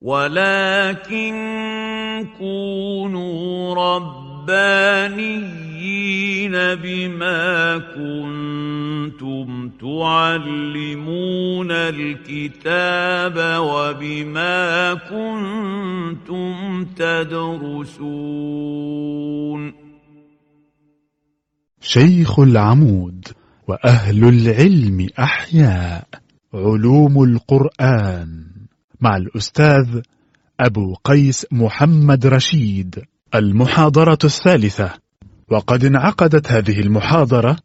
ولكن كونوا ربانيين بما كنتم تعلمون الكتاب وبما كنتم تدرسون. شيخ العمود وأهل العلم أحياء علوم القرآن. مع الأستاذ أبو قيس محمد رشيد المحاضرة الثالثة. وقد انعقدت هذه المحاضرة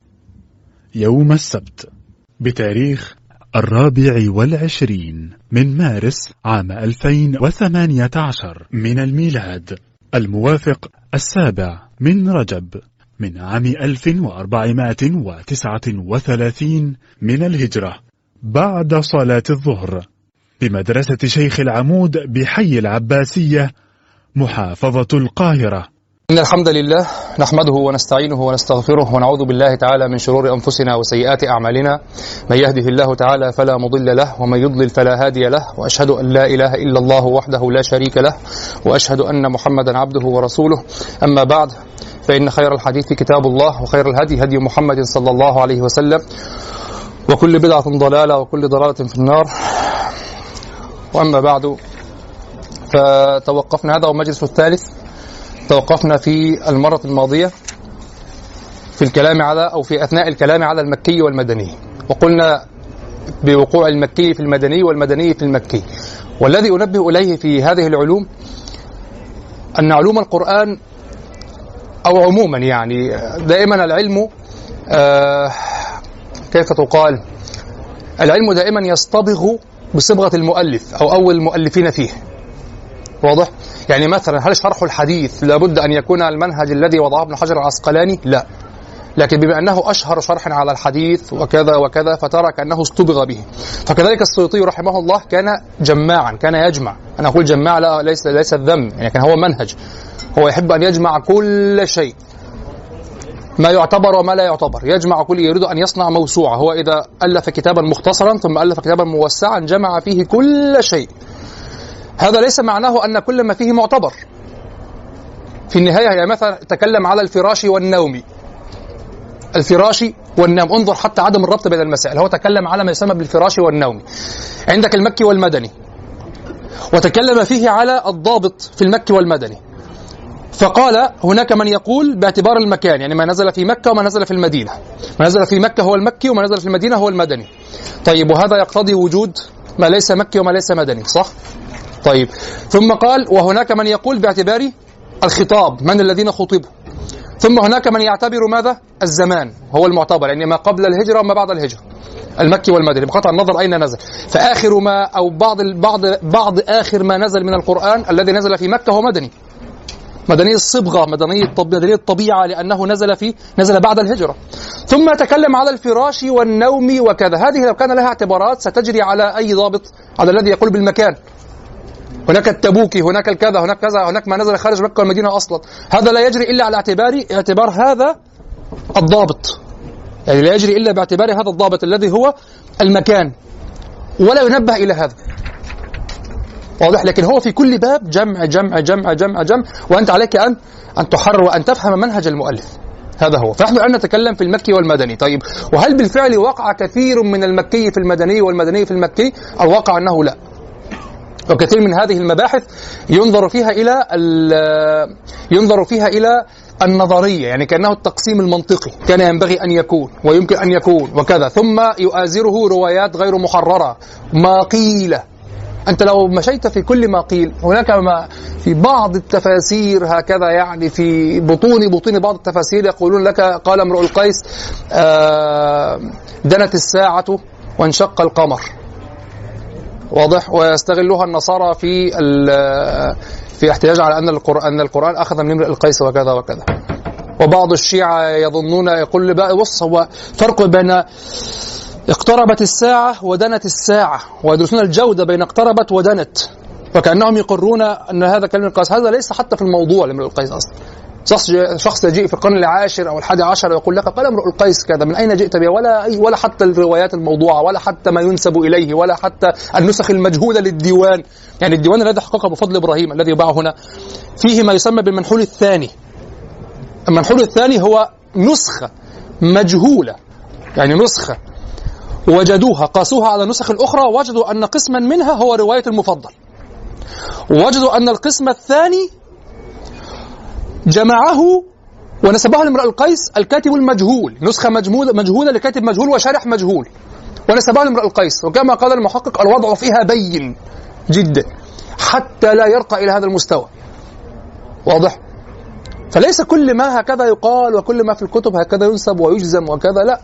يوم السبت بتاريخ الرابع والعشرين من مارس عام 2018 من الميلاد الموافق السابع من رجب من عام 1439 من الهجرة بعد صلاة الظهر. بمدرسة شيخ العمود بحي العباسية محافظة القاهرة. إن الحمد لله نحمده ونستعينه ونستغفره ونعوذ بالله تعالى من شرور أنفسنا وسيئات أعمالنا. من يهده الله تعالى فلا مضل له ومن يضلل فلا هادي له وأشهد أن لا إله إلا الله وحده لا شريك له وأشهد أن محمدا عبده ورسوله. أما بعد فإن خير الحديث كتاب الله وخير الهدي هدي محمد صلى الله عليه وسلم. وكل بدعة ضلالة وكل ضلالة في النار. وأما بعد فتوقفنا هذا المجلس الثالث توقفنا في المرة الماضية في الكلام على أو في أثناء الكلام على المكي والمدني. وقلنا بوقوع المكي في المدني والمدني في المكي. والذي أنبه إليه في هذه العلوم أن علوم القرآن أو عموما يعني دائما العلم آه كيف تقال؟ العلم دائما يصطبغ بصبغة المؤلف أو أول المؤلفين فيه. واضح؟ يعني مثلا هل شرح الحديث لابد أن يكون المنهج الذي وضعه ابن حجر العسقلاني؟ لا. لكن بما أنه أشهر شرح على الحديث وكذا وكذا فترى كأنه استبغ به. فكذلك السيوطي رحمه الله كان جماعا كان يجمع. أنا أقول جماع لا ليس ليس الذم يعني كان هو منهج. هو يحب أن يجمع كل شيء. ما يعتبر وما لا يعتبر. يجمع كل يريد أن يصنع موسوعة. هو إذا ألف كتابا مختصرا ثم ألف كتابا موسعا جمع فيه كل شيء. هذا ليس معناه أن كل ما فيه معتبر. في النهاية يعني مثلا تكلم على الفراش والنوم. الفراش والنوم. انظر حتى عدم الربط بين المسائل. هو تكلم على ما يسمى بالفراش والنوم. عندك المكي والمدني. وتكلم فيه على الضابط في المكي والمدني. فقال هناك من يقول باعتبار المكان يعني ما نزل في مكة وما نزل في المدينة. ما نزل في مكة هو المكي وما نزل في المدينة هو المدني. طيب وهذا يقتضي وجود ما ليس مكي وما ليس مدني صح؟ طيب ثم قال وهناك من يقول باعتبار الخطاب من الذين خطبوا. ثم هناك من يعتبر ماذا؟ الزمان هو المعتبر يعني ما قبل الهجرة وما بعد الهجرة. المكي والمدني بقطع النظر أين نزل. فآخر ما أو بعض بعض بعض آخر ما نزل من القرآن الذي نزل في مكة هو مدني. مدني الصبغة مدني الطب... مدني الطبيعة لأنه نزل في نزل بعد الهجرة. ثم يتكلم على الفراش والنوم وكذا. هذه لو كان لها اعتبارات ستجري على أي ضابط على الذي يقول بالمكان. هناك التبوكي هناك الكذا هناك كذا هناك ما نزل خارج مكة والمدينة أصلا. هذا لا يجري إلا على اعتبار اعتبار هذا الضابط. يعني لا يجري إلا باعتبار هذا الضابط الذي هو المكان. ولا ينبه إلى هذا. واضح. لكن هو في كل باب جمع جمع جمع جمع جمع. وأنت عليك أن أن تحرر وأن تفهم منهج المؤلف. هذا هو. فنحن الآن نتكلم في المكي والمدني. طيب وهل بالفعل وقع كثير من المكي في المدني والمدني في المكي؟ الواقع أنه لا. وكثير من هذه المباحث ينظر فيها إلى ينظر فيها إلى النظرية يعني كأنه التقسيم المنطقي. كان ينبغي أن يكون ويمكن أن يكون وكذا. ثم يؤازره روايات غير محررة ما قيل. أنت لو مشيت في كل ما قيل هناك ما في بعض التفاسير هكذا يعني في بطون بطون بعض التفاسير يقولون لك قال امرؤ القيس آه دنت الساعة وانشق القمر. واضح؟ ويستغلها النصارى في في احتجاج على أن القران أن القرآن أخذ من امرئ القيس وكذا وكذا. وبعض الشيعة يظنون يقول بقى بص هو فرق بين اقتربت الساعة ودنت الساعة ويدرسون الجودة بين اقتربت ودنت وكأنهم يقرون أن هذا كلمة القيس هذا ليس حتى في الموضوع لامرئ القيس أصلا. شخص شخص يجيء في القرن العاشر أو الحادي عشر ويقول لك قال امرؤ القيس كذا من أين جئت به ولا أي ولا حتى الروايات الموضوعة ولا حتى ما ينسب إليه ولا حتى النسخ المجهولة للديوان. يعني الديوان الذي حققه ابو فضل إبراهيم الذي يباع هنا فيه ما يسمى بالمنحول الثاني. المنحول الثاني هو نسخة مجهولة يعني نسخة وجدوها قاسوها على النسخ الاخرى وجدوا أن قسما منها هو رواية المفضل. وجدوا أن القسم الثاني جمعه ونسبه لامرأ القيس الكاتب المجهول نسخة مجهولة مجهولة لكاتب مجهول وشارح مجهول. ونسبه لامرأ القيس وكما قال المحقق الوضع فيها بين جدا حتى لا يرقى إلى هذا المستوى. واضح؟ فليس كل ما هكذا يقال وكل ما في الكتب هكذا ينسب ويجزم وكذا لا.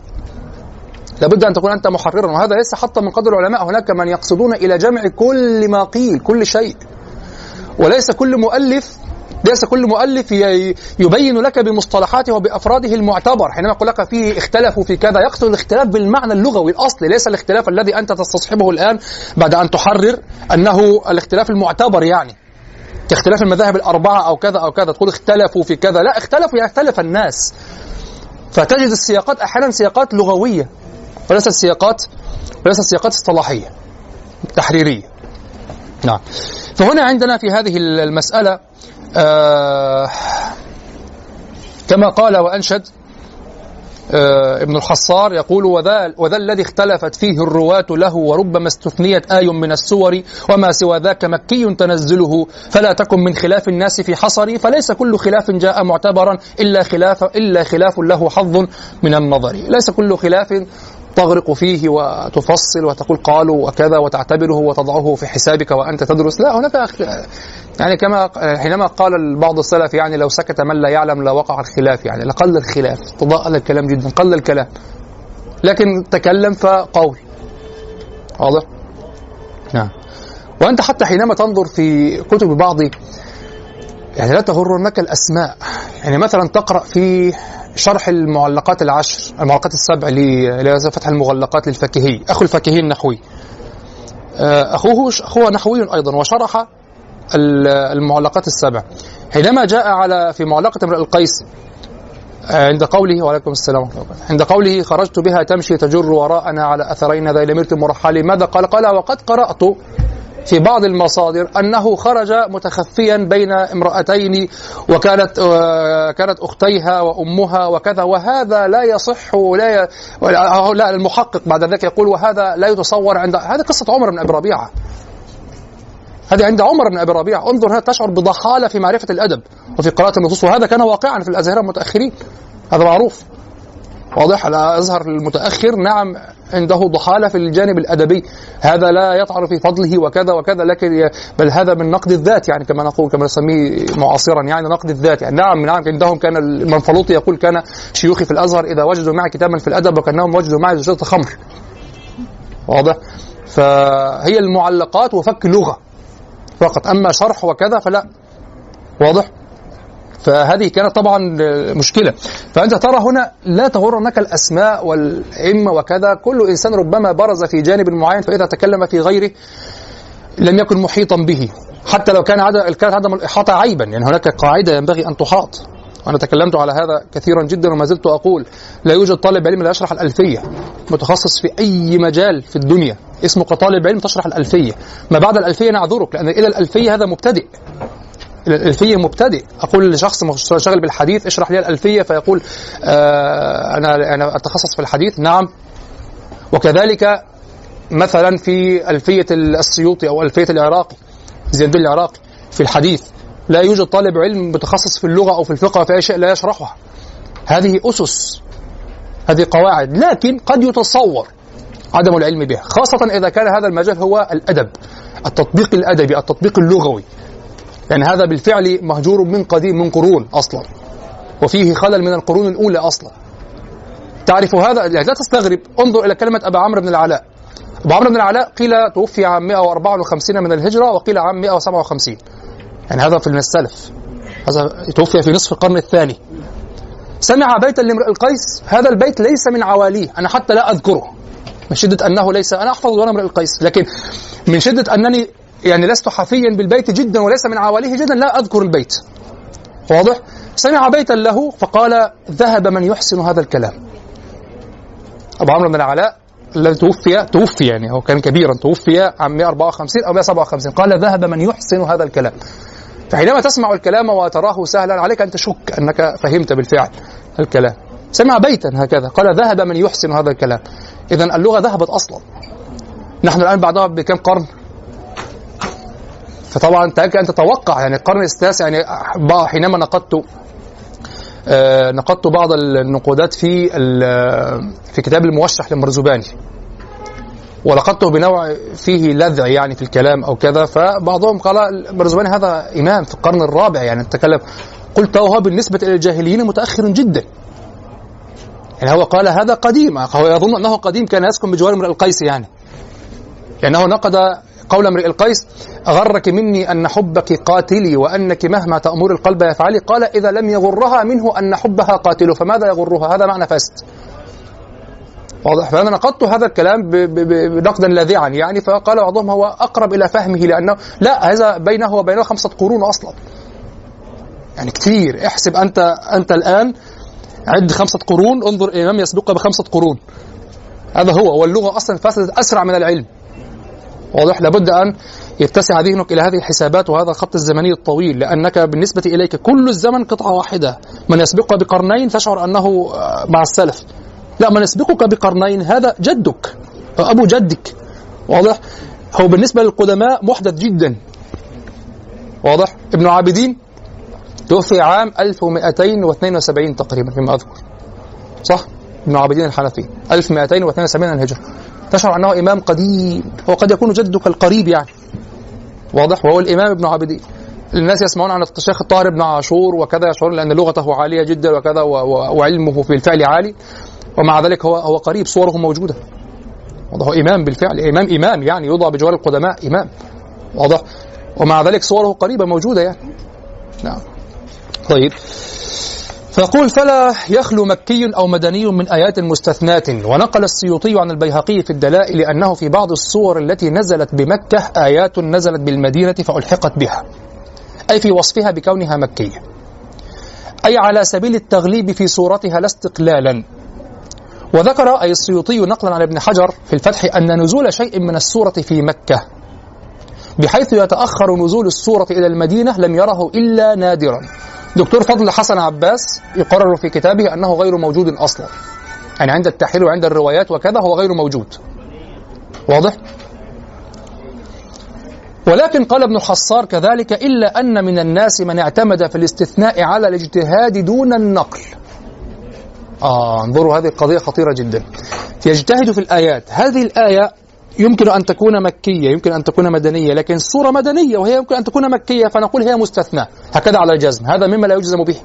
لابد أن تكون أنت محررا وهذا ليس حتى من قدر العلماء هناك من يقصدون إلى جمع كل ما قيل كل شيء. وليس كل مؤلف ليس كل مؤلف يبين لك بمصطلحاته وبأفراده المعتبر. حينما يقول لك فيه اختلفوا في كذا يقصد الاختلاف بالمعنى اللغوي الأصلي ليس الاختلاف الذي أنت تستصحبه الآن بعد أن تحرر أنه الاختلاف المعتبر يعني. كاختلاف المذاهب الأربعة أو كذا أو كذا تقول اختلفوا في كذا. لا اختلفوا اختلف الناس. فتجد السياقات أحيانا سياقات لغوية. وليست سياقات وليست سياقات اصطلاحية تحريرية. نعم. فهنا عندنا في هذه المسألة آه كما قال وأنشد آه ابن الحصار يقول وذا, وذا الذي اختلفت فيه الرواة له وربما استثنيت آي من السور وما سوى ذاك مكي تنزله فلا تكن من خلاف الناس في حصري فليس كل خلاف جاء معتبرا إلا خلاف إلا خلاف له حظ من النظر. ليس كل خلاف تغرق فيه وتفصل وتقول قالوا وكذا وتعتبره وتضعه في حسابك وأنت تدرس. لا هناك يعني كما حينما قال بعض السلف يعني لو سكت من لا يعلم لوقع الخلاف يعني لقل الخلاف تضاءل الكلام جدا قل الكلام. لكن تكلم فقول. واضح؟ نعم. وأنت حتى حينما تنظر في كتب بعض يعني لا تغرنك الأسماء. يعني مثلا تقرأ في شرح المعلقات العشر المعلقات السبع لفتح المغلقات للفكهي. أخو الفكهي النحوي. آه، أخوه أخوه نحوي أيضا وشرح المعلقات السبع. حينما جاء على في معلقة امرئ القيس آه، عند قوله وعليكم السلام عند قوله خرجت بها تمشي تجر وراءنا على أثرين ذا لمرت مرحل ماذا قال؟ قال وقد قرأت في بعض المصادر أنه خرج متخفيا بين امرأتين وكانت آه، كانت أختيها وأمها وكذا وهذا لا يصح لا ي... لا المحقق بعد ذلك يقول وهذا لا يتصور عند هذه قصة عمر بن أبي ربيعة. هذه عند عمر بن أبي ربيعة. انظر هنا تشعر بضحاله في معرفة الأدب وفي قراءة النصوص وهذا كان واقعا في الأزهر المتأخرين. هذا معروف. واضح؟ الازهر المتأخر نعم. عنده ضحاله في الجانب الادبي. هذا لا يطعن في فضله وكذا وكذا لكن بل هذا من نقد الذات يعني كما نقول كما نسميه معاصرا يعني نقد الذات. يعني نعم نعم عندهم كان المنفلوطي يقول كان شيوخي في الأزهر إذا وجدوا معي كتابا في الأدب وكأنهم وجدوا معي زجاجه خمر. واضح؟ فهي المعلقات وفك لغة. فقط أما شرح وكذا فلا. واضح؟ فهذه كانت طبعا مشكلة. فأنت ترى هنا لا تغرنك الأسماء والأئمة وكذا. كل إنسان ربما برز في جانب معين فإذا تكلم في غيره لم يكن محيطا به. حتى لو كان عدم كانت عدم الإحاطة عيبا. يعني هناك قاعدة ينبغي أن تحاط. وأنا تكلمت على هذا كثيرا جدا وما زلت أقول لا يوجد طالب علم لا يشرح الألفية. متخصص في أي مجال في الدنيا. اسمه كطالب علم تشرح الألفية. ما بعد الألفية نعذرك لأن إلى الألفية هذا مبتدئ. الألفية مبتدئ. أقول لشخص شغل بالحديث اشرح لي الألفية فيقول آه أنا أنا أتخصص في الحديث نعم. وكذلك مثلا في ألفية السيوطي أو ألفية العراقي زين الدين العراقي في الحديث. لا يوجد طالب علم متخصص في اللغة أو في الفقه في أي شيء لا يشرحها. هذه أسس هذه قواعد لكن قد يتصور عدم العلم بها خاصة إذا كان هذا المجال هو الأدب التطبيق الأدبي التطبيق اللغوي. يعني هذا بالفعل مهجور من قديم من قرون أصلا. وفيه خلل من القرون الأولى أصلا. تعرف هذا؟ يعني لا تستغرب. انظر إلى كلمة أبا عمرو بن العلاء. أبو عمرو بن العلاء قيل توفي عام 154 من الهجرة وقيل عام 157 يعني هذا في السلف هذا توفي في نصف القرن الثاني. سمع بيتا لامرئ القيس. هذا البيت ليس من عواليه. أنا حتى لا أذكره. من شدة أنه ليس أنا أحفظ وأنا امرئ القيس. لكن من شدة أنني يعني لست حفيا بالبيت جدا وليس من عواليه جدا لا أذكر البيت. واضح؟ سمع بيتا له فقال ذهب من يحسن هذا الكلام. أبو عمرو بن العلاء الذي توفي توفي يعني هو كان كبيرا توفي عام 154 أو 157 قال ذهب من يحسن هذا الكلام. فحينما تسمع الكلام وتراه سهلا عليك أن تشك أنك فهمت بالفعل الكلام. سمع بيتا هكذا قال ذهب من يحسن هذا الكلام. إذا اللغة ذهبت أصلا. نحن الآن بعدها بكم قرن؟ فطبعا تأكد أن تتوقع يعني القرن التاسع يعني حينما نقدت آه، نقدت بعض النقودات في في كتاب الموشح للمرزباني ولقدته بنوع فيه لذع يعني في الكلام أو كذا فبعضهم قال المرزباني هذا إمام في القرن الرابع يعني تكلم قلت هو بالنسبة إلى الجاهليين متأخر جدا. يعني هو قال هذا قديم هو يظن أنه قديم كان يسكن بجوار امرئ القيس يعني. لأنه نقد قول امرئ القيس أغرك مني أن حبك قاتلي وأنك مهما تأمر القلب يفعلي. قال إذا لم يغرها منه أن حبها قاتل فماذا يغرها؟ هذا معنى فاسد واضح؟ فأنا نقدت هذا الكلام بنقدا لاذعا يعني فقال بعضهم هو أقرب إلى فهمه لأنه لا هذا بينه وبينه خمسة قرون أصلا. يعني كثير احسب أنت أنت الآن عد خمسة قرون انظر الإمام يسبق بخمسة قرون. هذا هو واللغة أصلا فسدت أسرع من العلم. واضح لابد أن يتسع ذهنك إلى هذه الحسابات وهذا الخط الزمني الطويل لأنك بالنسبة إليك كل الزمن قطعة واحدة. من يسبقك بقرنين تشعر أنه آه، مع السلف. لا من يسبقك بقرنين هذا جدك أبو جدك. واضح؟ هو بالنسبة للقدماء محدث جدا. واضح؟ ابن عابدين توفي عام 1272 تقريبا فيما أذكر. صح؟ ابن عابدين الحنفي 1272 الهجرة تشعر أنه إمام قديم. هو قد يكون جدك القريب يعني. واضح؟ وهو الإمام ابن عابدين الناس يسمعون عن الشيخ الطاهر بن عاشور وكذا يشعرون لأن لغته عالية جدا وكذا وعلمه في الفعل عالي. ومع ذلك هو هو قريب صوره موجودة. واضح؟ هو إمام بالفعل. إمام إمام يعني يوضع بجوار القدماء إمام. واضح؟ ومع ذلك صوره قريبة موجودة يعني. نعم. طيب. فيقول فلا يخلو مكي أو مدني من آيات مستثنات ونقل السيوطي عن البيهقي في الدلائل أنه في بعض الصور التي نزلت بمكة آيات نزلت بالمدينة فألحقت بها أي في وصفها بكونها مكية أي على سبيل التغليب في صورتها لا استقلالا. وذكر أي السيوطي نقلا عن ابن حجر في الفتح أن نزول شيء من السورة في مكة بحيث يتأخر نزول السورة إلى المدينة لم يره إلا نادرا. دكتور فضل حسن عباس يقرر في كتابه أنه غير موجود أصلا. يعني عند التحليل وعند الروايات وكذا هو غير موجود. واضح؟ ولكن قال ابن الحصار كذلك إلا أن من الناس من اعتمد في الاستثناء على الاجتهاد دون النقل. آه انظروا هذه القضية خطيرة جدا. يجتهد في الآيات. هذه الآية يمكن أن تكون مكية يمكن أن تكون مدنية لكن الصورة مدنية وهي يمكن أن تكون مكية فنقول هي مستثنى. هكذا على الجزم. هذا مما لا يجزم به.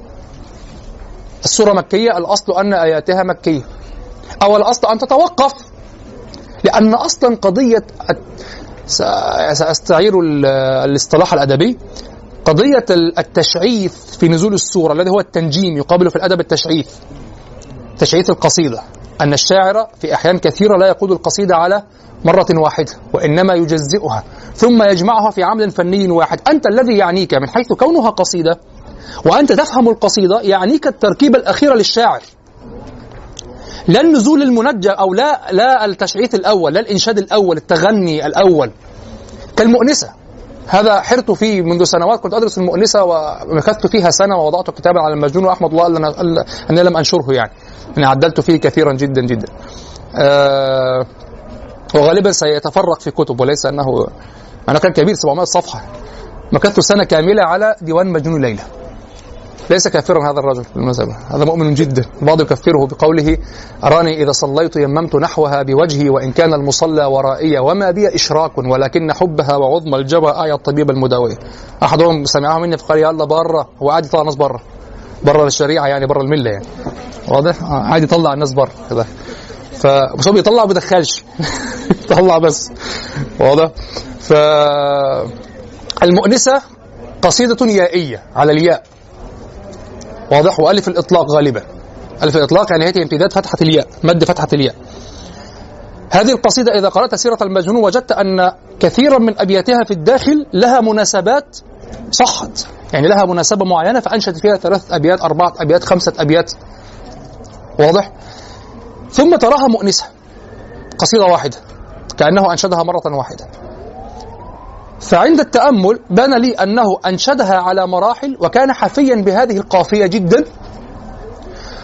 الصورة مكية الأصل أن آياتها مكية. أو الأصل أن تتوقف. لأن أصلا قضية سأستعير الاصطلاح الأدبي. قضية التشعيث في نزول السورة الذي هو التنجيم يقابل في الأدب التشعيث. تشعيث القصيدة أن الشاعر في أحيان كثيرة لا يقود القصيدة على مرة واحدة وإنما يجزئها ثم يجمعها في عمل فني واحد. أنت الذي يعنيك من حيث كونها قصيدة وأنت تفهم القصيدة يعنيك التركيبة الأخيرة للشاعر. لا النزول المنجى أو لا لا التشعيث الأول لا الإنشاد الأول التغني الأول. كالمؤنسة. هذا حرت فيه منذ سنوات كنت أدرس المؤنسة ومكثت فيها سنة ووضعت كتابا على المجنون وأحمد الله أني لم أنشره يعني. أني عدلت فيه كثيرا جدا جدا. آه وغالبا سيتفرق في كتب وليس انه أنا كان كبير 700 صفحة. مكثت سنة كاملة على ديوان مجنون ليلى. ليس كافرا هذا الرجل المذهب. هذا مؤمن جدا. البعض يكفره بقوله أراني إذا صليت يممت نحوها بوجهي وإن كان المصلى ورائي وما بي إشراك ولكن حبها وعظم الجوى آية الطبيب المداوية أحدهم سمعه مني فقال يلا بره هو قاعد يطلع الناس بره بره الشريعة يعني بره الملة يعني. واضح؟ قاعد يطلع الناس بره كده. ف هو بيطلع وما بيدخلش. يطلع بس. واضح؟ ف المؤنسة قصيدة يائية على الياء. واضح. وألف الإطلاق غالبا. ألف الإطلاق يعني هي امتداد فتحة الياء مد فتحة الياء. هذه القصيدة إذا قرأت سيرة المجنون وجدت أن كثيرا من أبياتها في الداخل لها مناسبات صحت. يعني لها مناسبة معينة فأنشد فيها ثلاث أبيات أربعة أبيات خمسة أبيات. واضح؟ ثم تراها مؤنسة قصيدة واحدة كأنه أنشدها مرة واحدة. فعند التأمل بان لي أنه أنشدها على مراحل وكان حفيا بهذه القافية جدا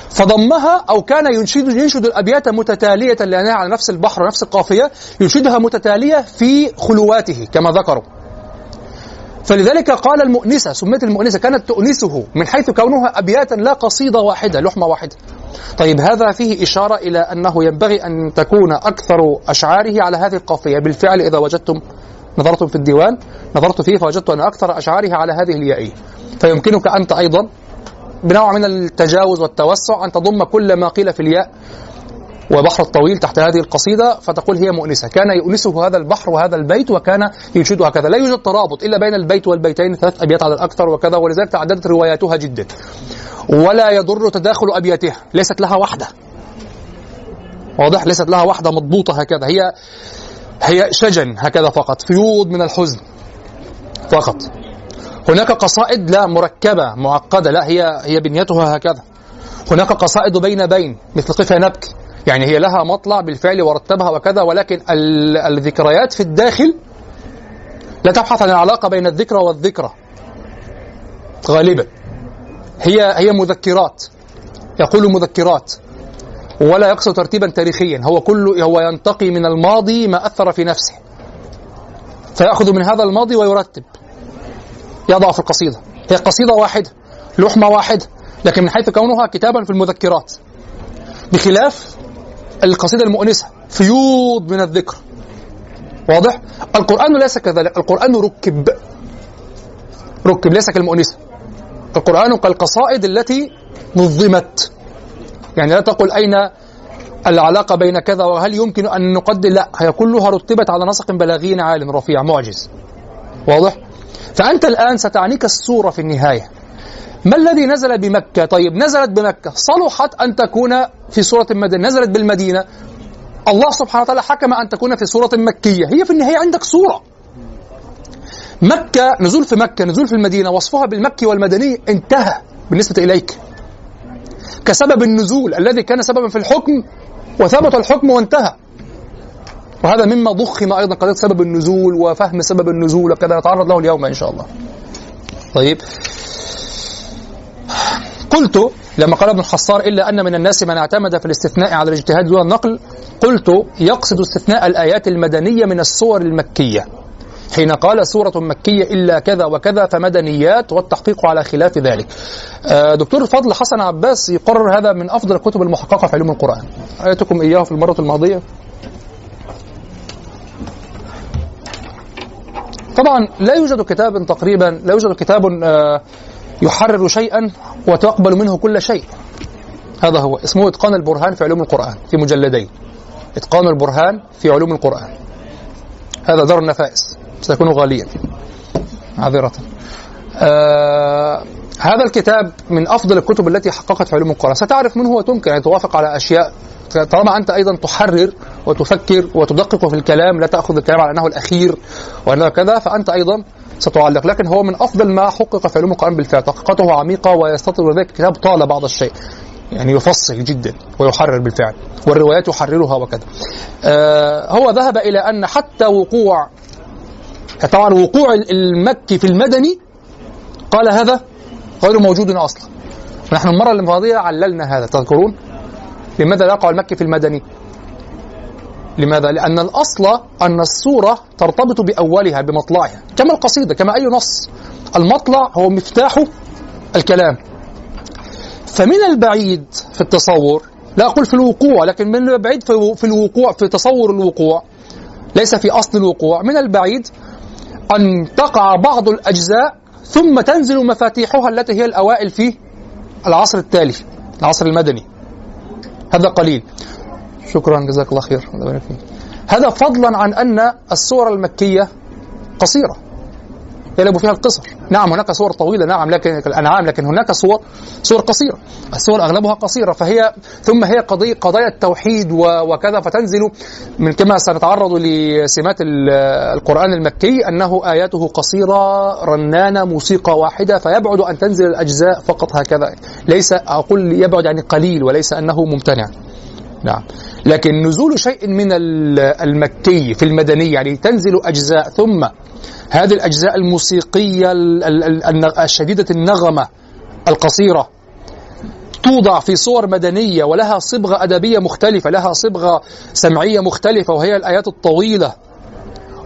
فضمها أو كان ينشد ينشد الأبيات متتالية لأنها على نفس البحر ونفس القافية ينشدها متتالية في خلواته كما ذكروا. فلذلك قال المؤنسة سميت المؤنسة كانت تؤنسه من حيث كونها أبياتا لا قصيدة واحدة لحمة واحدة. طيب هذا فيه إشارة إلى أنه ينبغي أن تكون أكثر أشعاره على هذه القافية. بالفعل إذا وجدتم نظرتم في الديوان نظرت فيه فوجدت أن أكثر أشعاره على هذه اليائية. فيمكنك أنت أيضا بنوع من التجاوز والتوسع أن تضم كل ما قيل في الياء وبحر الطويل تحت هذه القصيدة فتقول هي مؤنسة. كان يؤنسه هذا البحر وهذا البيت وكان ينشده هكذا. لا يوجد ترابط إلا بين البيت والبيتين ثلاث أبيات على الأكثر وكذا ولذلك تعددت رواياتها جدا. ولا يضر تداخل أبياتها ليست لها وحدة. واضح؟ ليست لها وحدة مضبوطة هكذا. هي هي شجن هكذا فقط فيوض من الحزن فقط. هناك قصائد لا مركبة معقدة لا هي هي بنيتها هكذا. هناك قصائد بين بين مثل قفا نبكي. يعني هي لها مطلع بالفعل ورتبها وكذا ولكن الذكريات في الداخل لا تبحث عن العلاقة بين الذكرى والذكرى. غالبا. هي هي مذكرات. يقول مذكرات. ولا يقصد ترتيبا تاريخيا. هو كل هو ينتقي من الماضي ما أثر في نفسه. فيأخذ من هذا الماضي ويرتب. يضع في القصيدة. هي قصيدة واحدة لحمة واحدة لكن من حيث كونها كتابا في المذكرات. بخلاف القصيدة المؤنسة فيوض من الذكر. واضح؟ القرآن ليس كذلك. القرآن ركب. ركب ليس كالمؤنسة. القرآن كالقصائد التي نظمت. يعني لا تقل أين العلاقة بين كذا وهل يمكن أن نقدر؟ لا هي كلها رتبت على نسق بلاغي عال رفيع معجز. واضح؟ فأنت الآن ستعنيك الصورة في النهاية. ما الذي نزل بمكة؟ طيب نزلت بمكة. صلحت أن تكون في سورة مدنية نزلت بالمدينة. الله سبحانه وتعالى حكم أن تكون في سورة مكية. هي في النهاية عندك صورة. مكة نزول في مكة نزول في المدينة وصفها بالمكي والمدني انتهى بالنسبة إليك. كسبب النزول الذي كان سببا في الحكم وثبت الحكم وانتهى. وهذا مما ضخم أيضا قضية سبب النزول وفهم سبب النزول وكذا. نتعرض له اليوم إن شاء الله. طيب. قلت لما قال ابن الحصار إلا أن من الناس من اعتمد في الاستثناء على الاجتهاد دون النقل قلت يقصد استثناء الآيات المدنية من الصور المكية. حين قال سورة مكية إلا كذا وكذا فمدنيات والتحقيق على خلاف ذلك. آه، دكتور الفضل حسن عباس يقرر هذا من أفضل الكتب المحققة في علوم القرآن. آيتكم إياه في المرة الماضية. طبعا لا يوجد كتاب تقريبا لا يوجد كتاب آه، يحرر شيئا وتقبل منه كل شيء. هذا هو. اسمه إتقان البرهان في علوم القرآن في مجلدين. إتقان البرهان في علوم القرآن. هذا دار النفائس. سيكون غاليا معذرة آه هذا الكتاب من أفضل الكتب التي حققت في علوم القرآن ستعرف منه وتمكن أن توافق على أشياء. طالما أنت أيضا تحرر وتفكر وتدقق في الكلام لا تأخذ الكلام على أنه الأخير وأنه كذا فأنت أيضا ستعلق. لكن هو من أفضل ما حقق في علوم القرآن بالفعل. تحقيقاته عميقة ويستطيع ذلك الكتاب طال بعض الشيء. يعني يفصل جدا ويحرر بالفعل والروايات يحررها وكذا. آه هو ذهب إلى أن حتى وقوع طبعا وقوع المكي في المدني قال هذا غير موجود أصلا. نحن المرة الماضيه عللنا هذا تذكرون؟ لماذا لا يقع المكي في المدني؟ لماذا؟ لأن الأصل أن الصورة ترتبط بأولها بمطلعها كما القصيدة كما أي نص. المطلع هو مفتاح الكلام. فمن البعيد في التصور لا أقول في الوقوع لكن من البعيد في الوقوع في تصور الوقوع ليس في أصل الوقوع. من البعيد أن تقع بعض الأجزاء ثم تنزل مفاتيحها التي هي الأوائل في العصر التالي العصر المدني. هذا قليل. شكرا جزاك الله خير. هذا فضلا عن أن السور المكية قصيرة. يلعب فيها القصر. نعم هناك صور طويلة نعم لكن الأنعام لكن هناك صور صور قصيرة. الصور أغلبها قصيرة فهي ثم هي قضية قضايا التوحيد وكذا. فتنزل من كما سنتعرض لسمات ال- القرآن المكي أنه آياته قصيرة رنانة موسيقى واحدة فيبعد أن تنزل الأجزاء فقط هكذا. ليس أقول يبعد يعني قليل وليس أنه ممتنع. نعم. لكن نزول شيء من ال- المكي في المدني يعني تنزل أجزاء ثم هذه الأجزاء الموسيقية الشديدة النغمة القصيرة توضع في صور مدنية ولها صبغة أدبية مختلفة لها صبغة سمعية مختلفة وهي الآيات الطويلة.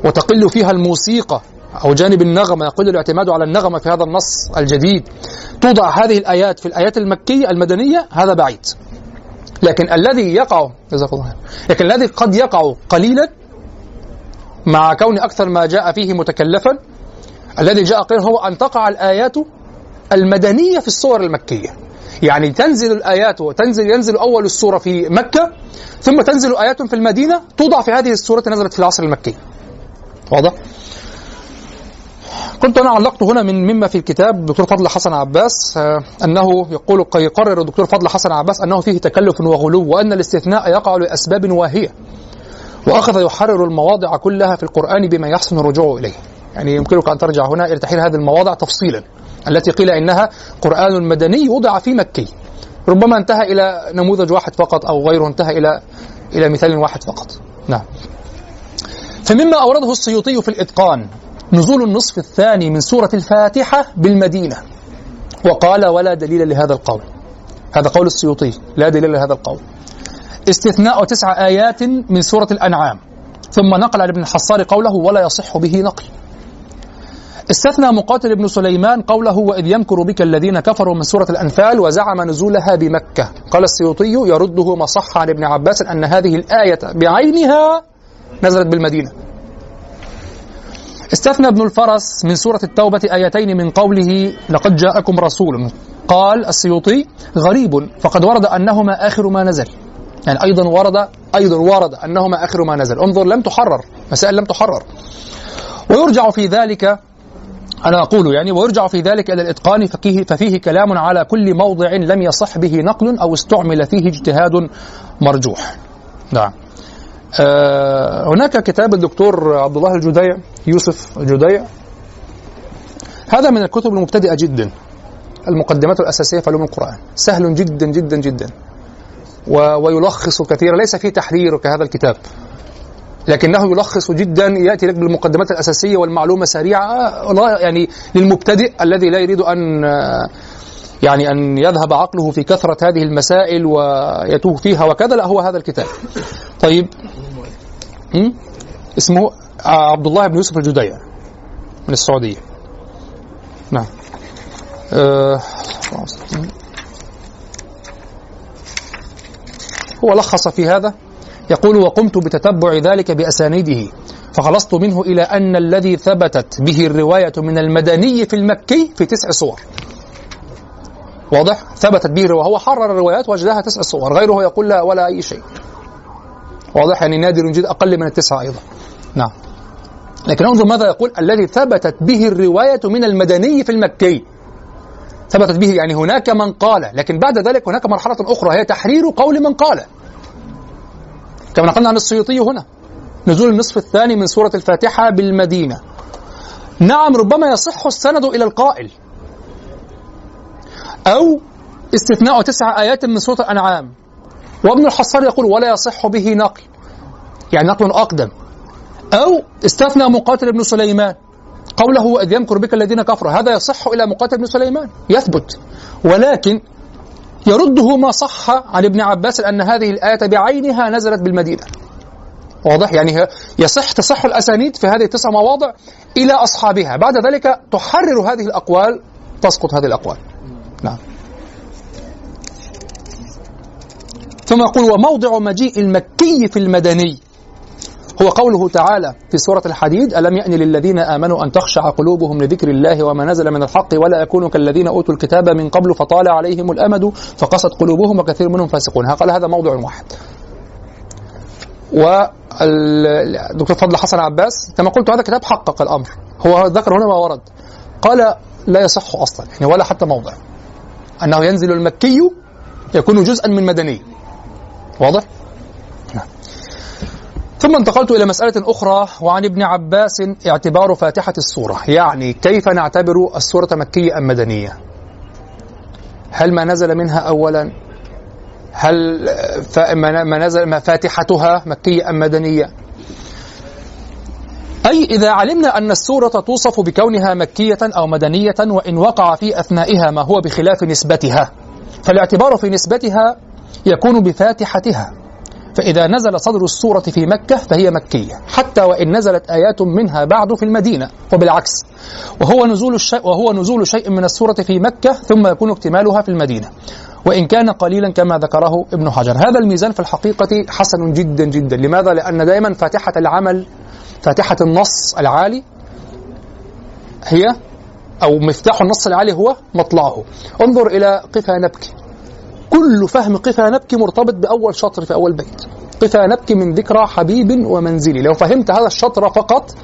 وتقل فيها الموسيقى أو جانب النغمة يقل الاعتماد على النغمة في هذا النص الجديد. توضع هذه الآيات في الآيات المكية المدنية هذا بعيد. لكن الذي يقع. لكن الذي قد يقع قليلا مع كون أكثر ما جاء فيه متكلفا الذي جاء قليلا هو أن تقع الآيات المدنية في الصور المكية. يعني تنزل الآيات وتنزل ينزل أول السورة في مكة ثم تنزل آيات في المدينة توضع في هذه السورة نزلت في العصر المكي. واضح؟ كنت أنا علقت هنا من مما في الكتاب دكتور فضل حسن عباس آه، أنه يقول يقرر الدكتور فضل حسن عباس أنه فيه تكلف وغلو وأن الاستثناء يقع لأسباب واهية. وأخذ يحرر المواضع كلها في القرآن بما يحسن الرجوع إليه. يعني يمكنك أن ترجع هنا إلى تحرير هذه المواضع تفصيلا. التي قيل إنها قرآن مدني وضع في مكي. ربما انتهى إلى نموذج واحد فقط أو غيره انتهى إلى إلى مثال واحد فقط. نعم. فمما أورده السيوطي في الإتقان نزول النصف الثاني من سورة الفاتحة بالمدينة. وقال ولا دليل لهذا القول. هذا قول السيوطي. لا دليل لهذا القول. استثناء تسع آيات من سورة الأنعام. ثم نقل عن ابن الحصار قوله ولا يصح به نقل. استثنى مقاتل بن سليمان قوله وإذ يمكر بك الذين كفروا من سورة الأنفال وزعم نزولها بمكة. قال السيوطي يرده ما صح عن ابن عباس أن هذه الآية بعينها نزلت بالمدينة. استثنى ابن الفرس من سورة التوبة آيتين من قوله لقد جاءكم رسول. قال السيوطي غريب فقد ورد أنهما آخر ما نزل. يعني أيضا ورد أيضا ورد أنهما آخر ما نزل. انظر لم تحرر. مسائل لم تحرر. ويرجع في ذلك أنا أقول يعني ويرجع في ذلك إلى الإتقان ففيه, ففيه كلام على كل موضع لم يصح به نقل أو استعمل فيه اجتهاد مرجوح. نعم. آه هناك كتاب الدكتور عبد الله الجديع يوسف الجديع هذا من الكتب المبتدئة جدا المقدمات الأساسية في علوم القرآن. سهل جدا جدا جدا. ويلخص كثيرا ليس فيه تحرير كهذا الكتاب لكنه يلخص جدا يأتي لك بالمقدمات الأساسية والمعلومة سريعة والله يعني للمبتدئ الذي لا يريد أن يعني أن يذهب عقله في كثرة هذه المسائل ويتوه فيها وكذا لا هو هذا الكتاب. طيب? اسمه عبد الله بن يوسف الجديع من السعودية. نعم. أه هو لخص في هذا يقول وقمت بتتبع ذلك بأسانيده فخلصت منه إلى أن الذي ثبتت به الرواية من المدني في المكي في تسع صور. واضح؟ ثبتت به الرواية هو حرر الروايات وجدها تسع صور غيره يقول لا ولا أي شيء. واضح؟ يعني نادر جدا أقل من التسعة أيضا. نعم. لكن انظر ماذا يقول الذي ثبتت به الرواية من المدني في المكي. ثبتت به يعني هناك من قال لكن بعد ذلك هناك مرحلة أخرى هي تحرير قول من قال. كما نقلنا عن السيوطي هنا نزول النصف الثاني من سورة الفاتحة بالمدينة. نعم ربما يصح السند إلى القائل. أو استثناء تسع آيات من سورة الأنعام. وابن الحصار يقول ولا يصح به نقل. يعني نقل أقدم. أو استثنى مقاتل بن سليمان. قوله وإذ يمكر بك الذين كفروا هذا يصح إلى مقاتل بن سليمان يثبت. ولكن يرده ما صح عن ابن عباس أن هذه الآية بعينها نزلت بالمدينة. واضح؟ يعني يصح تصح الأسانيد في هذه التسع مواضع إلى أصحابها. بعد ذلك تحرر هذه الأقوال تسقط هذه الأقوال. نعم. ثم يقول وموضع مجيء المكي في المدني هو قوله تعالى في سورة الحديد ألم يأن للذين آمنوا أن تخشع قلوبهم لذكر الله وما نزل من الحق ولا يكونوا كالذين أوتوا الكتاب من قبل فطال عليهم الأمد فقست قلوبهم وكثير منهم فاسقون. قال هذا موضع واحد. الدكتور فضل حسن عباس كما قلت هذا كتاب حقق الأمر. هو ذكر هنا ما ورد. قال لا يصح أصلا يعني ولا حتى موضع. أنه ينزل المكي يكون جزءا من مدني. واضح؟ ثم انتقلت إلى مسألة أخرى وعن ابن عباس اعتبار فاتحة السورة يعني كيف نعتبر السورة مكية أم مدنية؟ هل ما نزل منها أولا؟ هل ما نزل ما فاتحتها مكية أم مدنية؟ أي إذا علمنا أن السورة توصف بكونها مكية أو مدنية وإن وقع في أثنائها ما هو بخلاف نسبتها فالاعتبار في نسبتها يكون بفاتحتها. فإذا نزل صدر السورة في مكة فهي مكية حتى وإن نزلت آيات منها بعد في المدينة وبالعكس. وهو نزول الشيء وهو نزول شيء من السورة في مكة ثم يكون اكتمالها في المدينة. وإن كان قليلا كما ذكره ابن حجر. هذا الميزان في الحقيقة حسن جدا جدا. لماذا؟ لأن دائما فاتحة العمل فاتحة النص العالي هي أو مفتاح النص العالي هو مطلعه. انظر إلى قفا نبكي. كل فهم قفا نبكي مرتبط بأول شطر في أول بيت. قفا نبكي من ذكرى حبيب ومنزلي. لو فهمت هذا الشطر فقط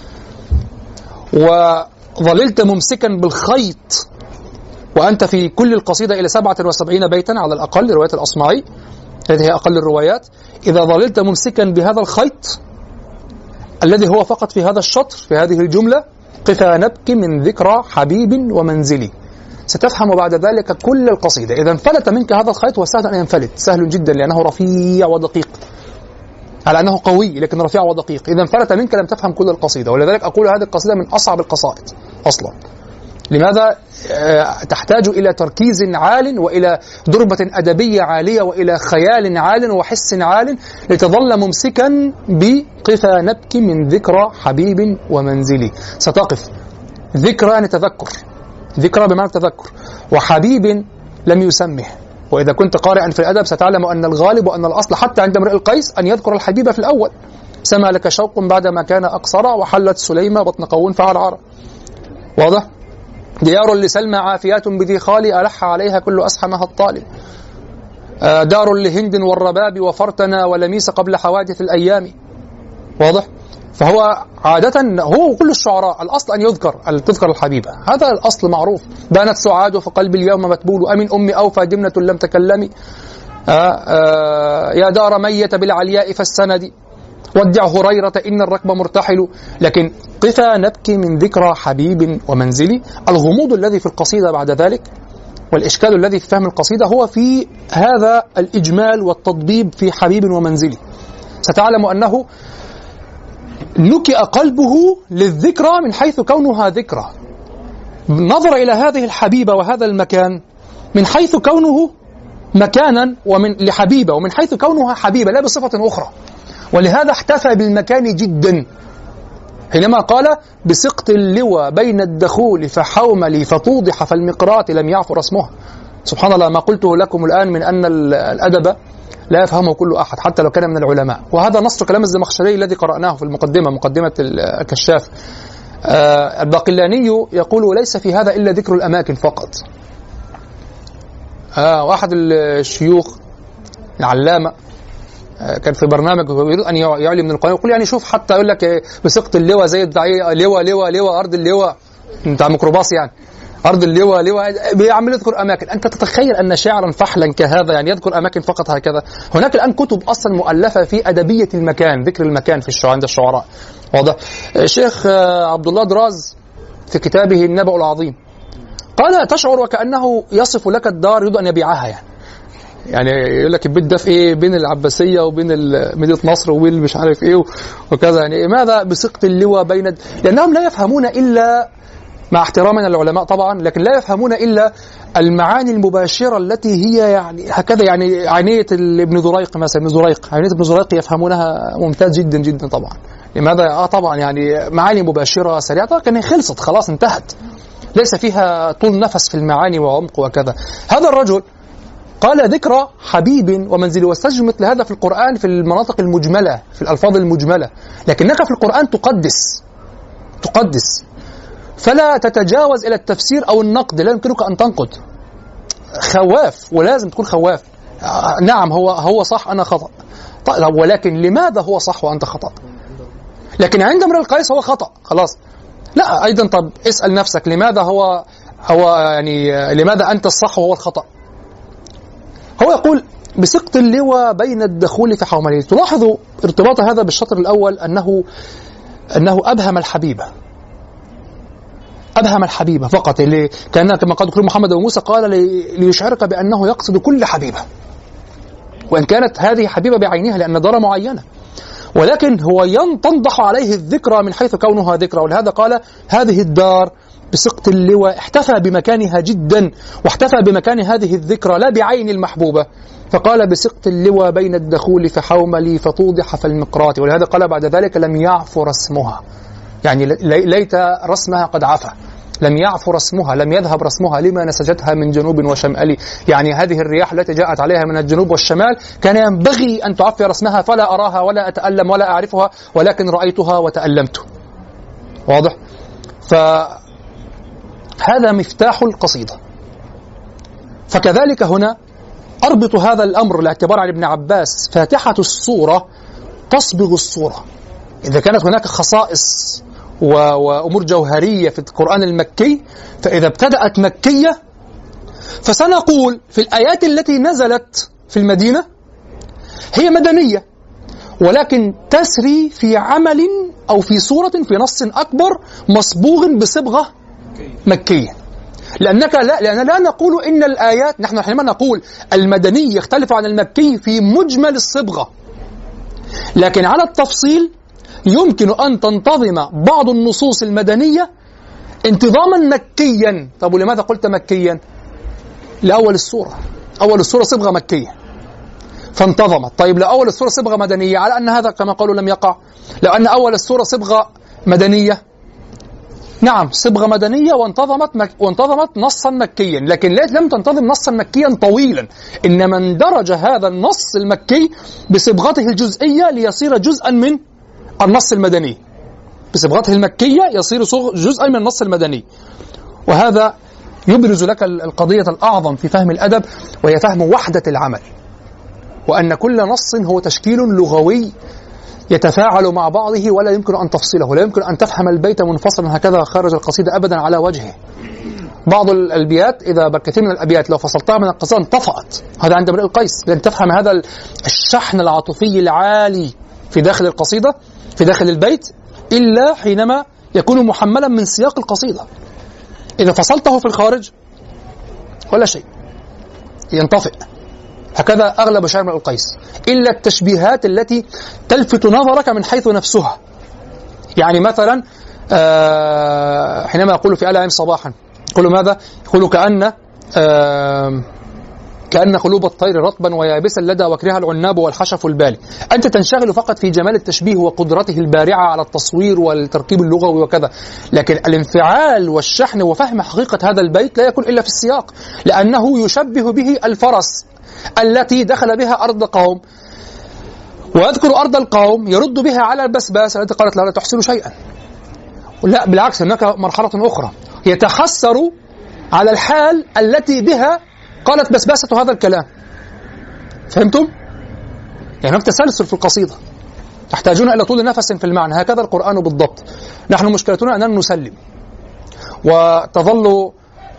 وظللت ممسكا بالخيط وأنت في كل القصيدة إلى 77 بيتا على الأقل رواية الأصمعي هذه هي أقل الروايات. إذا ظللت ممسكا بهذا الخيط الذي هو فقط في هذا الشطر في هذه الجملة قفا نبكي من ذكرى حبيب ومنزلي. ستفهم بعد ذلك كل القصيدة. إذا انفلت منك هذا الخيط وسهل أن ينفلت. سهل جدا لأنه رفيع ودقيق. على أنه قوي لكن رفيع ودقيق. إذا انفلت منك لم تفهم كل القصيدة. ولذلك أقول هذه القصيدة من أصعب القصائد أصلا. لماذا؟ آه، تحتاج إلى تركيز عال وإلى دربة أدبية عالية وإلى خيال عال وحس عال لتظل ممسكا بقفا نبكي من ذكرى حبيب ومنزلي. ستقف. ذكرى يعني تذكر ذكرى بمعنى تذكر وحبيب لم يسمه. وإذا كنت قارئا في الأدب ستعلم أن الغالب وأن الأصل حتى عند امرئ القيس أن يذكر الحبيب في الأول. سما لك شوق بعدما كان أقصر وحلت سليمة بطن قون فعرعر واضح؟ ديار لسلمى عافيات بذي خالي ألح عليها كل أسحمها الطالب. آه، دار لهند والرباب وفرتنا ولميس قبل حوادث الأيام. واضح؟ فهو عادة هو كل الشعراء الأصل أن يذكر أن تذكر الحبيبة. هذا الأصل معروف. بانت سعاد فقلبي اليوم متبول. أمن أمي أوفى دمنة لم تكلمي. آآ آه، آآ آه، يا دار ميت بالعلياء فالسند ودع هريرة إن الركب مرتحل. لكن قفا نبكي من ذكرى حبيب ومنزلي الغموض الذي في القصيدة بعد ذلك والإشكال الذي في فهم القصيدة هو في هذا الإجمال والتضبيب في حبيب ومنزلي ستعلم أنه نكئ قلبه للذكرى من حيث كونها ذكرى. نظر إلى هذه الحبيبة وهذا المكان من حيث كونه مكانا ومن لحبيبة ومن حيث كونها حبيبة لا بصفة أخرى. ولهذا احتفى بالمكان جدا. حينما قال بسقط اللوى بين الدخول فحوملي فتوضح فالمقرات لم يعفر اسمها سبحان الله ما قلته لكم الآن من أن الأدب لا يفهمه كل أحد حتى لو كان من العلماء. وهذا نص كلام الزمخشري الذي قرأناه في المقدمة مقدمة الكشاف. آه الباقلاني يقول ليس في هذا إلا ذكر الأماكن فقط. آه واحد الشيوخ العلامة آه، كان في برنامج يريد أن يعلي من القران يقول يعني شوف حتى يقول لك بسقط اللواء زي الدعيه لواء لواء لواء أرض اللواء. بتاع ميكروباص يعني. ارض اللواء لواء بيعمل يذكر أماكن. أنت تتخيل أن شاعرا فحلا كهذا يعني يذكر أماكن فقط هكذا؟ هناك الآن كتب أصلا مؤلفة في أدبية المكان ذكر المكان في الشعراء عند الشعراء. واضح. الشيخ آه، عبد الله دراز في كتابه النبأ العظيم. قال تشعر وكأنه يصف لك الدار يريد أن يبيعها يعني. يعني يقول لك البيت ده في إيه؟ بين العباسية وبين مدينة نصر وبين مش عارف إيه وكذا يعني. ماذا بسقط اللواء بين لأنهم لا يفهمون إلا مع احترامنا للعلماء طبعا لكن لا يفهمون إلا المعاني المباشرة التي هي يعني هكذا يعني عينية ابن زريق مثلا ابن زريق عينية ابن زريق يفهمونها ممتاز جدا جدا طبعا. لماذا؟ آه طبعا يعني معاني مباشرة سريعة لكن خلصت خلاص انتهت. ليس فيها طول نفس في المعاني وعمق وكذا. هذا الرجل قال ذكرى حبيب ومنزل واستجمع مثل هذا في القرآن في المناطق المجملة في الألفاظ المجملة. لكنك في القرآن تقدس تقدس. فلا تتجاوز إلى التفسير أو النقد لا يمكنك أن تنقد. خواف ولازم تكون خواف. نعم هو هو صح أنا خطأ. طيب ولكن لماذا هو صح وأنت خطأ؟ لكن عند امرئ القيس هو خطأ خلاص. لا أيضا طب اسأل نفسك لماذا هو هو يعني لماذا أنت الصح وهو الخطأ؟ هو يقول بسقط اللواء بين الدخول في حوملية. تلاحظوا ارتباط هذا بالشطر الأول أنه أنه أبهم الحبيبة. أبهم الحبيبه فقط اللي كان كما قال دكتور محمد ابو موسى قال لي- ليشعرك بأنه يقصد كل حبيبه. وإن كانت هذه حبيبة بعينها لأن دار معينة. ولكن هو تنضح عليه الذكرى من حيث كونها ذكرى. ولهذا قال هذه الدار بسقط اللواء. احتفى بمكانها جدا واحتفى بمكان هذه الذكرى لا بعين المحبوبة. فقال بسقط اللواء بين الدخول فحوملي فتوضح فالمقرات ولهذا قال بعد ذلك لم يعفر اسمها. يعني لي- ليت رسمها قد عفى لم يعفر اسمها لم يذهب رسمها لما نسجتها من جنوب وشمال. يعني هذه الرياح التي جاءت عليها من الجنوب والشمال كان ينبغي أن تعفر اسمها فلا أراها ولا أتألم ولا أعرفها ولكن رأيتها وتألمت. واضح؟ فهذا مفتاح القصيدة. فكذلك هنا أربط هذا الأمر لاعتبار عن ابن عباس فاتحة الصورة تصبغ الصورة إذا كانت هناك خصائص وأمور جوهرية في القرآن المكي فإذا ابتدأت مكية فسنقول في الآيات التي نزلت في المدينة هي مدنية ولكن تسري في عمل أو في صورة في نص أكبر مصبوغ بصبغة مكية. لأنك لا لأن لا نقول إن الآيات نحن حينما نقول المدني يختلف عن المكي في مجمل الصبغة. لكن على التفصيل يمكن أن تنتظم بعض النصوص المدنية انتظاما مكيا. طب ولماذا قلت مكيا؟ لأول السورة. أول السورة صبغة مكية. فانتظمت. طيب لو أول السورة صبغة مدنية على أن هذا كما قالوا لم يقع. لو أن أول السورة صبغة مدنية. نعم صبغة مدنية وانتظمت مك... وانتظمت نصا مكيا. لكن لم تنتظم نصا مكيا طويلا. إنما اندرج هذا النص المكي بصبغته الجزئية ليصير جزءا من النص المدني. بصبغته المكية يصير جزءا من النص المدني. وهذا يبرز لك ال- القضية الأعظم في فهم الأدب وهي فهم وحدة العمل. وأن كل نص هو تشكيل لغوي يتفاعل مع بعضه ولا يمكن أن تفصله. لا يمكن أن تفهم البيت منفصلا هكذا خارج القصيدة أبدا على وجهه. بعض الأبيات إذا بل كثير من الأبيات لو فصلتها من القصيدة انطفأت. هذا عند امرئ القيس. لأن تفهم هذا ال- الشحن العاطفي العالي. في داخل القصيدة في داخل البيت إلا حينما يكون محملا من سياق القصيدة. إذا فصلته في الخارج ولا شيء. ينطفئ. هكذا أغلب شعر امرئ القيس. إلا التشبيهات التي تلفت نظرك من حيث نفسها. يعني مثلا آه، حينما يقول في آل عين صباحا يقول ماذا؟ يقول كأن آه، كأن قلوب الطير رطبا ويابسا لدى وكرها العناب والحشف البالي. أنت تنشغل فقط في جمال التشبيه وقدرته البارعة على التصوير والتركيب اللغوي وكذا. لكن الانفعال والشحن وفهم حقيقة هذا البيت لا يكون إلا في السياق لأنه يشبه به الفرس التي دخل بها أرض قوم. ويذكر أرض القوم يرد بها على البسباس. التي قالت لا لا تحسن شيئا. لا بالعكس هناك مرحلة أخرى. يتحسر على الحال التي بها قالت بسباسة هذا الكلام. فهمتم؟ يعني هناك تسلسل في القصيدة. تحتاجون إلى طول نفس في المعنى. هكذا القرآن بالضبط. نحن مشكلتنا أننا نسلم. وتظل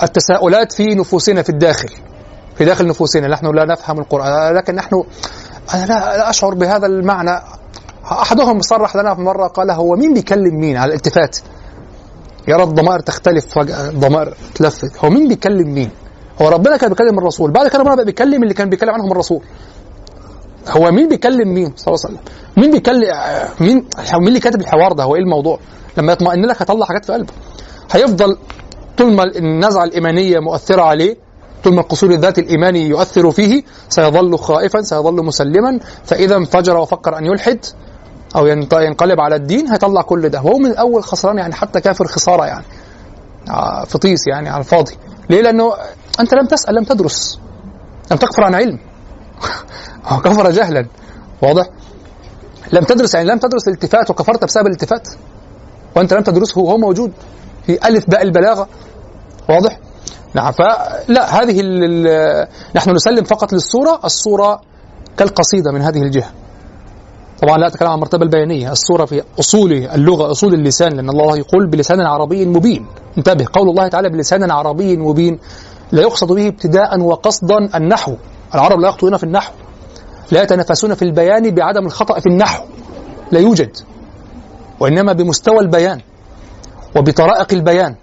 التساؤلات في نفوسنا في الداخل. في داخل نفوسنا. نحن لا نفهم القرآن. لكن نحن أنا لا, لا أشعر بهذا المعنى. أحدهم صرح لنا في مرة قال هو مين بيكلم مين على الالتفات؟ يرى الضمائر تختلف فجأة الضمائر تلفت. هو مين بيكلم مين؟ هو ربنا كان بيكلم الرسول بعد كده ربنا بقى بيكلم اللي كان بيكلم عنهم الرسول. هو مين بيكلم مين؟ صلى الله عليه وسلم. مين بيكلم مين مين اللي كاتب الحوار ده؟ هو إيه الموضوع؟ لما يطمئن لك هيطلع حاجات في قلبه. هيفضل طول ما النزعة الإيمانية مؤثرة عليه طول ما القصور الذاتي الإيماني يؤثر فيه سيظل خائفا سيظل مسلما. فإذا انفجر وفكر أن يلحد أو ينقلب على الدين هيطلع كل ده. وهو من الأول خسران يعني حتى كافر خسارة يعني. آه، فطيس يعني على الفاضي. ليه؟ لأنه أنت لم تسأل لم تدرس لم تكفر عن علم. هو كفر جهلا. واضح؟ لم تدرس يعني لم تدرس الالتفات وكفرت بسبب الالتفات. وأنت لم تدرسه وهو موجود في ألف باء البلاغة. واضح؟ نعم فلا هذه نحن نسلم فقط للصورة. الصورة كالقصيدة من هذه الجهة. طبعا لا أتكلم عن المرتبة البيانية الصورة في أصول اللغة أصول اللسان لأن الله يقول بلسان عربي مبين. انتبه قول الله تعالى بلسان عربي مبين. لا يقصد به ابتداء وقصدا النحو. العرب لا يخطئون في النحو. لا يتنافسون في البيان بعدم الخطأ في النحو. لا يوجد. وإنما بمستوى البيان وبطرائق البيان.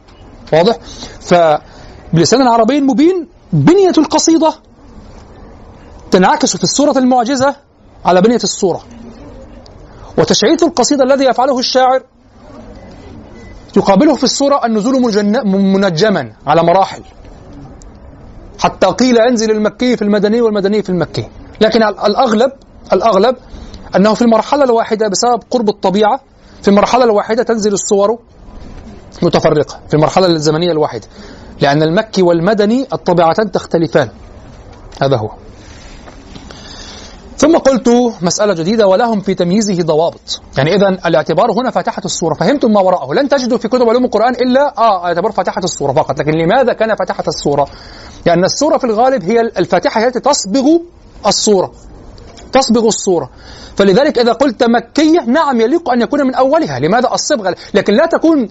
واضح؟ فبلسان عربي مبين بنية القصيدة تنعكس في الصورة المعجزة على بنية الصورة. وتشعيث القصيدة الذي يفعله الشاعر يقابله في الصورة النزول منجما على مراحل. حتى قيل انزل المكي في المدني والمدني في المكي. لكن الأغلب الأغلب أنه في المرحلة الواحدة بسبب قرب الطبيعة في المرحلة الواحدة تنزل الصور متفرقة في المرحلة الزمنية الواحدة. لأن المكي والمدني الطبيعتان تختلفان. هذا هو. ثم قلت مسألة جديدة ولهم في تمييزه ضوابط. يعني إذا الاعتبار هنا فاتحة الصورة. فهمتم ما وراءه. لن تجدوا في كتب علوم القرآن إلا آه اعتبار فاتحة الصورة فقط. لكن لماذا كان فاتحة الصورة؟ لأن الصورة في الغالب هي الفاتحة التي تصبغ الصورة. تصبغ الصورة. فلذلك إذا قلت مكية نعم يليق أن يكون من أولها. لماذا الصبغة لكن لا تكون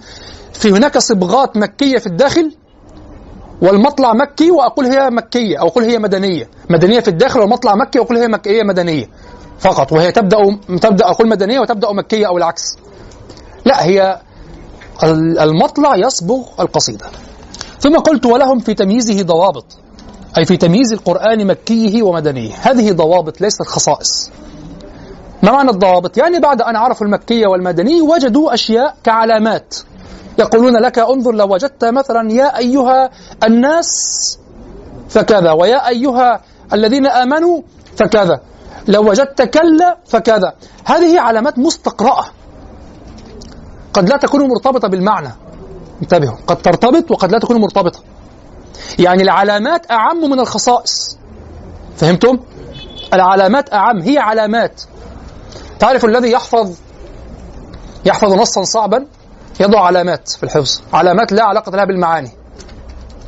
في هناك صبغات مكية في الداخل. والمطلع مكي وأقول هي مكية أو أقول هي مدنية. مدنية في الداخل والمطلع مكي وأقول هي مكية مدنية. فقط. وهي تبدأ تبدأ أقول مدنية وتبدأ مكية أو العكس. لا هي المطلع يصبغ القصيدة. ثم قلت ولهم في تمييزه ضوابط. أي في تمييز القرآن مكيه ومدنيه. هذه ضوابط ليست خصائص. ما معنى الضوابط؟ يعني بعد أن عرفوا المكية والمدني وجدوا أشياء كعلامات. يقولون لك انظر لو وجدت مثلا يا أيها الناس فكذا ويا أيها الذين آمنوا فكذا. لو وجدت كلا فكذا. هذه علامات مستقرأة. قد لا تكون مرتبطة بالمعنى. انتبهوا. قد ترتبط وقد لا تكون مرتبطة. يعني العلامات أعم من الخصائص. فهمتم؟ العلامات أعم. هي علامات. تعرف الذي يحفظ يحفظ نصا صعبا؟ يضع علامات في الحفظ علامات لا علاقة لها بالمعاني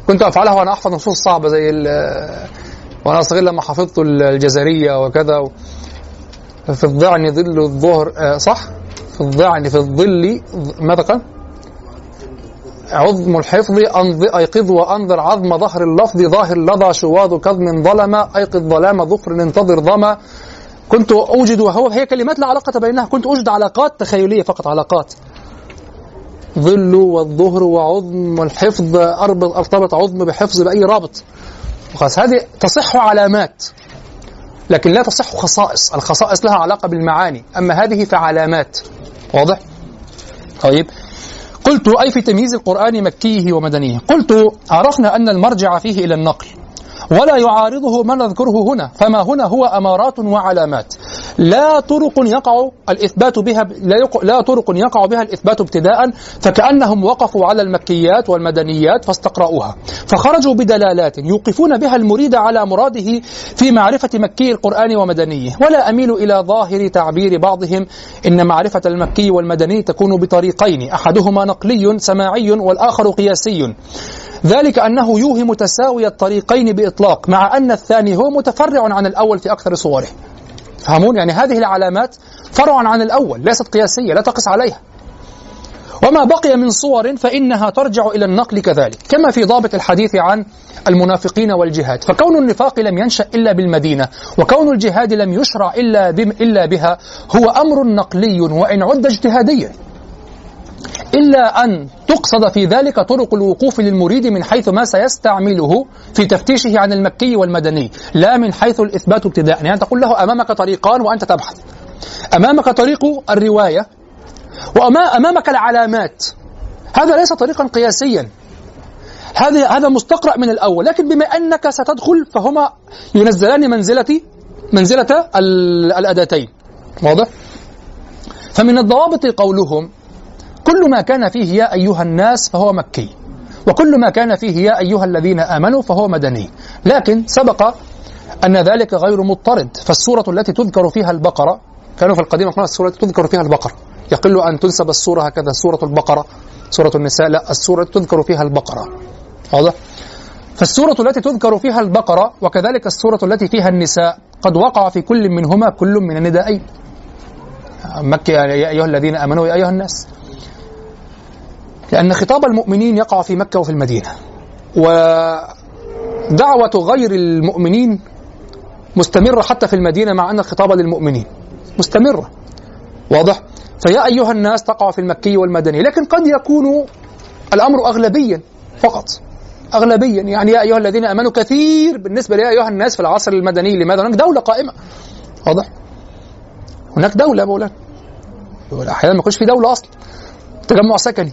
كنت أفعلها وأنا أحفظ نصوص صعبة زي وأنا صغير لما حفظت الجزرية وكذا في الضعن ظل الظهر آه، صح؟ في الضعن في الظل ماذا قال؟ عظم الحفظ أيقظ وأنظر عظم ظهر اللفظ ظاهر لظى شواظ كظم ظلم أيقظ ظلام ظفر انتظر ظما كنت أوجد وهو هي كلمات لا علاقة بينها كنت أوجد علاقات تخيلية فقط علاقات ظل والظهر وعظم الحفظ أرتبط عظم بحفظ بأي رابط. خلاص هذه تصح علامات لكن لا تصح خصائص. الخصائص لها علاقة بالمعاني أما هذه فعلامات. واضح؟ طيب. قلت أي في تمييز القرآن مكيه ومدنيه؟ قلت عرفنا أن المرجع فيه إلى النقل. ولا يعارضه ما نذكره هنا. فما هنا هو أمارات وعلامات. لا طرق يقع الإثبات بها لا, لا طرق يقع بها الإثبات ابتداء فكأنهم وقفوا على المكيات والمدنيات فاستقرأوها فخرجوا بدلالات يوقفون بها المريد على مراده في معرفة مكي القرآن ومدنيه. ولا أميل إلى ظاهر تعبير بعضهم. إن معرفة المكي والمدني تكون بطريقين أحدهما نقلي سماعي والآخر قياسي. ذلك أنه يوهم تساوي الطريقين بإطلاق مع أن الثاني هو متفرع عن الأول في أكثر صوره. فهمون؟ يعني هذه العلامات فرع عن الأول ليست قياسية لا تقس عليها. وما بقي من صور فإنها ترجع إلى النقل كذلك كما في ضابط الحديث عن المنافقين والجهاد. فكون النفاق لم ينشأ إلا بالمدينة وكون الجهاد لم يشرع إلا, إلا بها هو أمر نقلي وإن عد اجتهاديا. إلا أن تقصد في ذلك طرق الوقوف للمريد من حيث ما سيستعمله في تفتيشه عن المكي والمدني لا من حيث الإثبات ابتداء. يعني تقول له أمامك طريقان وأنت تبحث. أمامك طريق الرواية وأمامك العلامات. هذا ليس طريقا قياسيا. هذا هذا مستقرأ من الأول. لكن بما أنك ستدخل فهما ينزلان منزلة منزلة الأداتين. واضح؟ فمن الضوابط قولهم كل ما كان فيه يا أيها الناس فهو مكي. وكل ما كان فيه يا أيها الذين آمنوا فهو مدني. لكن سبق أن ذلك غير مضطرد. فالسورة التي تذكر فيها البقرة كانوا في القديم يقولون السورة التي تذكر فيها البقرة. يقل أن تنسب السورة هكذا سورة البقرة سورة النساء. لا السورة تذكر فيها البقرة. واضح؟ فالسورة التي تذكر فيها البقرة وكذلك السورة التي فيها النساء قد وقع في كل منهما كل من الندائين. مكة يا أيها الذين آمنوا يا أيها الناس. لأن خطاب المؤمنين يقع في مكة وفي المدينة. ودعوة غير المؤمنين مستمرة حتى في المدينة مع أن الخطاب للمؤمنين. مستمرة. واضح؟ فيا أيها الناس تقع في المكي والمدني. لكن قد يكون الأمر أغلبيا فقط. أغلبيا. يعني يا أيها الذين آمنوا كثير بالنسبة ليا أيها الناس في العصر المدني لماذا؟ هناك دولة قائمة. واضح؟ هناك دولة مولانا. أحيانا ما يكونش في دولة أصلا. تجمع سكني.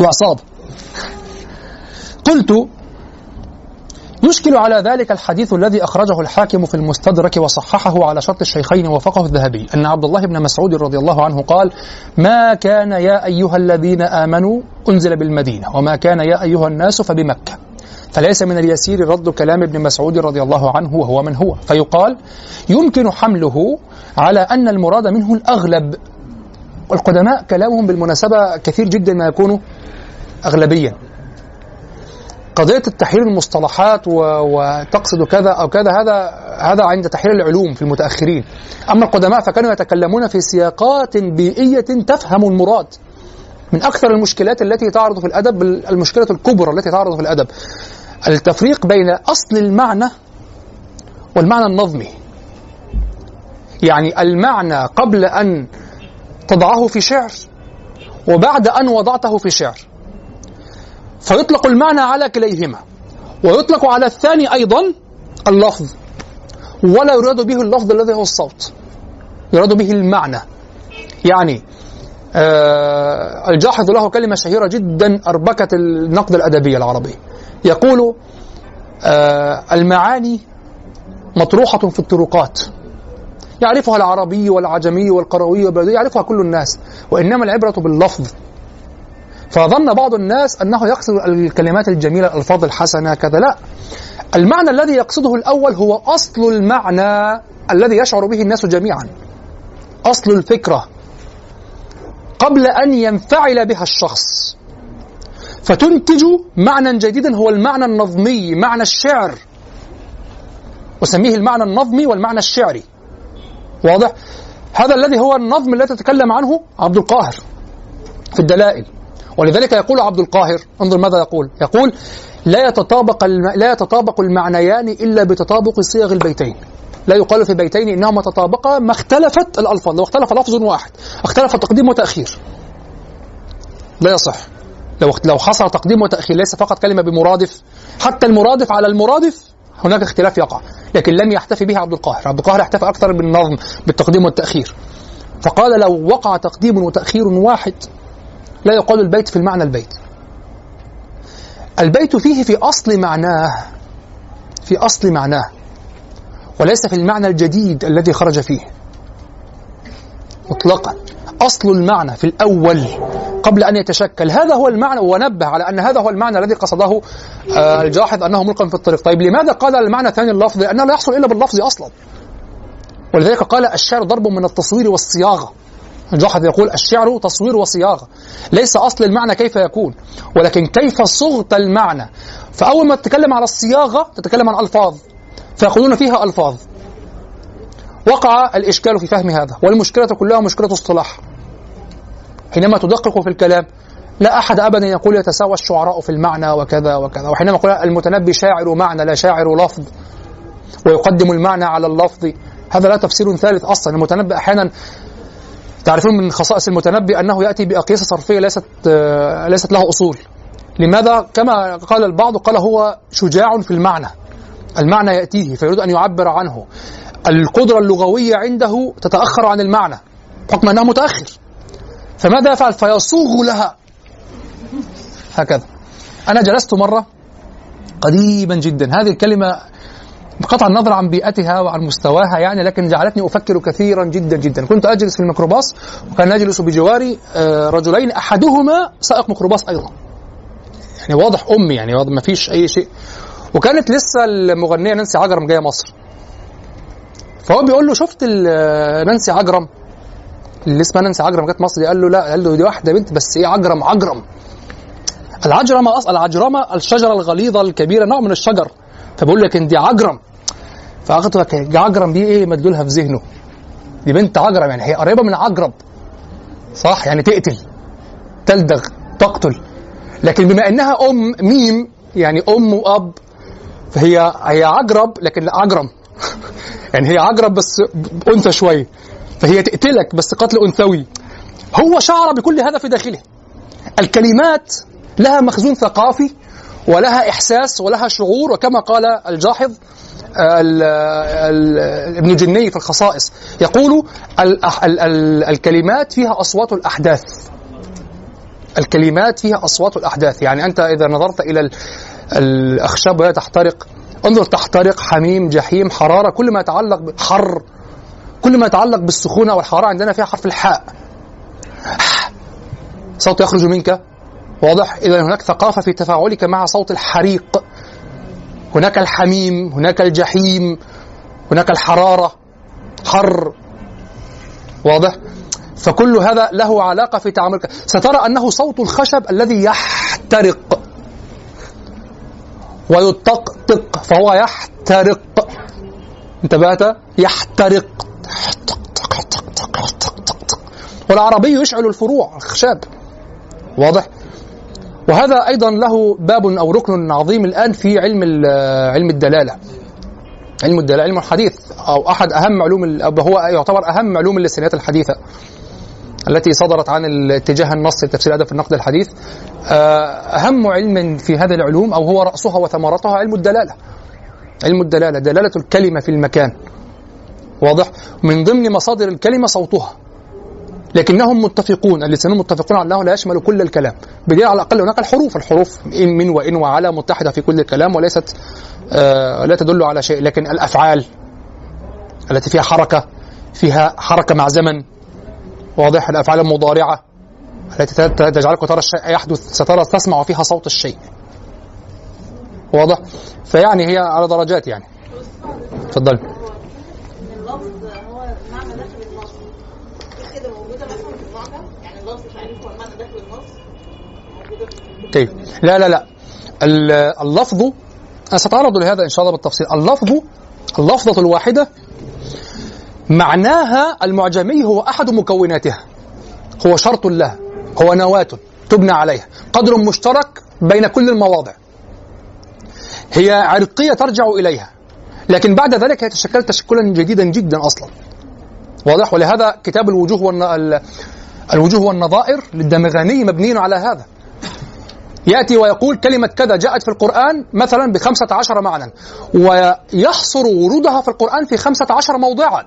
وعصابة قلت يشكل على ذلك الحديث الذي أخرجه الحاكم في المستدرك وصححه على شرط الشيخين وفقه الذهبي أن عبد الله بن مسعود رضي الله عنه قال ما كان يا أيها الذين آمنوا أنزل بالمدينة وما كان يا أيها الناس فبمكة فليس من اليسير رد كلام ابن مسعود رضي الله عنه وهو من هو. فيقال يمكن حمله على أن المراد منه الأغلب والقدماء كلامهم بالمناسبة كثير جدا ما يكون أغلبيا. قضية التحرير المصطلحات و... وتقصد كذا أو كذا هذا هذا عند تحرير العلوم في المتأخرين. أما القدماء فكانوا يتكلمون في سياقات بيئية تفهم المراد. من أكثر المشكلات التي تعرض في الأدب المشكلة الكبرى التي تعرض في الأدب التفريق بين أصل المعنى والمعنى النظمي. يعني المعنى قبل أن تضعه في شعر وبعد أن وضعته في شعر. فيطلق المعنى على كليهما ويطلق على الثاني أيضا اللفظ ولا يراد به اللفظ الذي هو الصوت يراد به المعنى. يعني آه الجاحظ له كلمة شهيرة جدا أربكت النقد الأدبي العربي. يقول آه المعاني مطروحة في الطرقات. يعرفها العربي والعجمي والقروي والبلدي يعرفها كل الناس وإنما العبرة باللفظ. فظن بعض الناس أنه يقصد الكلمات الجميلة الألفاظ الحسنة كذا لا. المعنى الذي يقصده الأول هو أصل المعنى الذي يشعر به الناس جميعا. أصل الفكرة. قبل أن ينفعل بها الشخص. فتنتج معنى جديدا هو المعنى النظمي معنى الشعر. أسميه المعنى النظمي والمعنى الشعري. واضح؟ هذا الذي هو النظم الذي تتكلم عنه عبد القاهر في الدلائل. ولذلك يقول عبد القاهر انظر ماذا يقول. يقول لا يتطابق الم... لا يتطابق المعنيان إلا بتطابق صيغ البيتين. لا يقال في بيتين إنهما تطابقا ما اختلفت الألفاظ. لو اختلف لفظ واحد اختلف تقديم وتأخير. لا يصح. لو لو حصل تقديم وتأخير ليس فقط كلمة بمرادف حتى المرادف على المرادف هناك اختلاف يقع. لكن لم يحتفي به عبد القاهر. عبد القاهر احتفى أكثر بالنظم بالتقديم والتأخير. فقال لو وقع تقديم وتأخير واحد لا يقال البيت في المعنى البيت. البيت فيه في أصل معناه في أصل معناه وليس في المعنى الجديد الذي خرج فيه. مطلقا. أصل المعنى في الأول قبل أن يتشكل. هذا هو المعنى ونبه على أن هذا هو المعنى الذي قصده آه، الجاحظ أنه ملقى في الطريق. طيب لماذا قال المعنى الثاني اللفظ؟ لأنه لا يحصل إلا باللفظ أصلا. ولذلك قال الشعر ضرب من التصوير والصياغة. الجاحظ يقول الشعر تصوير وصياغة. ليس أصل المعنى كيف يكون. ولكن كيف صغت المعنى؟ فأول ما تتكلم على الصياغة تتكلم عن ألفاظ. فيقولون فيها ألفاظ. وقع الإشكال في فهم هذا. والمشكلة كلها مشكلة اصطلاح. حينما تدقق في الكلام لا أحد أبدا يقول يتساوى الشعراء في المعنى وكذا وكذا وحينما يقول المتنبي شاعر معنى لا شاعر لفظ ويقدم المعنى على اللفظ هذا لا تفسير ثالث أصلا. المتنبي أحيانا تعرفون من خصائص المتنبي أنه يأتي بأقيسة صرفية ليست آه، ليست له أصول. لماذا؟ كما قال البعض قال هو شجاع في المعنى. المعنى يأتيه فيريد أن يعبر عنه. القدرة اللغوية عنده تتأخر عن المعنى حكم أنه متأخر. فماذا يفعل؟ فيصوغ لها. هكذا. أنا جلست مرة قديما جدا. هذه الكلمة بقطع النظر عن بيئتها وعن مستواها يعني لكن جعلتني أفكر كثيرا جدا جدا. كنت أجلس في الميكروباص وكان يجلس بجواري آه، رجلين أحدهما سائق ميكروباص أيضا. يعني واضح أمي يعني واضح ما فيش أي شيء. وكانت لسه المغنية نانسي عجرم جاية مصر. فهو بيقول له شفت نانسي عجرم؟ اللي اسمها نانسي عجرم جت مصر قال له لا قال له دي واحدة بنت بس إيه عجرم عجرم. العجرمة أصلا العجرمة الشجرة الغليظة الكبيرة نوع من الشجر. فبقول لك إن دي عجرم. فأخذت لك عجرم دي إيه مدلولها في ذهنه. دي بنت عجرم يعني هي قريبة من عجرب صح؟ يعني تقتل تلدغ تقتل. لكن بما إنها أم ميم يعني أم وأب فهي هي عجرب لكن عجرم. يعني هي عجرب بس أنثى شوية فهي تقتلك بس قتل أنثوي. هو شعر بكل هذا في داخله. الكلمات لها مخزون ثقافي ولها إحساس ولها شعور وكما قال الجاحظ ال- ال- ابن جني في الخصائص. يقول ال- ال- ال- الكلمات فيها أصوات الأحداث. الكلمات فيها أصوات الأحداث. يعني أنت إذا نظرت إلى ال- الأخشاب وهي تحترق انظر تحترق حميم جحيم حرارة كل ما يتعلق بحر كل ما يتعلق بالسخونة والحرارة عندنا فيها حرف الحاء. صوت يخرج منك. واضح؟ اذا هناك ثقافة في تفاعلك مع صوت الحريق. هناك الحميم هناك الجحيم هناك الحرارة. حر. واضح؟ فكل هذا له علاقة في تعاملك. سترى أنه صوت الخشب الذي يحترق. ويطقطق. فهو يحترق. انتبهت؟ يحترق. والعربي يشعل الفروع الخشاب واضح؟ وهذا أيضا له باب أو ركن عظيم الآن في علم علم الدلالة. علم الدلالة علم الحديث. أو أحد أهم علوم هو يعتبر أهم علوم اللسانيات الحديثة التي صدرت عن الاتجاه النصي لتفسير في النقد الحديث. آه، أهم علم في هذه العلوم أو هو رأسها وثمرتها علم الدلالة. علم الدلالة دلالة الكلمة في المكان. واضح؟ من ضمن مصادر الكلمة صوتها. لكنهم متفقون اللسانيون متفقون على أنه لا يشمل كل الكلام. بدليل على الأقل هناك الحروف الحروف ان من وإن وعلى متحدة في كل الكلام وليست آه لا تدل على شيء. لكن الأفعال التي فيها حركة فيها حركة مع زمن واضح؟ الأفعال المضارعة التي تجعلك ترى الشيء يحدث سترى تسمع فيها صوت الشيء. واضح؟ فيعني هي على درجات يعني. تفضل اللفظ هو معنى داخل النص دي كده موجوده مثلا في المعجم يعني اللفظ تعريف هو المعنى داخل النص موجوده في طيب. لا لا لا. ال- اللفظ أنا سأتعرض لهذا إن شاء الله بالتفصيل. اللفظ اللفظة الواحدة معناها المعجمي هو أحد مكوناتها. هو شرط لها هو نواة تبنى عليها. قدر مشترك بين كل المواضع. هي عرقية ترجع إليها. لكن بعد ذلك هي تشكلت تشكلا جديدا جدا أصلا. واضح؟ ولهذا كتاب الوجوه والن... ال- الوجوه والنظائر للدمغاني مبني على هذا. يأتي ويقول كلمة كذا جاءت في القرآن مثلا بخمسة عشر معنى ويحصر ورودها في القرآن في خمسة عشر موضعا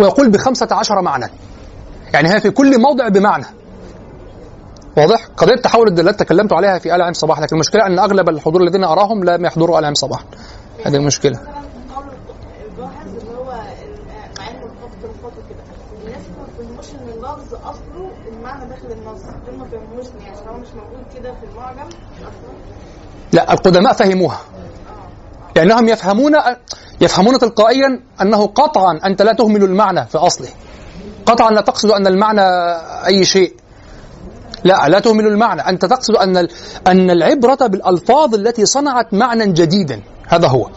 ويقول بخمسة عشر معنى. يعني هي في كل موضع بمعنى. واضح؟ قضية تحول الدلالات تكلمت عليها في آل عم صباح لكن المشكلة أن أغلب الحضور الذين أراهم لم يحضروا آل عم صباح. هذه المشكلة مثلا قول الجاحظ اللي هو ال- مع انه الخط الخط كده الناس ما بيفهموش ان اللفظ اصله المعنى داخل النص دول ما فهموش يعني عشان هو مش موجود كده في المعجم أصلا لا القدماء فهموها. لأنهم يفهمون يفهمون تلقائيا أنه قطعا أنت لا تهمل المعنى في أصله. قطعا لا تقصد أن المعنى أي شيء. لا لا تهمل المعنى. أنت تقصد أن أن العبرة بالألفاظ التي صنعت معنى جديدا. هذا هو.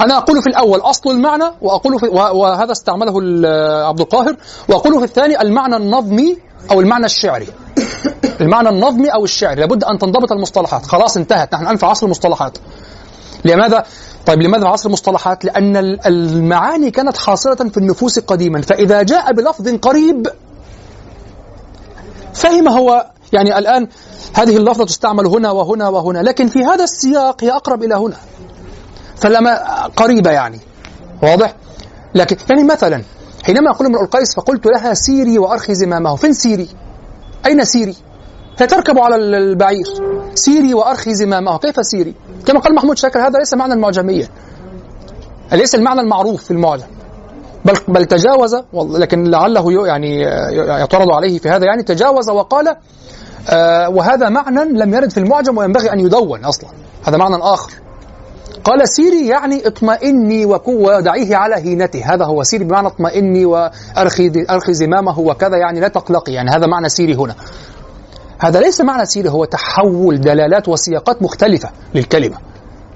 أنا أقول في الأول أصل المعنى وأقول في وه- وهذا استعمله عبد القاهر. وأقول في الثاني المعنى النظمي أو المعنى الشعري. المعنى النظمي أو الشعري. لابد أن تنضبط المصطلحات. خلاص انتهت. نحن الآن في عصر المصطلحات. لماذا؟ طيب لماذا في عصر المصطلحات؟ لأن ال- المعاني كانت حاصلة في النفوس قديما. فإذا جاء بلفظ قريب فهم هو يعني الآن هذه اللفظة تستعمل هنا وهنا وهنا. لكن في هذا السياق هي أقرب إلى هنا. فلما قريبة يعني. واضح؟ لكن يعني مثلا حينما يقول امرؤ القيس فقلت لها سيري وأرخي زمامه فين سيري؟ أين سيري؟ هي تركب على البعير. سيري وأرخي زمامه كيف سيري؟ كما قال محمود شاكر هذا ليس معنى المعجمية. ليس المعنى المعروف في المعجم. بل بل تجاوز لكن لعله يعني يعترض عليه في هذا. يعني تجاوز وقال آه وهذا معنى لم يرد في المعجم وينبغي أن يدون أصلا. هذا معنى آخر. قال سيري يعني اطمئني وكو ودعيه على هينته. هذا هو سيري بمعنى اطمئني وارخي ارخي زمامه وكذا يعني لا تقلقي. يعني هذا معنى سيري هنا. هذا ليس معنى سيري هو تحول دلالات وسياقات مختلفة للكلمة.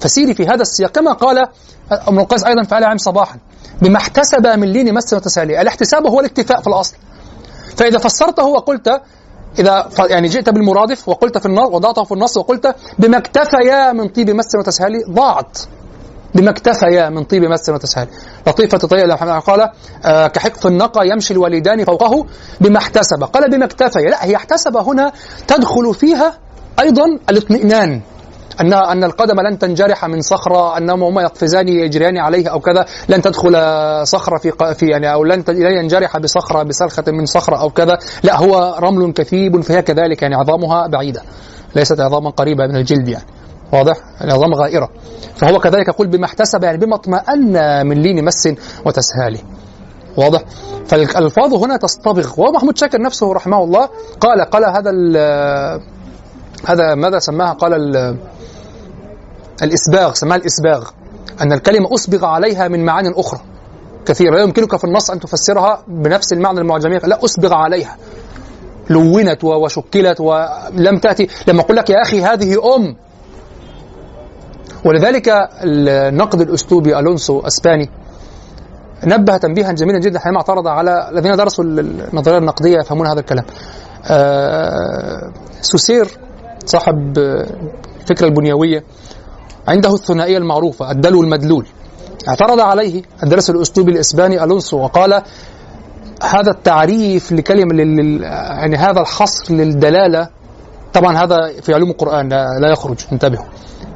فسيري في هذا السياق كما قال ابن القيس أيضا في عام صباحا بما احتسب من لين مس وتسالي الاحتساب هو الاكتفاء في الأصل. فإذا فسرته وقلت إذا يعني جئت بالمرادف وقلت في النص وضعته في النص وقلت بما اكتفيا من طيب مس وتسهيل ضاعت. بما اكتفيا من طيب مس وتسهيل لطيفة طيب قال آه كحقف النقى يمشي الوالدان فوقه بما احتسب. قال بما اكتفيا لا هي احتسب هنا تدخل فيها أيضا الاطمئنان. أن أن القدم لن تنجرح من صخرة أنهما هما يقفزان يجريان عليه أو كذا لن تدخل صخرة في في يعني أو لن ينجرح بصخرة بسلخة من صخرة أو كذا. لا هو رمل كثيب فهي كذلك يعني عظامها بعيدة ليست عظاما قريبة من الجلد يعني. واضح؟ يعني عظام غائرة. فهو كذلك يقول بما احتسب يعني بما اطمأن من لين مس وتسهاله واضح؟ فالألفاظ هنا تصطبغ ومحمود شاكر نفسه رحمه الله قال قال هذا هذا ماذا سماها؟ قال ال- الإسباغ سماها الإسباغ. أن الكلمة أسبغ عليها من معان أخرى. كثيرة لا يمكنك في النص أن تفسرها بنفس المعنى المعجمية. لا أسبغ عليها. لونت وشكلت ولم تأتي. لما أقول لك يا أخي هذه أم. ولذلك النقد الأسلوبي ألونسو أسباني نبه تنبيها جميلا جدا حينما اعترض على الذين درسوا النظرية النقدية يفهمون هذا الكلام. آه، سوسير صاحب آه، الفكرة البنيوية عنده الثنائية المعروفة الدلو المدلول. اعترض عليه الدرس الاسلوبي الإسباني ألونسو وقال هذا التعريف لكلمة لل- يعني هذا الحصر للدلالة طبعا هذا في علوم القرآن لا لا يخرج انتبهوا.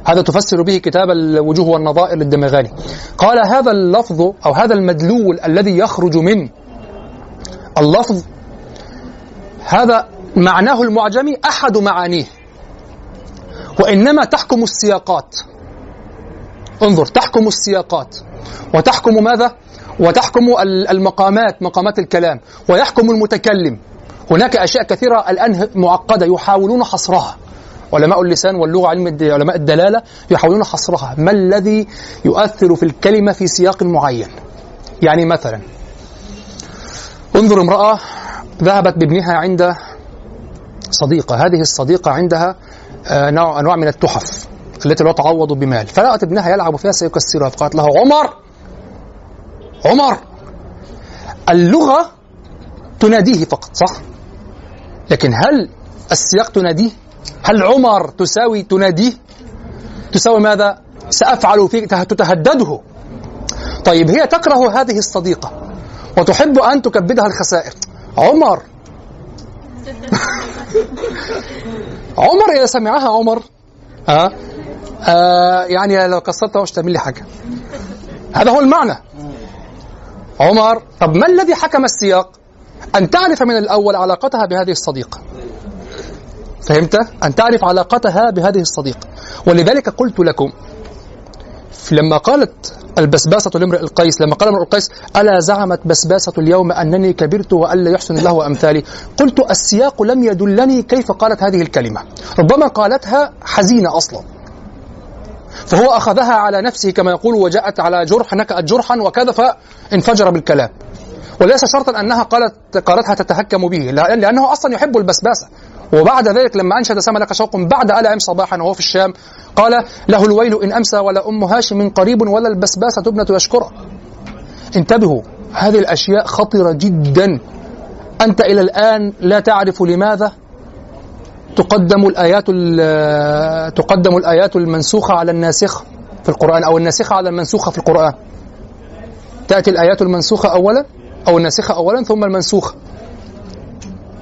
هذا تفسر به كتاب الوجوه والنظائر للدمغاني قال هذا اللفظ أو هذا المدلول الذي يخرج من اللفظ هذا معناه المعجمي أحد معانيه وإنما تحكم السياقات انظر تحكم السياقات. وتحكم ماذا؟ وتحكم ال- المقامات مقامات الكلام. ويحكم المتكلم. هناك أشياء كثيرة الآن معقدة يحاولون حصرها. علماء اللسان واللغة علم علماء الدلالة يحاولون حصرها. ما الذي يؤثر في الكلمة في سياق معين؟ يعني مثلا انظر امرأة ذهبت بابنها عند صديقة. هذه الصديقة عندها آه، نوع أنواع من التحف. التي لا تعوض بمال. فرأت ابنها يلعب فيها سيكسرها فقالت له عمر! عمر! اللغة تناديه فقط صح؟ لكن هل السياق تناديه؟ هل عمر تساوي تناديه؟ تساوي ماذا؟ سأفعل فيك ته- تتهدده طيب هي تكره هذه الصديقة وتحب أن تكبدها الخسائر. عمر! عمر إذا سمعها عمر آه آه يعني لو كسرتها مش تعمل لي حاجة. هذا هو المعنى. عمر طب ما الذي حكم السياق؟ أن تعرف من الأول علاقتها بهذه الصديقة. فهمت؟ أن تعرف علاقتها بهذه الصديقة. ولذلك قلت لكم لما قالت البسباسة لامرئ القيس لما قال امرئ القيس ألا زعمت بسباسة اليوم أنني كبرت وألا يحسن الله أمثالي؟ قلت السياق لم يدلني كيف قالت هذه الكلمة. ربما قالتها حزينة أصلا. فهو أخذها على نفسه كما يقول وجاءت على جرح نكأت جرحا وكذا فانفجر بالكلام وليس شرطا أنها قالت قالتها تتهكم به لأن- لأنه أصلا يحب البسباسة. وبعد ذلك لما أنشد سما لك شوق بعد ألأ أم صباحا وهو في الشام قال له الويل إن أمسى ولا أم هاشم قريب ولا البسباسة ابنة يشكره انتبهوا هذه الأشياء خطرة جدا. أنت إلى الآن لا تعرف لماذا؟ تقدم الآيات ال- تقدم الآيات المنسوخة على الناسخة في القرآن أو الناسخة على المنسوخة في القرآن. تأتي الآيات المنسوخة أولا أو الناسخة أولا ثم المنسوخة.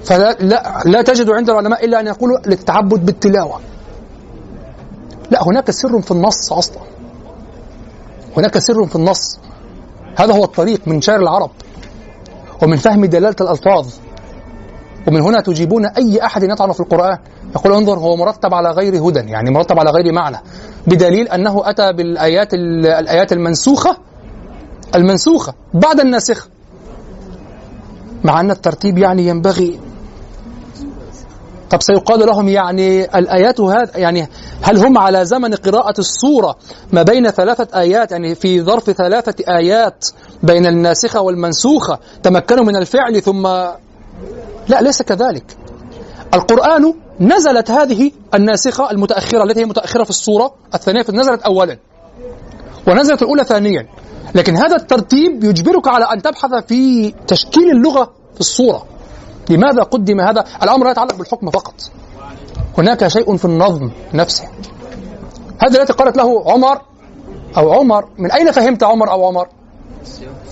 فلا لا, لا تجد عند العلماء إلا أن يقولوا للتعبد بالتلاوة. لا هناك سر في النص أصلا. هناك سر في النص. هذا هو الطريق من شعر العرب ومن فهم دلالة الألفاظ. ومن هنا تجيبون أي أحد يطعن في القرآن. يقول انظر هو مرتب على غير هدى يعني مرتب على غير معنى بدليل أنه أتى بالآيات الآيات المنسوخة المنسوخة بعد الناسخة مع أن الترتيب يعني ينبغي. طب سيقال لهم يعني الآيات هذا يعني هل هم على زمن قراءة السورة ما بين ثلاثة آيات؟ يعني في ظرف ثلاثة آيات بين الناسخة والمنسوخة تمكنوا من الفعل ثم لا ليس كذلك. القرآن نزلت هذه الناسخة المتأخرة التي هي متأخرة في الصورة الثانية نزلت أولا ونزلت الأولى ثانيا. لكن هذا الترتيب يجبرك على أن تبحث في تشكيل اللغة في الصورة لماذا قدم هذا؟ الأمر لا يتعلق بالحكم فقط. هناك شيء في النظم نفسه. هذا التي قالت له عمر أو عمر من أين فهمت عمر أو عمر؟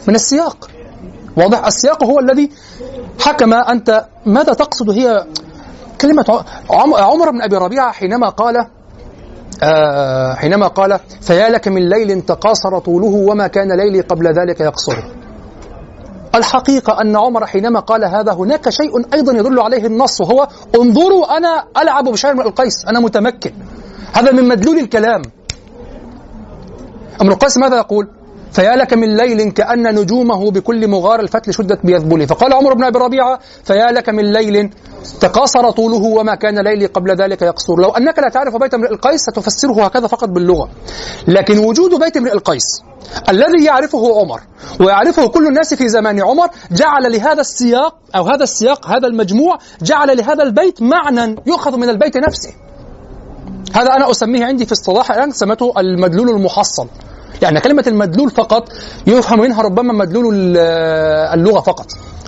من السياق. واضح. السياق هو الذي حكم أنت ماذا تقصد؟ هي كلمة عمر بن أبي ربيعة حينما قال آه حينما قال فيا لك من ليل تقاصر طوله وما كان ليلي قبل ذلك يقصر الحقيقة أن عمر حينما قال هذا هناك شيء أيضا يدل عليه النص وهو انظروا أنا ألعب بشير من القيس أنا متمكن. هذا من مدلول الكلام. أمر القيس ماذا يقول؟ فيا لك من ليل كأن نجومه بكل مغار الفتل شدت بيذبله. فقال عمر بن أبي ربيعة فيا لك من ليل تقاصر طوله وما كان ليلي قبل ذلك يقصر. لو أنك لا تعرف بيت امرئ القيس ستفسره هكذا فقط باللغة. لكن وجود بيت امرئ القيس الذي يعرفه عمر ويعرفه كل الناس في زمان عمر جعل لهذا السياق أو هذا السياق هذا المجموع جعل لهذا البيت معنى يؤخذ من البيت نفسه. هذا أنا أسميه عندي في اصطلاح الآن سمته المدلول المحصل. يعني كلمة المدلول فقط يفهم منها ربما مدلول اللغة فقط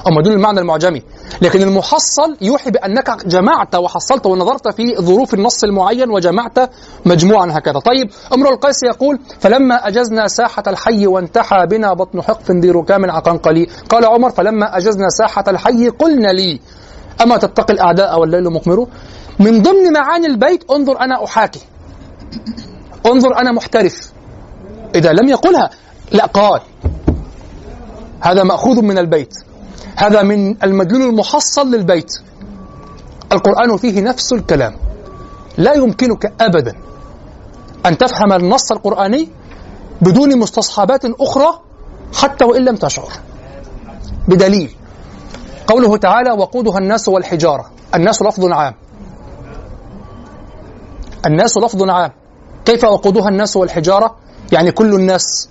أو مدلول المعنى المعجمي. لكن المحصل يوحي بأنك جمعت وحصلت ونظرت في ظروف النص المعين وجمعت مجموعا هكذا. طيب امرؤ القيس يقول فلما أجزنا ساحة الحي وانتحى بنا بطن حقف ذي ركام عقنقلي قال عمر فلما أجزنا ساحة الحي قلنا لي أما تتقي الأعداء والليل مقمر؟ من ضمن معاني البيت انظر أنا أحاكي انظر أنا محترف إذا لم يقلها لا قال. هذا مأخوذ من البيت. هذا من المدلول المحصل للبيت. القرآن فيه نفس الكلام. لا يمكنك أبدا أن تفهم النص القرآني بدون مستصحبات أخرى حتى وإن لم تشعر. بدليل. قوله تعالى وقودها الناس والحجارة الناس لفظ عام. الناس لفظ عام. كيف وقودها الناس والحجارة؟ يعني كل الناس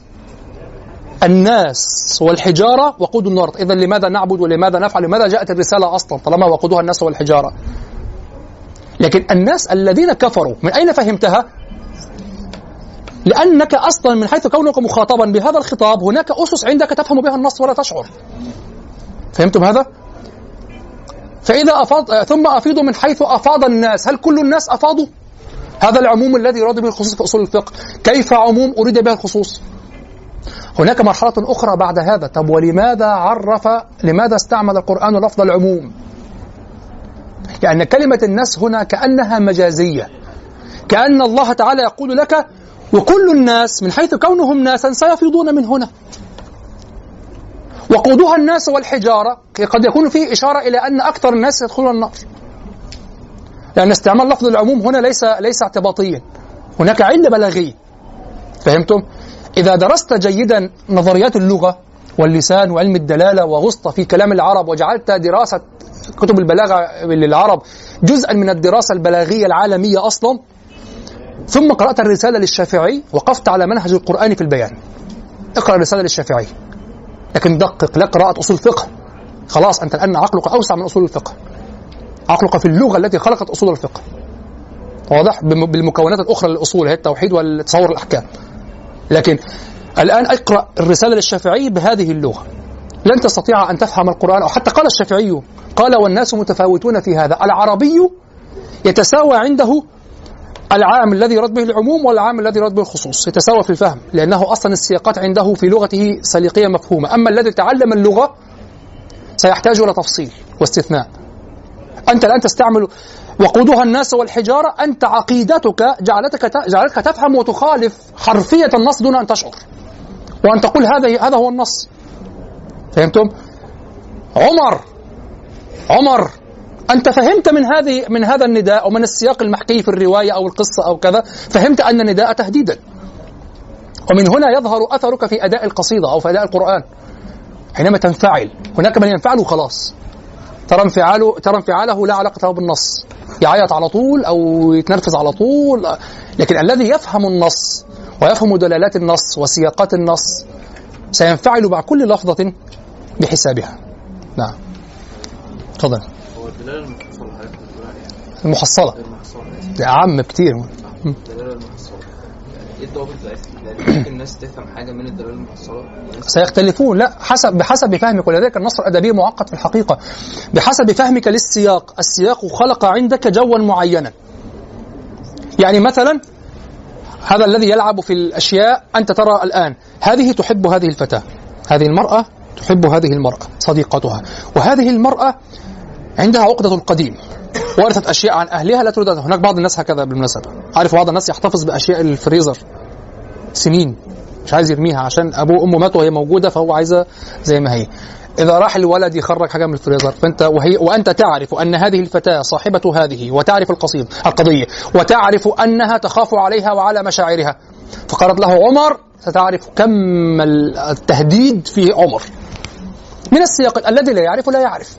الناس والحجارة وقود النار. إذا لماذا نعبد ولماذا نفعل؟ لماذا جاءت الرسالة أصلا طالما وقودها الناس والحجارة؟ لكن الناس الذين كفروا من أين فهمتها؟ لأنك أصلا من حيث كونك مخاطبا بهذا الخطاب هناك أسس عندك تفهم بها النص ولا تشعر. فهمتم هذا؟ فإذا أفاض ثم أفيضوا من حيث أفاض الناس هل كل الناس أفاضوا؟ هذا العموم الذي يراد به الخصوص في أصول الفقه. كيف عموم أريد به الخصوص؟ هناك مرحلة أخرى بعد هذا. طب ولماذا عرف لماذا استعمل القرآن لفظ العموم؟ لأن كلمة الناس هنا كأنها مجازية. كأن الله تعالى يقول لك وكل الناس من حيث كونهم ناسا سيفيضون من هنا. وقودها الناس والحجارة قد يكون فيه إشارة إلى أن أكثر الناس يدخلون النار. لأن استعمال لفظ العموم هنا ليس ليس اعتباطيا. هناك علة بلاغية. فهمتم؟ إذا درست جيدا نظريات اللغة واللسان وعلم الدلالة وغصت في كلام العرب وجعلت دراسة كتب البلاغة للعرب جزءا من الدراسة البلاغية العالمية أصلا ثم قرأت الرسالة للشافعي وقفت على منهج القرآن في البيان. اقرأ الرسالة للشافعي. لكن دقق لا قراءة أصول فقه. خلاص أنت الآن عقلك أوسع من أصول الفقه. عقلك في اللغة التي خلقت أصول الفقه. واضح؟ بالمكونات الأخرى للأصول هي التوحيد والتصور الأحكام. لكن الآن اقرأ الرسالة للشافعي بهذه اللغة. لن تستطيع أن تفهم القرآن أو حتى قال الشافعي قال والناس متفاوتون في هذا. العربي يتساوى عنده العام الذي يراد به العموم والعام الذي يراد به الخصوص يتساوى في الفهم لأنه أصلا السياقات عنده في لغته سليقية مفهومة. أما الذي تعلم اللغة سيحتاج إلى تفصيل واستثناء. أنت الآن تستعمل وقودها الناس والحجارة أنت عقيدتك جعلتك جعلتك تفهم وتخالف حرفية النص دون أن تشعر. وأن تقول هذا هذا هو النص. فهمتم؟ عمر عمر أنت فهمت من هذه من هذا النداء أو من السياق المحكي في الرواية أو القصة أو كذا فهمت أن النداء تهديدا. ومن هنا يظهر أثرك في أداء القصيدة أو في أداء القرآن. حينما تنفعل هناك من ينفعل وخلاص ترى انفعاله ترى انفعاله لا علاقة له بالنص. يعيط على طول أو يتنرفز على طول. لكن الذي يفهم النص ويفهم دلالات النص وسياقات النص سينفعل مع كل لفظة بحسابها. نعم. تفضل. المحصلة. المحصول. ده كتير الدلاله المحصله يعني إيه ممكن الناس تفهم حاجة من الدلاله المحصله وناس سيختلفون. لا حسب بحسب فهمك. ولذلك النص الأدبي معقد في الحقيقة. بحسب فهمك للسياق. السياق خلق عندك جوا معينا. يعني مثلا هذا الذي يلعب في الأشياء أنت ترى الآن. هذه تحب هذه الفتاة. هذه المرأة تحب هذه المرأة صديقتها. وهذه المرأة عندها عقدة القديم. ورثت أشياء عن أهلها لا تريد هناك بعض الناس هكذا بالمناسبة. عارف بعض الناس يحتفظ بأشياء الفريزر. سنين مش عايز يرميها عشان أبوه وأمه ماتوا وهي موجودة فهو عايزها زي ما هي. إذا راح الولد يخرج حاجة من الفريزر فأنت وهي وأنت تعرف أن هذه الفتاة صاحبة هذه وتعرف القصيد القضية وتعرف أنها تخاف عليها وعلى مشاعرها. فقالت له عمر ستعرف كم التهديد في عمر. من السياق الذي لا يعرف لا يعرف.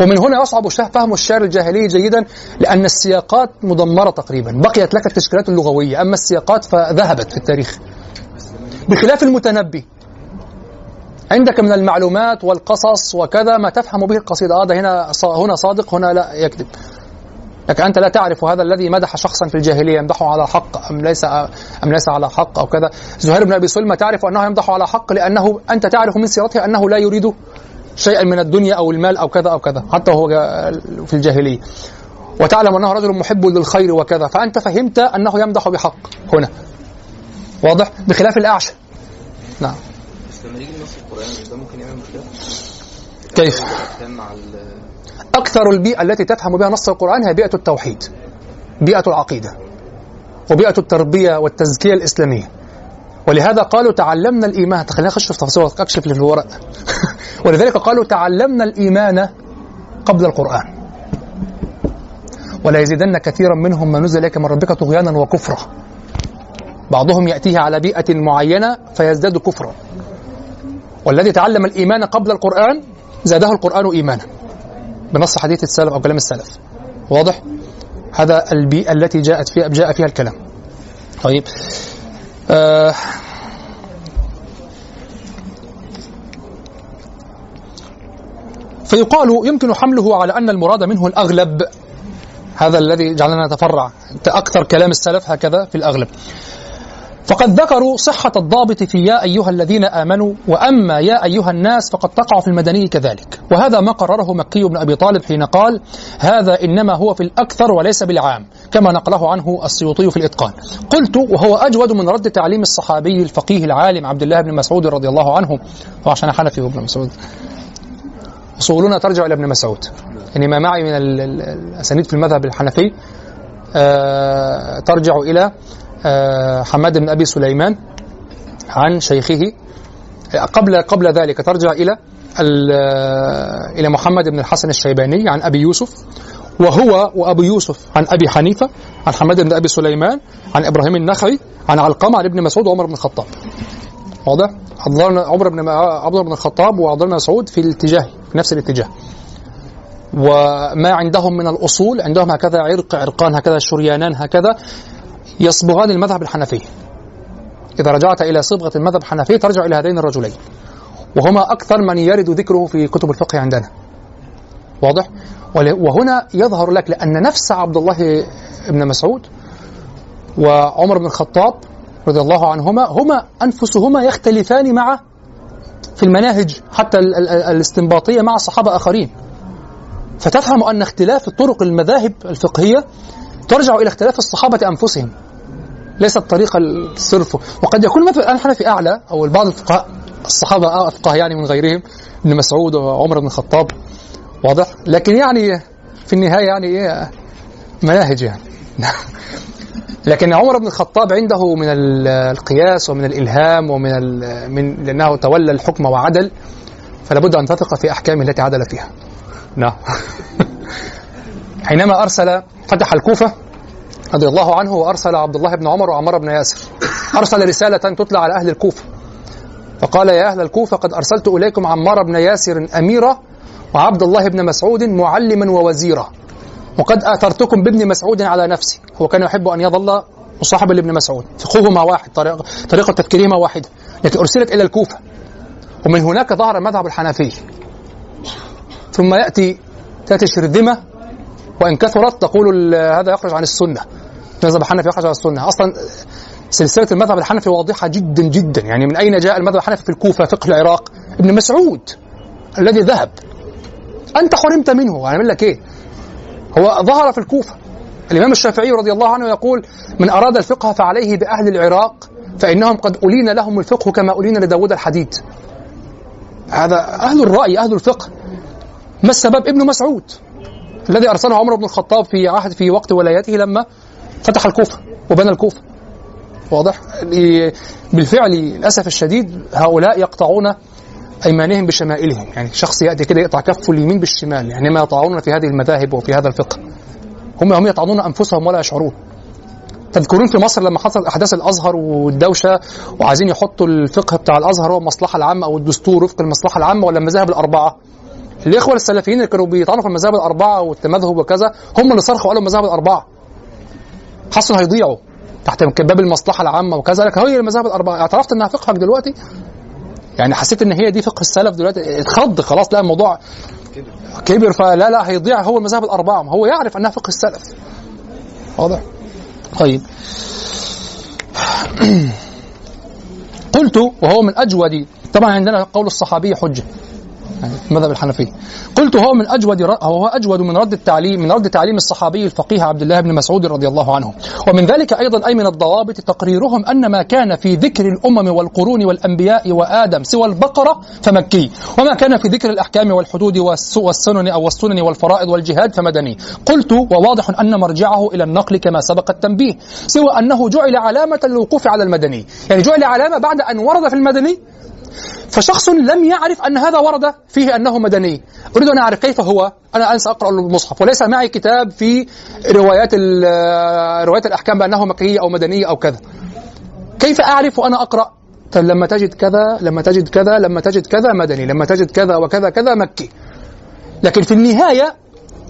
ومن هنا يصعب فهم الشعر الجاهلي جيدا لأن السياقات مدمرة تقريبا. بقيت لك التشكيلات اللغوية. أما السياقات فذهبت في التاريخ. بخلاف المتنبي عندك من المعلومات والقصص وكذا ما تفهم به القصيدة آه ده هنا هنا صادق هنا لا يكذب. لكن أنت لا تعرف هذا الذي مدح شخصا في الجاهلية يمدحه على حق أم ليس أم ليس على حق أو كذا. زهير بن أبي سلمى تعرف أنه يمدح على حق لأنه أنت تعرف من سيرته أنه لا يريد شيئا من الدنيا أو المال أو كذا أو كذا حتى وهو في الجاهلية. وتعلم أنه رجل محب للخير وكذا. فأنت فهمت أنه يمدح بحق. هنا. واضح؟ بخلاف الأعشى. نعم. لما يجي ده ممكن يعمل مشكله كيف؟ أكثر البيئة التي تفهم بها نص القرآن هي بيئة التوحيد بيئة العقيدة وبيئة التربية والتزكية الإسلامية. ولهذا قالوا تعلمنا الإيمان. خلينا نخش في تفاصيل اكشف اللي في الورق. ولذلك قالوا تعلمنا الإيمان قبل القرآن. ولا يزيدن كثيرا منهم ما نزل إليك من ربك طغيانا وكفرا. بعضهم يأتيه على بيئة معينة فيزداد كفرا. والذي تعلم الإيمان قبل القرآن زاده القرآن إيمانا. بنص حديث السلف أو كلام السلف. واضح؟ هذا البيئة التي جاءت فيها جاء فيها الكلام. طيب. آه فيقال يمكن حمله على أن المراد منه الأغلب. هذا الذي جعلنا نتفرع. أكثر كلام السلف هكذا في الأغلب. فقد ذكروا صحة الضابط في يا أيها الذين آمنوا وأما يا أيها الناس فقد تقع في المدني كذلك. وهذا ما قرره مكي بن أبي طالب حين قال هذا إنما هو في الأكثر وليس بالعام كما نقله عنه السيوطي في الإتقان. قلت وهو أجود من رد تعليم الصحابي الفقيه العالم عبد الله بن مسعود رضي الله عنه. هو عشان حنفي وابن مسعود. أصولنا ترجع إلى ابن مسعود. يعني ما معي من ال- ال- الأسانيد في المذهب الحنفي. آه، ترجع إلى حماد بن أبي سليمان عن شيخه. قبل قبل ذلك ترجع إلى ال- إلى محمد بن الحسن الشيباني عن أبي يوسف. وهو وأبو يوسف عن أبي حنيفة عن حماد بن أبي سليمان عن إبراهيم النخعي عن علقمة عن ابن مسعود وعمر بن الخطاب. واضح؟ حضرنا عمر بن عمر بن الخطاب بن مسعود في الاتجاه في نفس الاتجاه. وما عندهم من الأصول عندهم هكذا عرق عرقان هكذا شريانان هكذا. يصبغان المذهب الحنفي. إذا رجعت إلى صبغة المذهب الحنفي ترجع إلى هذين الرجلين. وهما أكثر من يرد ذكره في كتب الفقه عندنا. واضح؟ وهنا يظهر لك لأن نفس عبد الله بن مسعود وعمر بن الخطاب رضي الله عنهما هما أنفسهما يختلفان مع في المناهج حتى ال- ال- الاستنباطية مع صحابة آخرين. فتفهم أن اختلاف طرق المذاهب الفقهية ترجع إلى اختلاف الصحابة أنفسهم. ليست طريقة الصرف. وقد يكون مثلا الحنفي أعلى أو البعض الفقهاء الصحابة أفقه يعني من غيرهم ابن مسعود وعمر بن الخطاب. واضح؟ لكن يعني في النهاية يعني إيه؟ مناهج يعني. لكن عمر بن الخطاب عنده من ال- القياس ومن الإلهام ومن من لأنه تولى الحكم وعدل فلا بد أن تثق في أحكامه التي عدل فيها. نعم. حينما أرسل فتح الكوفة رضي الله عنه وأرسل عبد الله بن عمر وعمر بن ياسر. أرسل رسالة تتلى على أهل الكوفة. فقال يا أهل الكوفة قد أرسلت إليكم عمار بن ياسر أميرا وعبد الله بن مسعود معلما ووزيرا. وقد آثرتكم بابن مسعود على نفسي. هو كان يحب أن يظل مصاحبا لابن مسعود. فقههما واحد طريقة, طريقة تفكيرهما واحدة لكن أرسلت إلى الكوفة. ومن هناك ظهر المذهب الحنفي. ثم يأتي تأتي شرذمة وإن كثرت تقول هذا يخرج عن السنة. المذهب الحنفي يخرج عن السنة. أصلا سلسلة المذهب الحنفي واضحة جدا جدا. يعني من أين جاء المذهب الحنفي في الكوفة فقه العراق؟ ابن مسعود الذي ذهب. أنت حرمت منه. هنعمل لك إيه؟ هو ظهر في الكوفة. الإمام الشافعي رضي الله عنه يقول من أراد الفقه فعليه بأهل العراق فإنهم قد ألين لهم الفقه كما ألين لداود الحديد هذا أهل الرأي أهل الفقه. ما السبب؟ ابن مسعود. الذي أرسله عمر بن الخطاب في عهد في وقت ولايته لما فتح الكوفة وبنى الكوفة. واضح؟ بالفعل للأسف الشديد هؤلاء يقطعون أيمانهم بشمائلهم. يعني شخص يأتي كده يقطع كفه اليمين بالشمال يعني ما يطعنون في هذه المذاهب وفي هذا الفقه. هم هم يطعنون أنفسهم ولا يشعرون. تذكرون في مصر لما حصلت أحداث الأزهر والدوشة وعايزين يحطوا الفقه بتاع الأزهر هو المصلحة العامة أو الدستور وفق المصلحة العامة ولا المذاهب الأربعة؟ الإخوة السلفيين اللي كانوا بيطعنوا في المذاهب الأربعة والتمذهب وكذا هم اللي صرخوا قالوا المذاهب الأربعة. حسوا هيضيعوا تحت باب المصلحة العامة وكذا. لكن هي المذاهب الأربعة اعترفت إنها فقهك دلوقتي؟ يعني حسيت إن هي دي فقه السلف دلوقتي؟ اتخض خلاص لا الموضوع كبر. فلا لا هيضيع هو المذاهب الأربعة. هو يعرف إنها فقه السلف. واضح؟ طيب. قلت وهو من أجود طبعا عندنا قول الصحابي حجة. يعني المذهب الحنفي. قلت هو من أجود هو أجود من رد التعليم من رد تعليم الصحابي الفقيه عبد الله بن مسعود رضي الله عنه. ومن ذلك أيضا أي من الضوابط تقريرهم أن ما كان في ذكر الأمم والقرون والأنبياء وآدم سوى البقرة فمكي. وما كان في ذكر الأحكام والحدود والس- والسنن أو السنن والفرائض والجهاد فمدني. قلت وواضح أن مرجعه إلى النقل كما سبق التنبيه سوى أنه جعل علامة للوقوف على المدني. يعني جعل علامة بعد أن ورد في المدني. فشخص لم يعرف أن هذا ورد فيه أنه مدني. أريد أن أعرف كيف هو؟ أنا انسى أقرأ المصحف. وليس معي كتاب في روايات روايات الأحكام بأنه مكيه أو مدنيه أو كذا. كيف أعرف وأنا أقرأ؟ طيب لما تجد كذا لما تجد كذا لما تجد كذا مدني لما تجد كذا وكذا كذا مكي. لكن في النهاية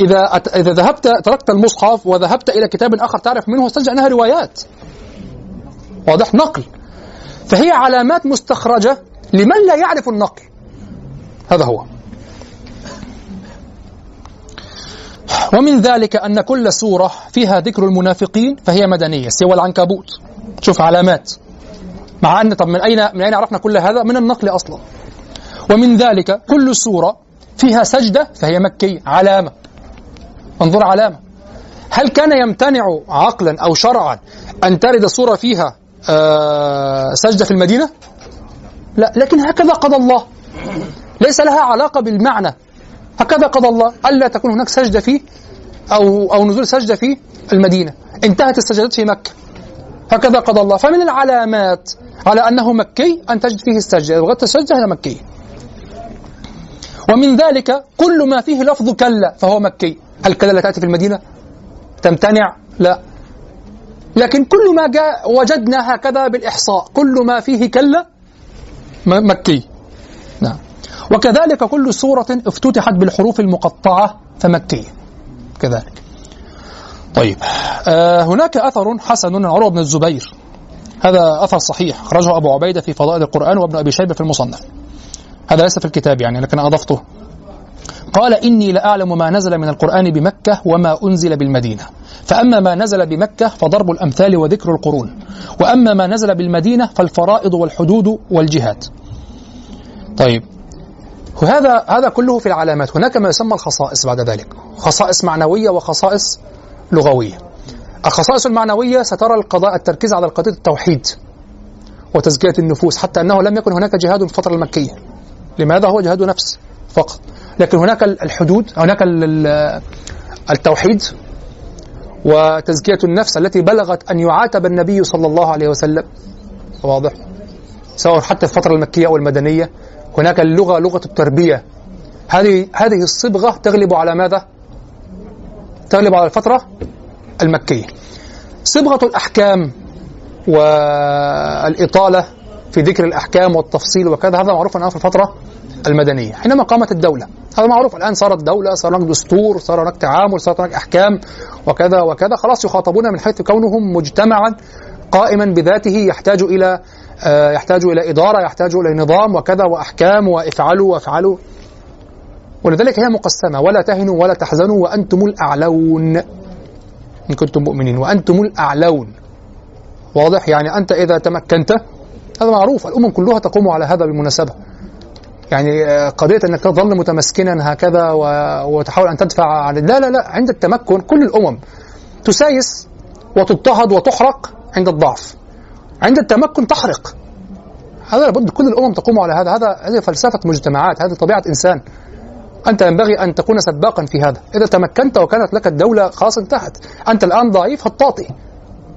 إذا أت- إذا ذهبت تركت المصحف وذهبت إلى كتاب آخر تعرف منه استنتج أنها روايات. واضح؟ نقل. فهي علامات مستخرجة لمن لا يعرف النقل. هذا هو. ومن ذلك أن كل سورة فيها ذكر المنافقين فهي مدنية سوى العنكبوت. شوف علامات. مع أن طب من أين من أين عرفنا كل هذا؟ من النقل أصلا. ومن ذلك كل سورة فيها سجدة فهي مكية علامة. انظر علامة. هل كان يمتنع عقلا أو شرعا أن ترد سورة فيها آه سجدة في المدينة؟ لا لكن هكذا قضى الله. ليس لها علاقة بالمعنى. هكذا قضى الله ألا تكون هناك سجدة في أو أو نزول سجدة في المدينة. انتهت السجدات في مكة. هكذا قضى الله. فمن العلامات على أنه مكي أن تجد فيه السجدة. لغة السجدة هي مكية. ومن ذلك كل ما فيه لفظ كلا فهو مكي. هل كلا لا تأتي في المدينة؟ تمتنع؟ لا. لكن كل ما جاء وجدنا هكذا بالإحصاء. كل ما فيه كلا مكي. نعم. وكذلك كل سورة افتتحت بالحروف المقطعة فمكية. كذلك. طيب آه هناك أثر حسن عن عروة بن الزبير. هذا أثر صحيح. أخرجه أبو عبيدة في فضائل القرآن وابن أبي شيبة في المصنف. هذا ليس في الكتاب يعني لكن أضفته. قال إني لأعلم ما نزل من القرآن بمكة وما أنزل بالمدينة. فأما ما نزل بمكة فضرب الأمثال وذكر القرون. وأما ما نزل بالمدينة فالفرائض والحدود والجهاد. طيب وهذا هذا كله في العلامات. هناك ما يسمى الخصائص بعد ذلك. خصائص معنوية وخصائص لغوية. الخصائص المعنوية سترى القضاء التركيز على قضية التوحيد وتزكية النفوس حتى أنه لم يكن هناك جهاد في الفترة المكية. لماذا هو جهاد نفس فقط؟ لكن هناك الحدود هناك ال- ال- التوحيد وتزكية النفس التي بلغت أن يعاتب النبي صلى الله عليه وسلم. واضح. سواء حتى في الفترة المكية أو المدنية. هناك اللغة لغة التربية. هذه هذه الصبغة تغلب على ماذا؟ تغلب على الفترة المكية. صبغة الأحكام والإطالة في ذكر الأحكام والتفصيل وكذا هذا معروف أنه في الفترة المدنية. حينما قامت الدولة هذا معروف الآن صارت دولة صار هناك دستور صار هناك تعامل صارت هناك أحكام وكذا وكذا خلاص يخاطبون من حيث كونهم مجتمعا قائما بذاته يحتاج إلى يحتاج إلى إدارة يحتاج إلى نظام وكذا وأحكام وافعلوا وافعلوا. ولذلك هي مقسمة ولا تهنوا ولا تحزنوا وأنتم الأعلون. إن كنتم مؤمنين وأنتم الأعلون. واضح؟ يعني أنت إذا تمكنت هذا معروف الأمم كلها تقوم على هذا بالمناسبة يعني آه، قضية أنك تظل متمسكنا هكذا وتحاول أن تدفع عن لا لا لا عند التمكن كل الأمم تسايس وتضطهد وتحرق عند الضعف. عند التمكن تحرق. هذا لابد كل الأمم تقوم على هذا. هذا هذه فلسفة مجتمعات. هذه طبيعة إنسان. أنت ينبغي أن تكون سباقا في هذا. إذا تمكنت وكانت لك الدولة خلاص انتهت أنت الآن ضعيف هتطاطي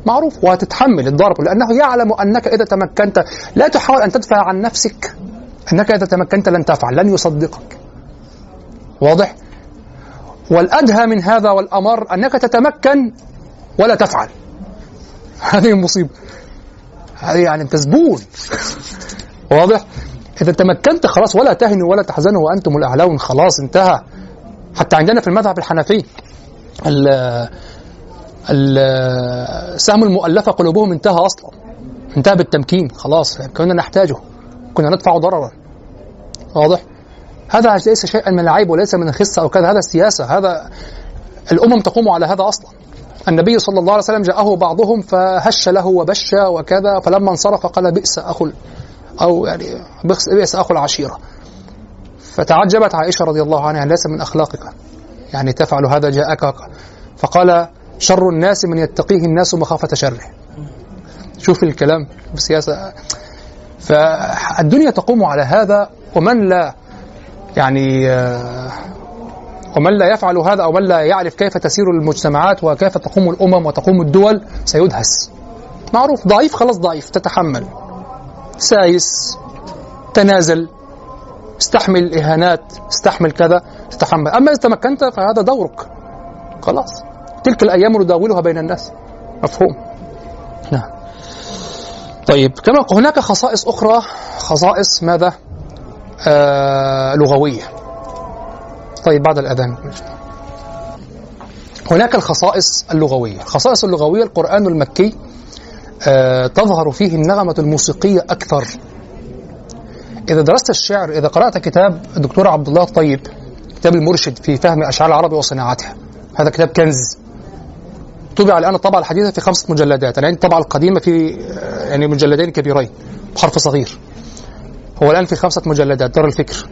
معروف. وهتتحمل الضرب لأنه يعلم أنك إذا تمكنت لا تحاول أن تدفع عن نفسك. أنك إذا تمكنت لن تفعل لن يصدقك. واضح؟ والأدهى من هذا والأمر أنك تتمكن ولا تفعل. هذه المصيبة هذه يعني أنت زبون. واضح؟ إذا تمكنت خلاص ولا تهنوا ولا تحزنوا وأنتم الأعلون خلاص انتهى. حتى عندنا في المذهب الحنفي ال- ال- سهم المؤلفة قلوبهم انتهى أصلا. انتهى بالتمكين خلاص كنا نحتاجه كنا ندفع ضررا. واضح؟ هذا ليس شيئا من العيب وليس من الخسة أو كذا هذا السياسة هذا الأمم تقوم على هذا أصلا. النبي صلى الله عليه وسلم جاءه بعضهم فهش له وبش وكذا فلما انصرف قال بئس أخو أو يعني بئس أخو العشيرة. فتعجبت عائشة رضي الله عنها ليس من أخلاقك. يعني تفعل هذا جاءك. فقال شر الناس من يتقيه الناس مخافة شره. شوف الكلام بالسياسة فالدنيا تقوم على هذا ومن لا يعني آه، ومن لا يفعل هذا أو من لا يعرف كيف تسير المجتمعات وكيف تقوم الأمم وتقوم الدول سيدهس. معروف ضعيف خلاص ضعيف تتحمل. سايس تنازل استحمل إهانات استحمل كذا تتحمل. أما إذا تمكنت فهذا دورك. خلاص. تلك الأيام نداولها بين الناس. مفهوم. نعم. طيب كما هناك خصائص أخرى. خصائص ماذا؟ آه لغوية. طيب بعد الأذان. هناك الخصائص اللغوية. الخصائص اللغوية القرآن المكي آه تظهر فيه النغمة الموسيقية أكثر. إذا درست الشعر إذا قرأت كتاب الدكتور عبد الله الطيب كتاب المرشد في فهم أشعار العرب وصناعتها هذا كتاب كنز. طبع الآن الطبعة الحديثة في خمسة مجلدات الآن الطبعة القديمة في آه، يعني مجلدين كبيرين بحرف صغير. هو الآن في خمسة مجلدات دار الفكر.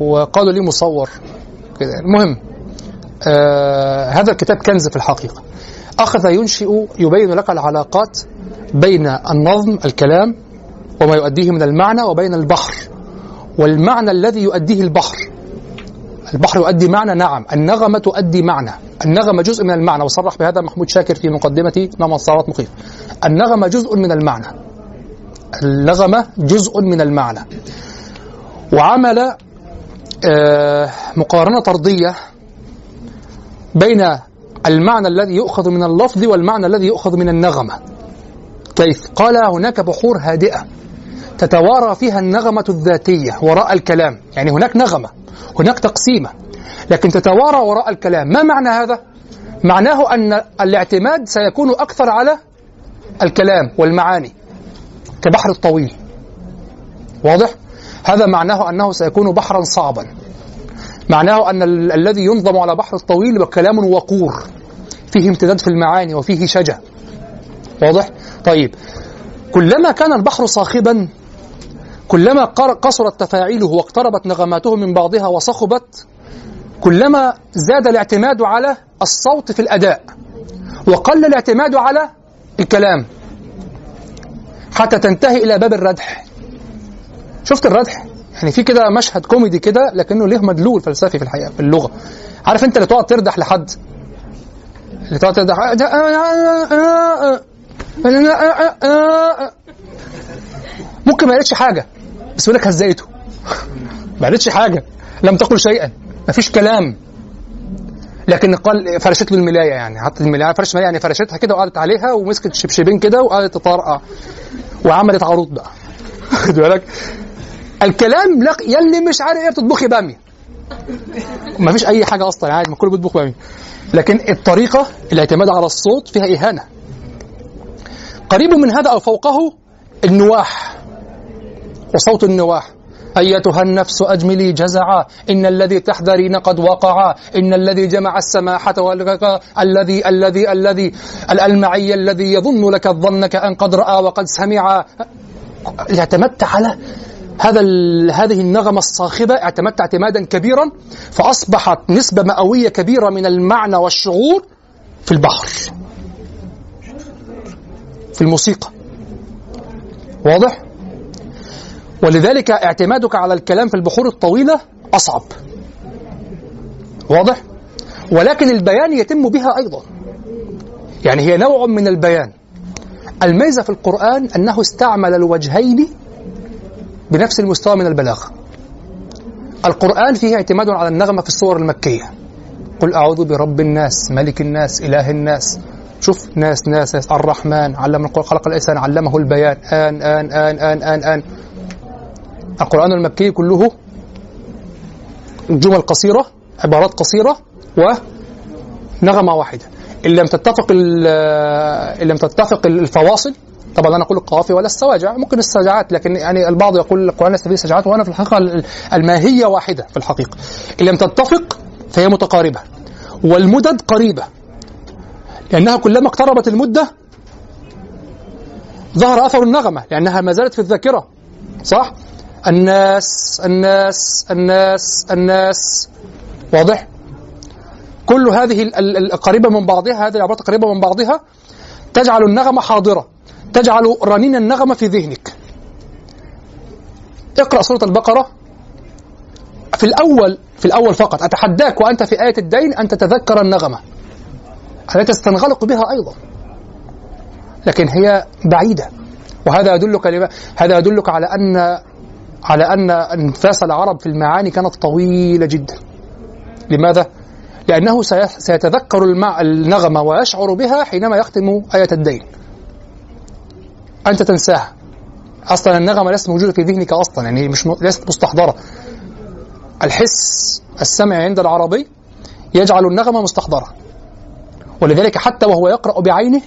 وقالوا لي مصور كده. المهم آه هذا الكتاب كنز في الحقيقة. أخذ ينشئ يبين لك العلاقات بين النظم الكلام وما يؤديه من المعنى وبين البحر. والمعنى الذي يؤديه البحر البحر يؤدي معنى نعم. النغمة تؤدي معنى. النغمة جزء من المعنى. وصرح بهذا محمود شاكر في مقدمة نمط صارت مخيف. النغمة جزء من المعنى. النغمة جزء من المعنى. وعمل مقارنة طردية بين المعنى الذي يؤخذ من اللفظ والمعنى الذي يؤخذ من النغمة كيف؟ قال هناك بحور هادئة تتوارى فيها النغمة الذاتية وراء الكلام يعني هناك نغمة هناك تقسيمة لكن تتوارى وراء الكلام ما معنى هذا؟ معناه أن الاعتماد سيكون أكثر على الكلام والمعاني كبحر الطويل واضح؟ هذا معناه أنه سيكون بحرا صعبا. معناه أن ال- الذي ينظم على بحر الطويل بكلام وقور فيه امتداد في المعاني وفيه شجا واضح؟ طيب. كلما كان البحر صاخبا كلما قصرت تفاعيله واقتربت نغماته من بعضها وصخبت كلما زاد الاعتماد على الصوت في الأداء وقل الاعتماد على الكلام حتى تنتهي إلى باب الردح. شفت الردح؟ يعني في كده مشهد كوميدي كده لكنه ليه مدلول فلسفي في الحقيقة في اللغة عارف أنت اللي تقعد تردح لحد اللي تقعد تردح ممكن ما قالتش حاجة بس يقول لك هزيته ما قالتش حاجة لم تقل شيئا ما فيش كلام لكن قال فرشت له الملايه يعني حطت الملايه فرشت الملايه يعني فرشتها كده وقعدت عليها ومسكت شبشبين كده وقعدت تطرقع وعملت عروض بقى خد بالك الكلام لق يلي مش عارف إيه بتطبخي باميه ما فيش أي حاجة أصلا عادي ما كله بيطبخ باميه لكن الطريقة الاعتماد على الصوت فيها إهانة. قريب من هذا أو فوقه النواح وصوت النواح. أيتها النفس أجملي جزعا إن الذي تحذرين قد وقعا إن الذي جمع السماحة والغقا الذي الذي الذي المعي الذي يظن لك الظن كأن قد رأى وقد سمع اعتمدت على هذا هذه النغمة الصاخبة اعتمدت اعتمادا كبيرا فأصبحت نسبة مئوية كبيرة من المعنى والشعور في البحر. في الموسيقى. واضح؟ ولذلك اعتمادك على الكلام في البحور الطويلة أصعب. واضح؟ ولكن البيان يتم بها أيضا. يعني هي نوع من البيان. الميزة في القرآن أنه استعمل الوجهين بنفس المستوى من البلاغة. القرآن فيه اعتماد على النغمة في الصور المكية. قل أعوذ برب الناس ملك الناس إله الناس. شوف ناس ناس, ناس. الرحمن علم القرآن خلق الإنسان علمه البيان. آن آن آن آن آن آن. القرآن المكي كله جمل قصيرة عبارات قصيرة ونغمة واحدة. إن لم تتفق إن لم تتفق الفواصل طبعا أنا أقول القوافي ولا السواجع ممكن السجعات لكن يعني البعض يقول القرآن يستفيد السجعات وأنا في الحقيقة ال- الماهية واحدة في الحقيقة. إن لم تتفق فهي متقاربة والمدد قريبة. لأنها كلما اقتربت المدة ظهر أثر النغمة لأنها ما زالت في الذاكرة. صح؟ الناس الناس الناس الناس. واضح؟ كل هذه ال- ال- القريبة من بعضها هذه العبارات القريبه من بعضها تجعل النغمة حاضرة. تجعل رنين النغمة في ذهنك. اقرأ سورة البقرة. في الأول في الأول فقط. أتحداك وأنت في آية الدين أن تتذكر النغمة. التي تستنغلق بها أيضا. لكن هي بعيدة. وهذا يدلك لما هذا يدلك على أن على أن أنفاس العرب في المعاني كانت طويلة جدا. لماذا؟ لأنه سي- سيتذكر. النغمة ويشعر بها حينما يختم آية الدين. أنت تنساها أصلا النغمة ليست موجودة في ذهنك أصلا يعني مش م... ليست مستحضرة. الحس السمعي عند العربي يجعل النغمة مستحضرة. ولذلك حتى وهو يقرأ بعينه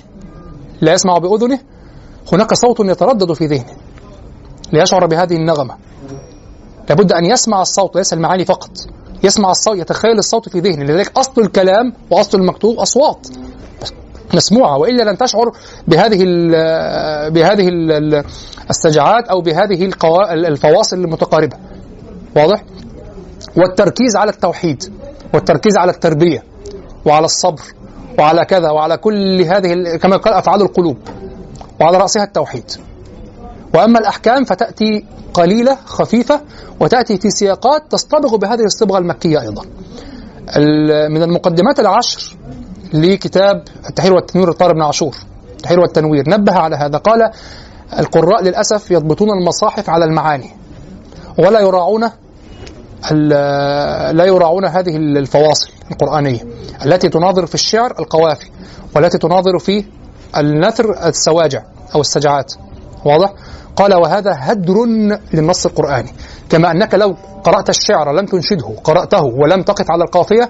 لا يسمع بأذنه هناك صوت يتردد في ذهنه ليشعر بهذه النغمة. لابد أن يسمع الصوت ليس المعاني فقط. يسمع الصوت يتخيل الصوت في ذهنه. لذلك أصل الكلام وأصل المكتوب أصوات. مسموعة وإلا لن تشعر بهذه ال بهذه ال السجعات أو بهذه الفواصل المتقاربة. واضح؟ والتركيز على التوحيد والتركيز على التربية وعلى الصبر وعلى كذا وعلى كل هذه كما قال أفعال القلوب وعلى رأسها التوحيد. وأما الأحكام فتأتي قليلة خفيفة وتأتي في سياقات تصطبغ بهذه الصبغة المكية أيضا. من المقدمات العشر لكتاب التحرير والتنوير لطارق بن عاشور. التحرير والتنوير. نبه على هذا. قال القراء للأسف يضبطون المصاحف على المعاني ولا يراعون لا يراعون هذه الفواصل القرآنية. التي تناظر في الشعر القوافي والتي تناظر في النثر السواجع أو السجعات. واضح؟ قال وهذا هدر للنص القرآني. كما أنك لو قرأت الشعر لم تنشده قرأته ولم تقف على القافية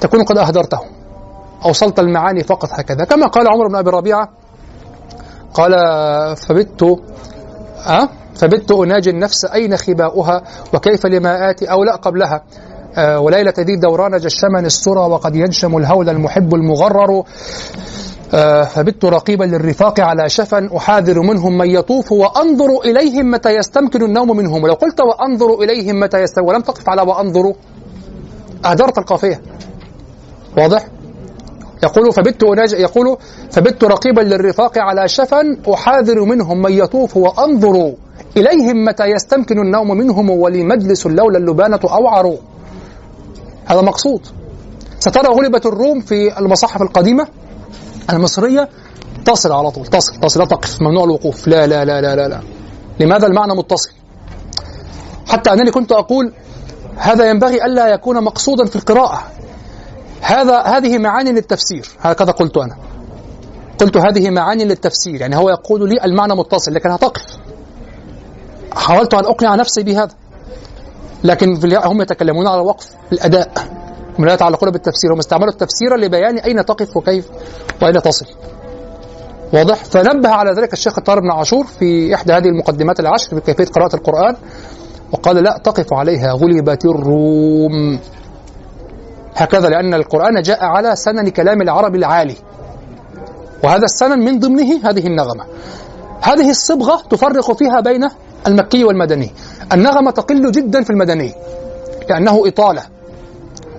تكون قد أهدرته. أوصلت المعاني فقط هكذا. كما قال عمر بن أبي ربيعة قال فبت أه؟ فبت أناجي النفس أين خباؤها؟ وكيف لما آتي أو لا قبلها؟ آه وليلة ذي دوران جشمني السرى وقد ينشم الهول المحب المغرر. آه فبت رقيبا للرفاق على شفا أحاذر منهم من يطوف وأنظر إليهم متى يستمكن النوم منهم. ولو قلت وأنظر إليهم متى يستمكن ولم تقف على وأنظر أهدرت القافية. واضح؟ يقول فبت أناج يقول فبت رقيبا للرفاق على شفا أحاذر منهم من يطوف وأنظر إليهم متى يستمكن النوم منهم ولي مجلس لولا اللبانة أوعر. هذا مقصود. سترى غلبت الروم في المصاحف القديمة المصرية. تصل على طول. تصل تصل لا تقف. ممنوع الوقوف. لا لا لا لا لا, لا. لماذا المعنى متصل؟ حتى أنني كنت أقول هذا ينبغي ألا يكون مقصودا في القراءة. هذا هذه معاني للتفسير. هكذا قلت أنا. قلت هذه معاني للتفسير. يعني هو يقول لي المعنى متصل لكن هتقف حاولت أن أقنع نفسي بهذا. لكن هم يتكلمون على وقف الأداء. هم لا يتعلقون بالتفسير. هم استعملوا التفسير لبيان أين تقف وكيف وأين تصل. واضح؟ فنبه على ذلك الشيخ الطاهر بن عاشور في إحدى هذه المقدمات العشر في كيفية قراءة القرآن وقال لا تقف عليها غلبت الروم. هكذا لأن القرآن جاء على سنن كلام العرب العالي. وهذا السنن من ضمنه هذه النغمة. هذه الصبغة تفرق فيها بين المكي والمدني. النغمة تقل جدا في المدني لأنه إطالة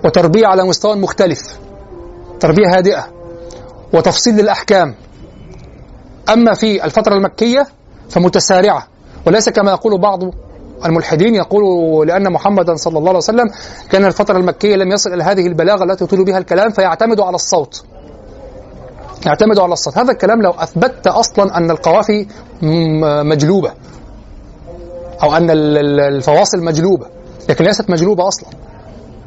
وتربية على مستوى مختلف تربية هادئة وتفصيل للأحكام. أما في الفترة المكية فمتسارعة وليس كما يقول بعض الملحدين يقول لأن محمدا صلى الله عليه وسلم كان الفترة المكية لم يصل إلى هذه البلاغة التي يطيل بها الكلام فيعتمد على الصوت. يعتمد على الصوت. هذا الكلام لو أثبتت أصلا أن القوافي مجلوبة أو أن ال- ال- الفواصل مجلوبة لكن ليست مجلوبة أصلا.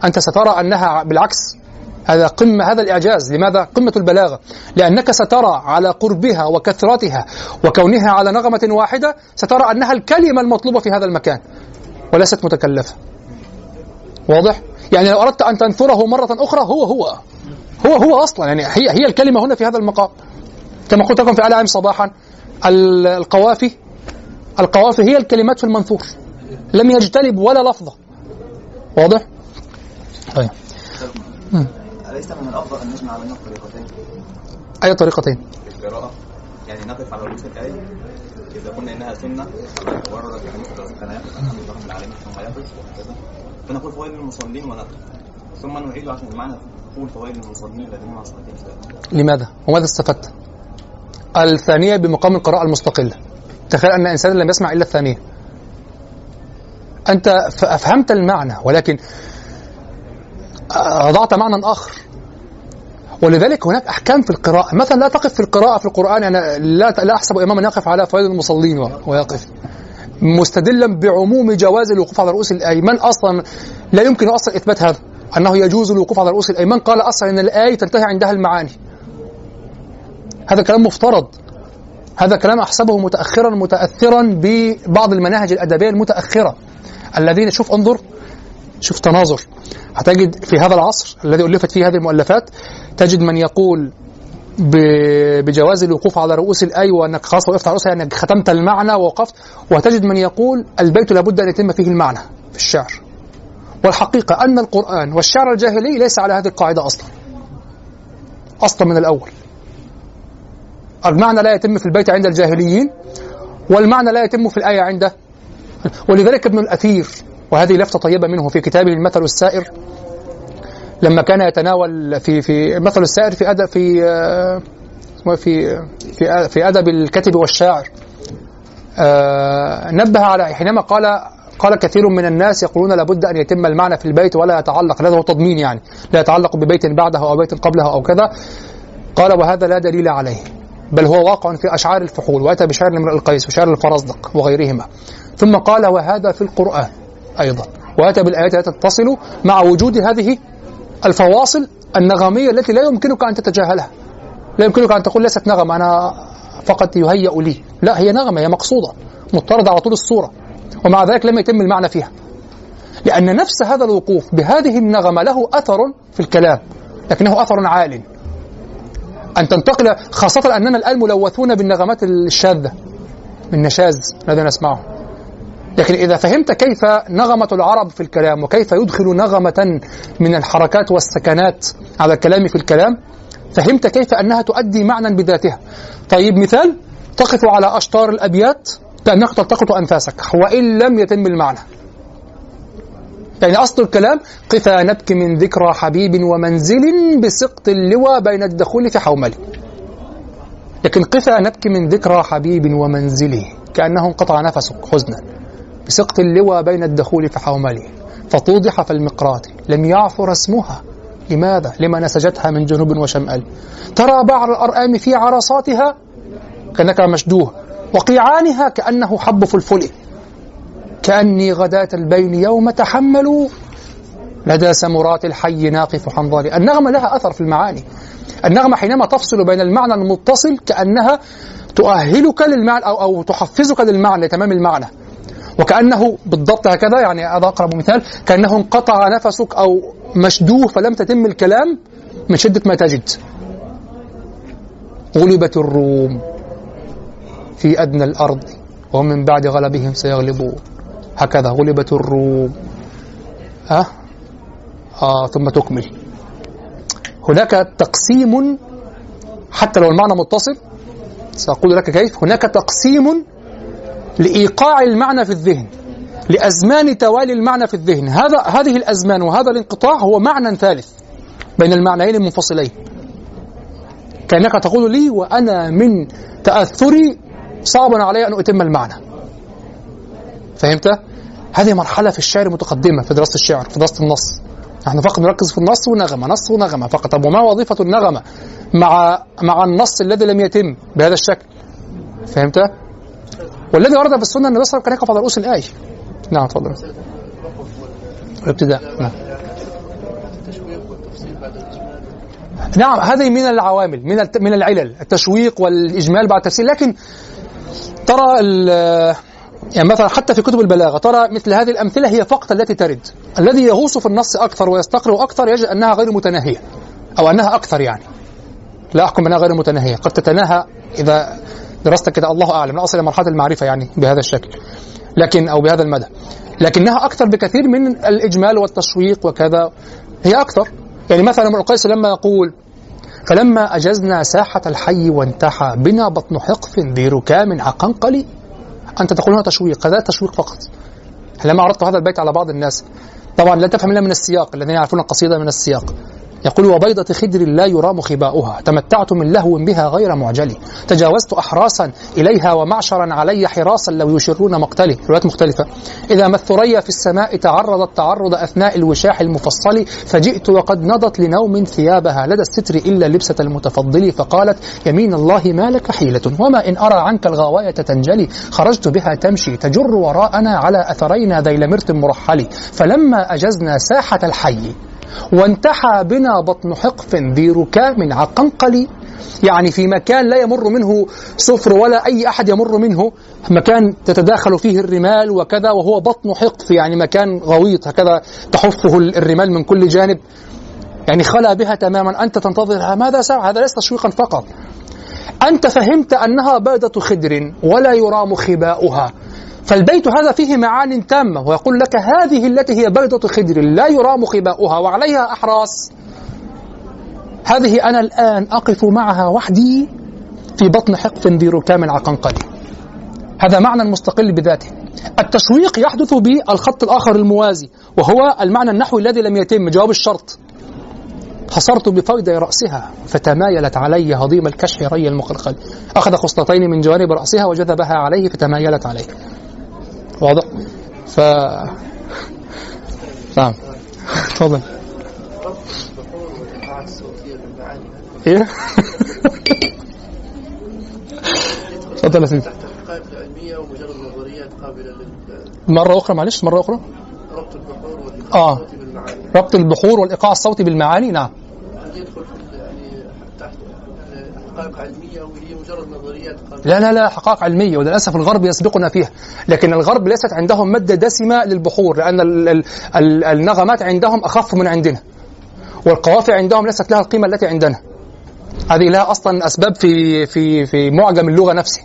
أنت سترى أنها بالعكس هذا قمة هذا الإعجاز. لماذا؟ قمة البلاغة. لأنك سترى على قربها وكثرتها وكونها على نغمة واحدة سترى أنها الكلمة المطلوبة في هذا المكان. وليست متكلفة. واضح؟ يعني لو أردت أن تنثره مرة أخرى هو هو هو هو أصلا. يعني هي هي الكلمة هنا في هذا المقام. كما قلت لكم في عام صباحا ال- القوافي القوافي هي الكلمات في المنثور. لم يجتنب ولا لفظة. واضح؟ طيب. أليس من الأفضل أن نجمع بين الطريقتين؟ أي طريقتين؟ في القراءة؟ يعني نقف على رؤوس الآية. إذا قلنا إنها سنة ورد يعني مثل كان يقف الحمد لله رب العالمين ثم يقف وهكذا فنقول فوائد للمصلين ونقف. ثم نعيد عشان المعنى. نقول فوائد للمصلين الذين مع صلاتهم لماذا؟ وماذا استفدت؟ الثانية بمقام القراءة المستقلة. تخيل أن إنسانا لم يسمع إلا الثانية. أنت أفهمت المعنى ولكن أضعت معنى آخر. ولذلك هناك أحكام في القراءة. مثلا لا تقف في القراءة في القرآن أنا لا لا أحسب إماما يقف على فوائد المصلين ويقف. مستدلا بعموم جواز الوقوف على رؤوس الأيمان أصلا لا يمكن أصلا إثبات هذا أنه يجوز الوقوف على رؤوس الأيمان قال أصلا أن الآية تنتهي عندها المعاني. هذا كلام مفترض. هذا كلام أحسبه متأخرا متأثرا ببعض المناهج الأدبية المتأخرة. الذين شوف انظر شوف تناظر. هتجد في هذا العصر الذي ألفت فيه هذه المؤلفات تجد من يقول بجواز الوقوف على رؤوس الآي وأنك خلاص وقفت على رؤوسها أنك ختمت المعنى ووقفت. وتجد من يقول البيت لابد أن يتم فيه المعنى في الشعر. والحقيقة أن القرآن والشعر الجاهلي ليس على هذه القاعدة أصلا. أصلا من الأول. المعنى لا يتم في البيت عند الجاهليين والمعنى لا يتم في الآية عنده ولذلك ابن الأثير وهذه لفتة طيبة منه في كتابه المثل السائر. لما كان يتناول في في مثل السائر في أدب في آه، في في في أدب الكاتب والشاعر. آه، نبه على حينما قال قال كثير من الناس يقولون لابد أن يتم المعنى في البيت ولا يتعلق هذا هو تضمين يعني لا يتعلق ببيت بعده أو بيت قبله أو كذا. قال وهذا لا دليل عليه بل هو واقع في أشعار الفحول وأتى بشعر امرئ القيس وشعر الفرزدق وغيرهما. ثم قال وهذا في القرآن. أيضا. وآتى بالآيات التي تتصل مع وجود هذه الفواصل النغمية التي لا يمكنك أن تتجاهلها. لا يمكنك أن تقول ليست نغمة أنا فقط يهيأ لي. لا هي نغمة هي مقصودة مضطردة على طول الصورة ومع ذلك لم يتم المعنى فيها. لأن نفس هذا الوقوف بهذه النغمة له أثر في الكلام لكنه أثر عال. أن تنتقل خاصة أننا الآن ملوثون بالنغمات الشاذة من نشاز الذي نسمعه. لكن إذا فهمت كيف نغمة العرب في الكلام وكيف يدخل نغمة من الحركات والسكنات على الكلام في الكلام فهمت كيف أنها تؤدي معنى بذاتها. طيب مثال تقف على أشطار الأبيات كأنك تلتقط أنفاسك وإن لم يتم المعنى. يعني أصل الكلام قفا نبكي من ذكرى حبيب ومنزل بسقط اللوى بين الدخول في حومل. لكن قفا نبكي من ذكرى حبيب ومنزله كأنه انقطع نفسك حزنا. بسقط اللوى بين الدخول في حومله فتوضح في المقراط لم يعثر اسمها. لماذا؟ لما نسجتها من جنوب وشمال. ترى بعر الأرآم في عرصاتها كأنك مشدوه وقيعانها كأنه حب فلفل كأني غداة البين يوم تحملوا. لدى سمرات الحي ناقف حنظلي النغمة لها أثر في المعاني. النغمة حينما تفصل بين المعنى المتصل كأنها تؤهلك للمعنى أو, أو تحفزك للمعنى لتمام المعنى. وكأنه بالضبط هكذا يعني هذا أقرب مثال كأنه انقطع نفسك أو مشدوه فلم تتم الكلام من شدة ما تجد. غلبت الروم في أدنى الأرض وهم من بعد غلبهم سيغلبون. هكذا غلبت الروم. ها؟ آه ثم تكمل. هناك تقسيم حتى لو المعنى متصل سأقول لك كيف. هناك تقسيم لإيقاع المعنى في الذهن لأزمان توالي المعنى في الذهن. هذا هذه الأزمان وهذا الانقطاع هو معنى ثالث بين المعنيين المنفصلين. كأنك تقول لي وأنا من تأثري صعب علي أن أتم المعنى. فهمت؟ هذه مرحلة في الشعر متقدمة في دراسة الشعر في دراسة النص. نحن فقط نركز في النص ونغمة نص ونغمة فقط. طب وما وظيفة النغمة مع مع النص الذي لم يتم بهذا الشكل؟ فهمت؟ والذي ورد في السنة أن النبي كان يقف على رؤوس الآية نعم تفضل. الابتداء نعم. نعم هذه من العوامل من من العلل التشويق والإجمال بعد التفسير. لكن ترى يعني مثلا حتى في كتب البلاغة ترى مثل هذه الأمثلة هي فقط التي ترد. الذي يغوص في النص أكثر ويستقرئ أكثر يجد أنها غير متناهية أو أنها أكثر يعني. لا أحكم أنها غير متناهية قد تتناهى إذا درست كده الله أعلم لا أصل إلى مرحلة المعرفة يعني بهذا الشكل لكن أو بهذا المدى. لكنها أكثر بكثير من الإجمال والتشويق وكذا. هي أكثر. يعني مثلا ابن القيس لما يقول فلما أجزنا ساحة الحي وانتحى بنا بطن حقف ذي ركام عقنقلي. أنت تقول هنا تشويق هذا تشويق فقط. لما عرضت هذا البيت على بعض الناس. طبعا لا تفهم إلا من السياق الذين يعرفون القصيدة من السياق. يقول وبيضة خدر لا يرام خباؤها. تمتعت من لهو بها غير معجل. تجاوزت أحراسا إليها ومعشرا علي حراسا لو يشرون مقتلي. روايات مختلفة. إذا ما الثريا في السماء تعرضت تعرض أثناء الوشاح المفصل فجئت وقد نضت لنوم ثيابها. لدى الستر إلا لبسة المتفضل فقالت يمين الله ما لك حيلة وما إن أرى عنك الغواية تنجلي. خرجت بها تمشي تجر وراءنا على أثرينا ذيل مرت مرحل فلما أجزنا ساحة الحي وانتحى بنا بطن حقف ذي ركام عقنقل يعني في مكان لا يمر منه سفر ولا أي أحد يمر منه مكان تتداخل فيه الرمال وكذا وهو بطن حقف يعني مكان غويط هكذا تحفه الرمال من كل جانب. يعني خلا بها تماما أنت تنتظرها ماذا سمع هذا ليس تشويقا فقط. أنت فهمت أنها بيضة خدر ولا يرام خباؤها. فالبيت هذا فيه معان تامة ويقول لك هذه التي هي بيضة خدر لا يرام خباؤها وعليها أحراس هذه أنا الآن أقف معها وحدي في بطن حقف ذي ركام عقنقلي هذا معنى مستقل بذاته. التشويق يحدث بالخط الآخر الموازي وهو المعنى النحوي الذي لم يتم جواب الشرط. حصرت بفيض رأسها فتمايلت علي هضيم الكشح ري المقلقل. أخذ خصلتين من جوانب رأسها وجذبها عليه فتمايلت عليه. واضح؟ ف نعم. تفضل. إيه؟ تفضل يا سيدي. مرة أخرى معلش مرة أخرى. ربط البحور والإيقاع آه. الصوتي بالمعاني ربط البحور والإيقاع الصوتي بالمعاني نعم. هل يدخل يعني تحت حقائق علمية وهي مجرد نظريات قابلة لا لا لا حقائق علمية وللأسف الغرب يسبقنا فيها. لكن الغرب ليست عندهم مادة دسمة للبحور لأن ال ال ال النغمات عندهم أخف من عندنا والقوافي عندهم ليست لها القيمة التي عندنا. هذه لها أصلا أسباب في في في معجم اللغة نفسه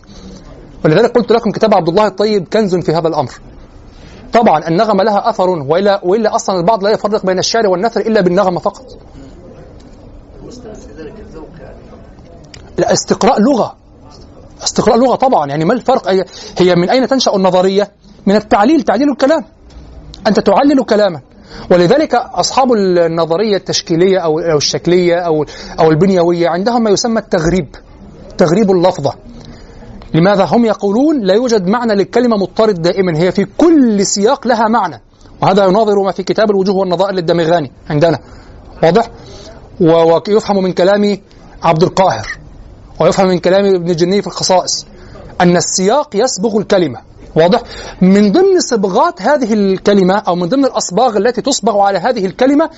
ولذلك قلت لكم كتاب عبد الله الطيب كنز في هذا الأمر. طبعا النغمة لها أثر وإلا وإلا أصلا البعض لا يفرق بين الشعر والنثر إلا بالنغمة فقط. يعني. لا استقراء لغة. استقراء لغة طبعا يعني ما الفرق؟ هي- من أين تنشأ النظرية؟ من التعليل تعليل الكلام. أنت تعلل كلاما. ولذلك أصحاب النظرية التشكيلية أو أو الشكلية أو أو البنيوية عندهم ما يسمى التغريب تغريب اللفظة. لماذا هم يقولون لا يوجد معنى للكلمة مضطرد دائما هي في كل سياق لها معنى. وهذا يناظر ما في كتاب الوجوه والنظائر للدمغاني عندنا. واضح؟ ويفهم من كلام عبد القاهر. ويفهم من كلام ابن الجني في الخصائص أن السياق يسبغ الكلمة. واضح؟ من ضمن صبغات هذه الكلمة أو من ضمن الأصباغ التي تصبغ على هذه الكلمة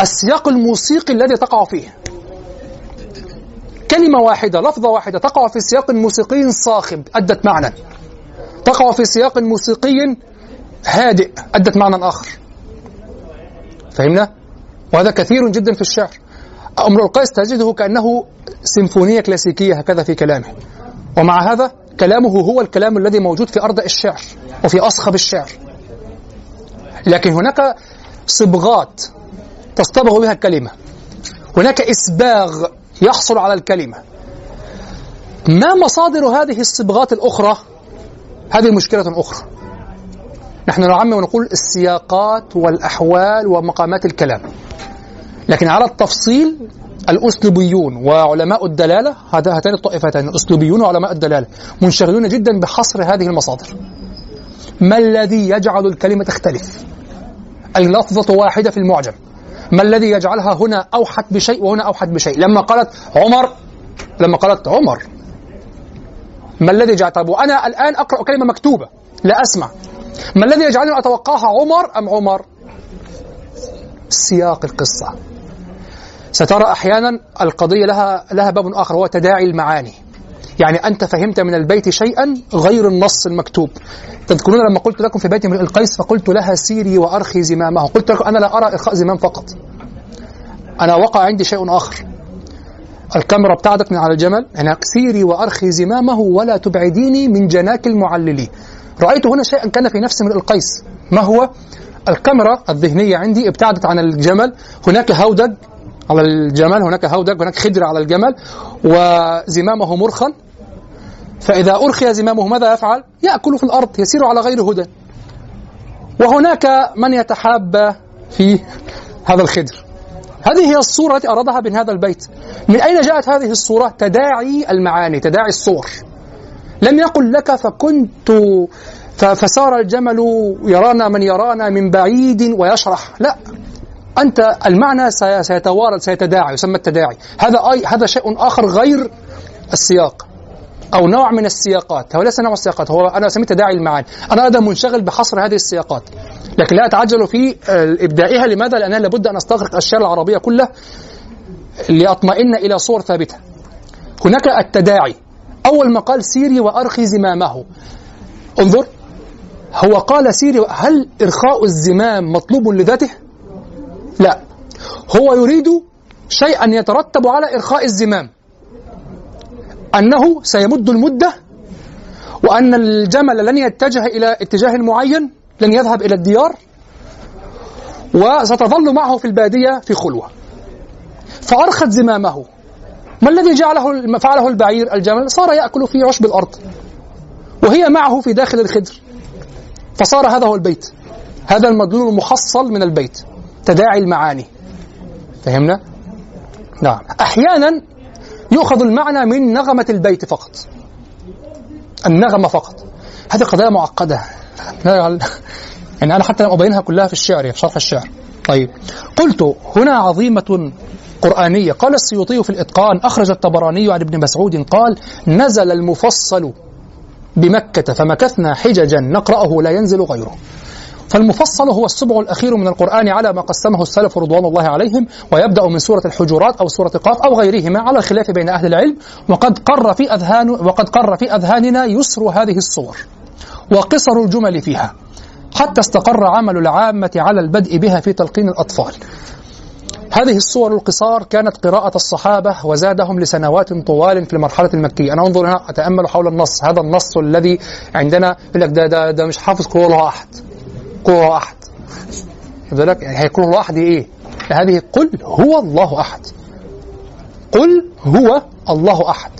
السياق الموسيقي الذي تقع فيه. كلمة واحدة لفظة واحدة تقع في سياق موسيقي صاخب أدت معنى. تقع في سياق موسيقي هادئ أدت معنى آخر. فهمنا؟ وهذا كثير جدا في الشعر. امرؤ القيس تجده كأنه سيمفونية كلاسيكية هكذا في كلامه. ومع هذا كلامه هو الكلام الذي موجود في أرض الشعر وفي أصخب الشعر. لكن هناك صبغات تصطبغ بها الكلمة. هناك إسباغ يحصل على الكلمة. ما مصادر هذه الصبغات الأخرى؟ هذه مشكلة أخرى. نحن نعمم ونقول السياقات والأحوال ومقامات الكلام. لكن على التفصيل الأسلوبيون وعلماء الدلالة هذا هاتان الطائفتان الأسلوبيون وعلماء الدلالة منشغلون جدا بحصر هذه المصادر. ما الذي يجعل الكلمة تختلف؟ اللفظة واحدة في المعجم. ما الذي يجعلها هنا أوحت بشيء وهنا أوحت بشيء؟ لما قالت عمر لما قالت عمر ما الذي جعل؟ طيب وأنا الآن أقرأ كلمة مكتوبة لا أسمع. ما الذي يجعلني أتوقعها عمر أم عمر؟ سياق القصة. سترى أحيانا القضية لها لها باب آخر هو تداعي المعاني. يعني أنت فهمت من البيت شيئا غير النص المكتوب. تذكرون لما قلت لكم في بيت امرئ القيس فقلت لها سيري وأرخي زمامه قلت لكم أنا لا أرى إرخاء زمام فقط. أنا وقع عندي شيء آخر. الكاميرا ابتعدت من على الجمل أنا سيري وأرخي زمامه ولا تبعديني من جناك المعللي. رأيت هنا شيئا كان في نفس امرئ القيس. ما هو؟ الكاميرا الذهنية عندي ابتعدت عن الجمل. هناك هودج على الجمل هناك هودج هناك خدر على الجمل وزمامه مرخا فإذا أرخي زمامه ماذا يفعل؟ يأكل في الأرض يسير على غير هدى. وهناك من يتحاب في هذا الخدر. هذه هي الصورة التي أرادها من هذا البيت. من أين جاءت هذه الصورة؟ تداعي المعاني تداعي الصور. لم يقل لك فكنت فسار الجمل يرانا من يرانا من بعيد ويشرح. لا. أنت المعنى سيتوارد سيتداعي يسمى التداعي. هذا أي هذا شيء آخر غير السياق أو نوع من السياقات. هو ليس نوع السياقات هو أنا سميت تداعي المعاني. أنا هذا منشغل بحصر هذه السياقات. لكن لا أتعجل في إبدائها لماذا؟ لأنها لابد أن أستغرق الشعر العربية كله لأطمئن إلى صور ثابتة. هناك التداعي. أول ما قال سيري وأرخي زمامه. انظر هو قال سيري هل إرخاء الزمام مطلوب لذاته؟ لا. هو يريد شيئا يترتب على إرخاء الزمام. أنه سيمد المدة وأن الجمل لن يتجه إلى اتجاه معين لن يذهب إلى الديار وستظل معه في البادية في خلوة. فأرخت زمامه. ما الذي جعله فعله البعير؟ الجمل صار يأكل في عشب الأرض وهي معه في داخل الخدر. فصار هذا هو البيت. هذا المدلول المحصل من البيت. تداعي المعاني. فهمنا؟ نعم. أحيانا يؤخذ المعنى من نغمة البيت فقط. النغمة فقط. هذه قضايا معقدة. يعني أنا حتى لم أبينها كلها في الشعر في شرح الشعر. طيب. قلت هنا عظيمة قرآنية. قال السيوطي في الإتقان أخرج الطبراني عن ابن مسعود قال نزل المفصل بمكة فمكثنا حججا نقرأه لا ينزل غيره. فالمفصل هو السبع الأخير من القرآن على ما قسمه السلف رضوان الله عليهم ويبدأ من سورة الحجرات أو سورة قاف أو غيرهما على الخلاف بين أهل العلم وقد قر في أذهان وقد قر في أذهاننا يسر هذه الصور وقصر الجمل فيها حتى استقر عمل العامة على البدء بها في تلقين الأطفال. هذه الصور القصار كانت قراءة الصحابة وزادهم لسنوات طوال في المرحلة المكية. أنا أنظر هنا أتأمل حول النص هذا النص الذي عندنا يقول لك ده, ده, ده مش حافظ قول الله أحد. قل هو أحد. بالك؟ يعني هيقول الله أحد إيه؟ هذه قل هو الله أحد. قل هو الله أحد.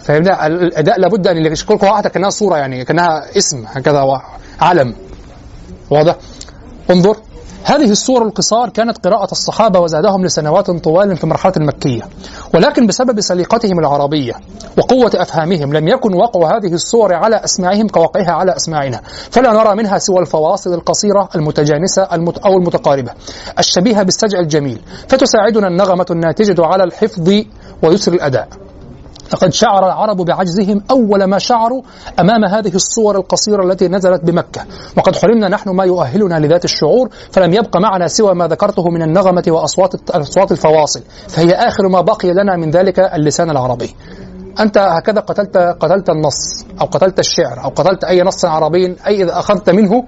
فهمنا؟ الأداء لابد أن يقول هو أحد كأنها صورة يعني كأنها اسم هكذا علم واضح؟ انظر. هذه الصور القصار كانت قراءة الصحابة وزادهم لسنوات طوال في المرحلة المكية. ولكن بسبب سليقتهم العربية وقوة أفهامهم لم يكن وقع هذه الصور على أسماعهم كوقعها على أسماعنا. فلا نرى منها سوى الفواصل القصيرة المتجانسة المت أو المتقاربة. الشبيهة بالسجع الجميل. فتساعدنا النغمة الناتجة على الحفظ ويسر الأداء. لقد شعر العرب بعجزهم أول ما شعروا أمام هذه الصور القصيرة التي نزلت بمكة. وقد حرمنا نحن ما يؤهلنا لذات الشعور فلم يبق معنا سوى ما ذكرته من النغمة وأصوات أصوات الفواصل. فهي آخر ما بقي لنا من ذلك اللسان العربي. أنت هكذا قتلت قتلت النص أو قتلت الشعر أو قتلت أي نص عربي أي إذا أخذت منه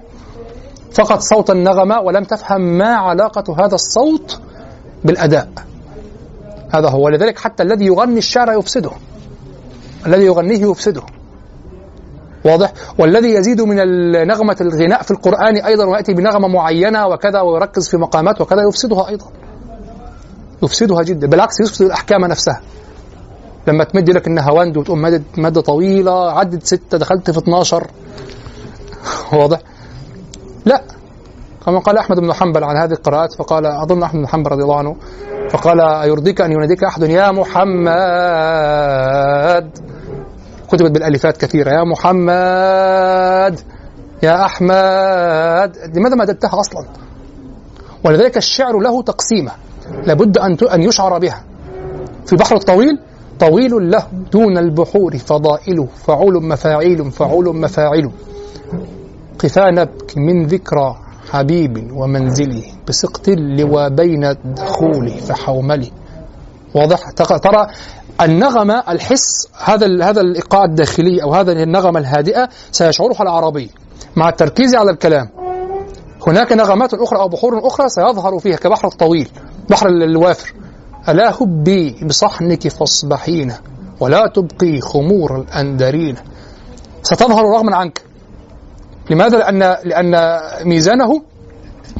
فقط صوت النغمة ولم تفهم ما علاقة هذا الصوت بالأداء. هذا هو. لذلك حتى الذي يغني الشعر يفسده. الذي يغنيه يفسده. واضح؟ والذي يزيد من نغمة الغناء في القرآن أيضا ويأتي بنغمة معينة وكذا ويركز في مقامات وكذا يفسدها أيضا. يفسدها جدا. بالعكس يفسد الأحكام نفسها. لما تمد لك النهاوند وتقوم مدد مادة طويلة عدت ستة دخلت في 12 واضح؟ لا. كما قال أحمد بن حنبل عن هذه القراءات فقال أظن أحمد بن حنبل رضي الله عنه فقال أيرضيك أن يناديك أحد؟ يا محمد. كتبت بالألفات كثيرة يا محمد يا أحمد. لماذا ما مددتها أصلا؟ ولذلك الشعر له تقسيمة لابد أن أن يشعر بها. في البحر الطويل طويل له دون البحور فضائل فعول مفاعيل فعول مفاعل قفا نبكي من ذكرى حبيب ومنزلي بسقط اللوى بين الدخول فحوملي. واضح؟ ترى النغمة الحس هذا هذا الإيقاع الداخلي أو هذا النغمة الهادئة سيشعرها العربي مع التركيز على الكلام. هناك نغمات أخرى أو بحور أخرى سيظهر فيها كبحر الطويل بحر الوافر. ألا هبي بصحنك فاصبحين ولا تبقي خمور الأندرين. ستظهر رغما عنك. لماذا؟ لأن لأن ميزانه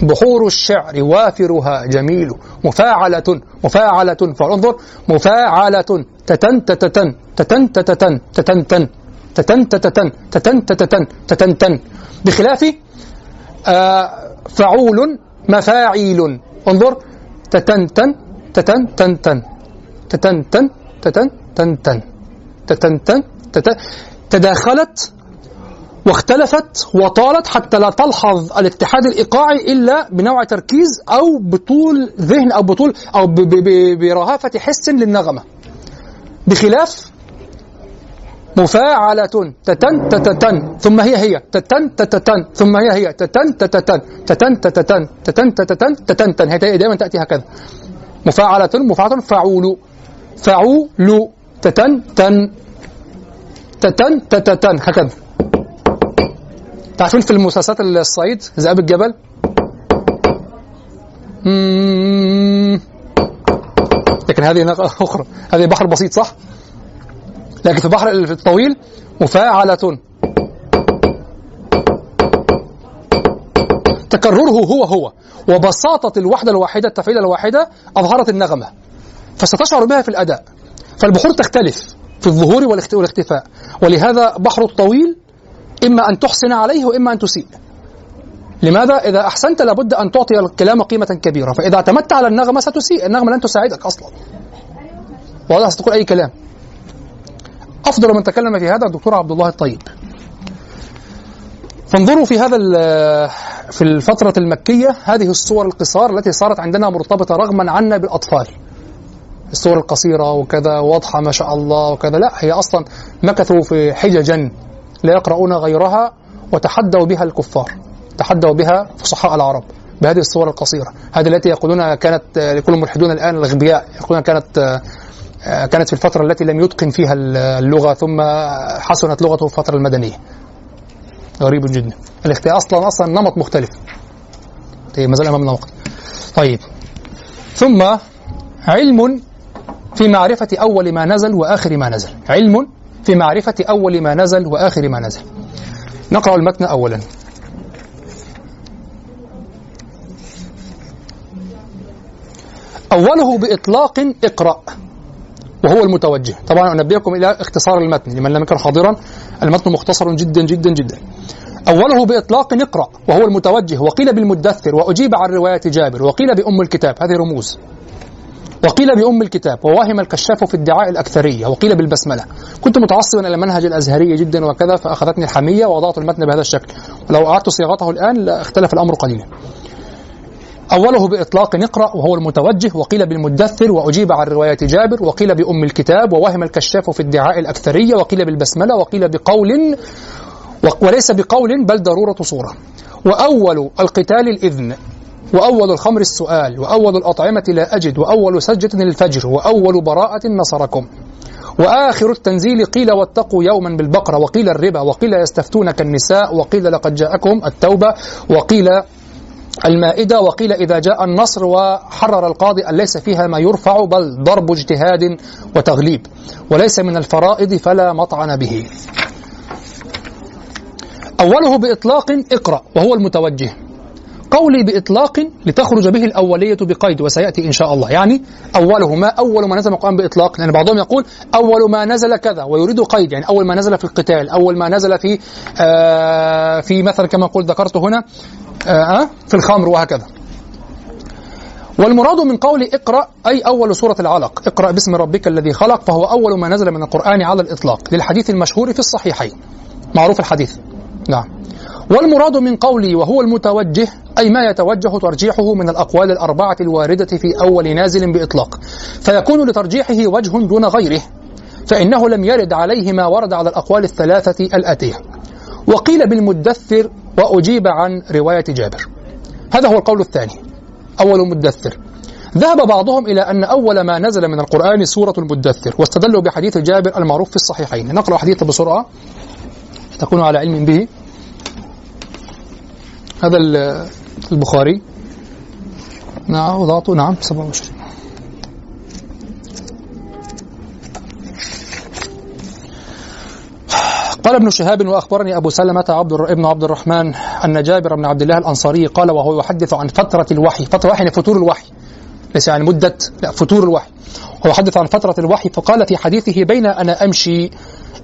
بحور الشعر وافرها جميل. مفاعلة مفاعلة فانظر مفاعلة. تتن تتن تتن تتن تتن تن. تتن تتن تتن تتن تتن تن. بخلاف آه فعول مفاعيل. انظر. تتن تن تتن تن تن. تتن تن تتن تن تن. تتن تن تتن. تداخلت واختلفت وطالت حتى لا تلحظ الاتحاد الإيقاعي إلا بنوع تركيز أو بطول ذهن أو بطول أو برهافة حس للنغمة. بخلاف مفاعلة تتن تتتن ثم هي هي تتن تتتن ثم هي هي تتن تتتن تتن تتتن تتن تتتن تتن تن هي دائما تأتي هكذا. مفاعلة مفاعلة فعول فعول تتن تن تتن تتتن هكذا. تعرفين في المسلسلات الصعيد؟ ذئاب الجبل؟ لكن هذه نقطة أخرى. هذه بحر بسيط صح؟ لكن في البحر الطويل مفاعلة تكرره هو هو وبساطة الوحدة الواحدة التفعيلة الواحدة أظهرت النغمة. فستشعر بها في الأداء. فالبحور تختلف في الظهور والاختفاء. ولهذا بحر الطويل إما أن تحسن عليه وإما أن تسيء. لماذا؟ إذا أحسنت لابد أن تعطي الكلام قيمة كبيرة. فإذا اعتمدت على النغمة ستسيء. النغمة لن تساعدك أصلا. واضح ستقول أي كلام. أفضل من تكلم في هذا الدكتور عبد الله الطيب. فانظروا في هذا في الفترة المكية. هذه الصور القصار التي صارت عندنا مرتبطة رغما عنا بالأطفال. الصور القصيرة وكذا واضحة ما شاء الله وكذا. لا هي أصلا مكثوا في حججا. لا يقرؤون غيرها وتحدوا بها الكفار تحدوا بها فصحاء العرب بهذه الصور القصيرة. هذه التي يقولون كانت لكل الملحدون الآن الأغبياء يقولون كانت كانت في الفترة التي لم يتقن فيها اللغة ثم حسنت لغته في الفترة المدنية. غريب جدا. الاختيار أصلا أصلا نمط مختلف. طيب ما زال أمامنا وقت. طيب. ثم علم في معرفة أول ما نزل وآخر ما نزل. علم في معرفة أول ما نزل وآخر ما نزل. نقرأ المتن أولا. أوله بإطلاق اقرأ وهو المتوجه. طبعا أنبئكم إلى اختصار المتن لمن لم يكن حاضرا المتن مختصر جدا جدا جدا. أوله بإطلاق اقرأ وهو المتوجه. وقيل بالمدثر وأجيب عن رواية جابر وقيل بأم الكتاب. هذه رموز. وقيل بأم الكتاب ووهم الكشاف في ادعاء الأكثرية وقيل بالبسملة. كنت متعصبا إلى المنهج الأزهري جدا وكذا فأخذتني الحمية ووضعت المتن بهذا الشكل. ولو أعدت صياغته الآن لاختلف الأمر قليلا. أوله بإطلاق اقرأ وهو المتوجه وقيل بالمدثر وأجيب عن رواية جابر وقيل بأم الكتاب ووهم الكشاف في ادعاء الأكثرية وقيل بالبسملة وقيل بقول وليس بقول بل ضرورة صورة. وأول القتال الإذن. وأول الخمر السؤال وأول الأطعمة لا أجد وأول سجة الفجر وأول براءة نصركم. وآخر التنزيل قيل واتقوا يوما بالبقرة وقيل الربا وقيل يستفتونك النساء وقيل لقد جاءكم التوبة وقيل المائدة وقيل إذا جاء النصر وحرر القاضي أن ليس فيها ما يرفع بل ضرب اجتهاد وتغليب. وليس من الفرائض فلا مطعن به. أوله بإطلاق اقرأ وهو المتوجه. قولي بإطلاق لتخرج به الأولية بقيد وسيأتي إن شاء الله. يعني أوله ما أول ما نزل القرآن بإطلاق لأن بعضهم يقول أول ما نزل كذا ويريد قيد يعني أول ما نزل في القتال أول ما نزل في آه في مثلا كما قلت ذكرت هنا آه في الخمر وهكذا. والمراد من قول اقرأ أي أول سورة العلق اقرأ باسم ربك الذي خلق فهو أول ما نزل من القرآن على الإطلاق للحديث المشهور في الصحيحين. معروف الحديث. نعم. والمراد من قولي وهو المتوجه أي ما يتوجه ترجيحه من الأقوال الأربعة الواردة في أول نازل بإطلاق. فيكون لترجيحه وجه دون غيره فإنه لم يرد عليه ما ورد على الأقوال الثلاثة الآتية. وقيل بالمدثر وأجيب عن رواية جابر. هذا هو القول الثاني أول مدثر. ذهب بعضهم إلى أن أول ما نزل من القرآن سورة المدثر واستدلوا بحديث جابر المعروف في الصحيحين. نقرأ الحديث بسرعة تكونوا على علم به. هذا ال- البخاري نعم وضعته نعم 27 قال ابن شهاب وأخبرني أبو سلمة عبد ابن عبد الرحمن أن جابر بن عبد الله الأنصاري قال وهو يحدث عن فترة الوحي، فترة الوحي يعني فتور الوحي. ليس يعني مدة لا فتور الوحي. هو يحدث عن فترة الوحي فقال في حديثه بين أنا أمشي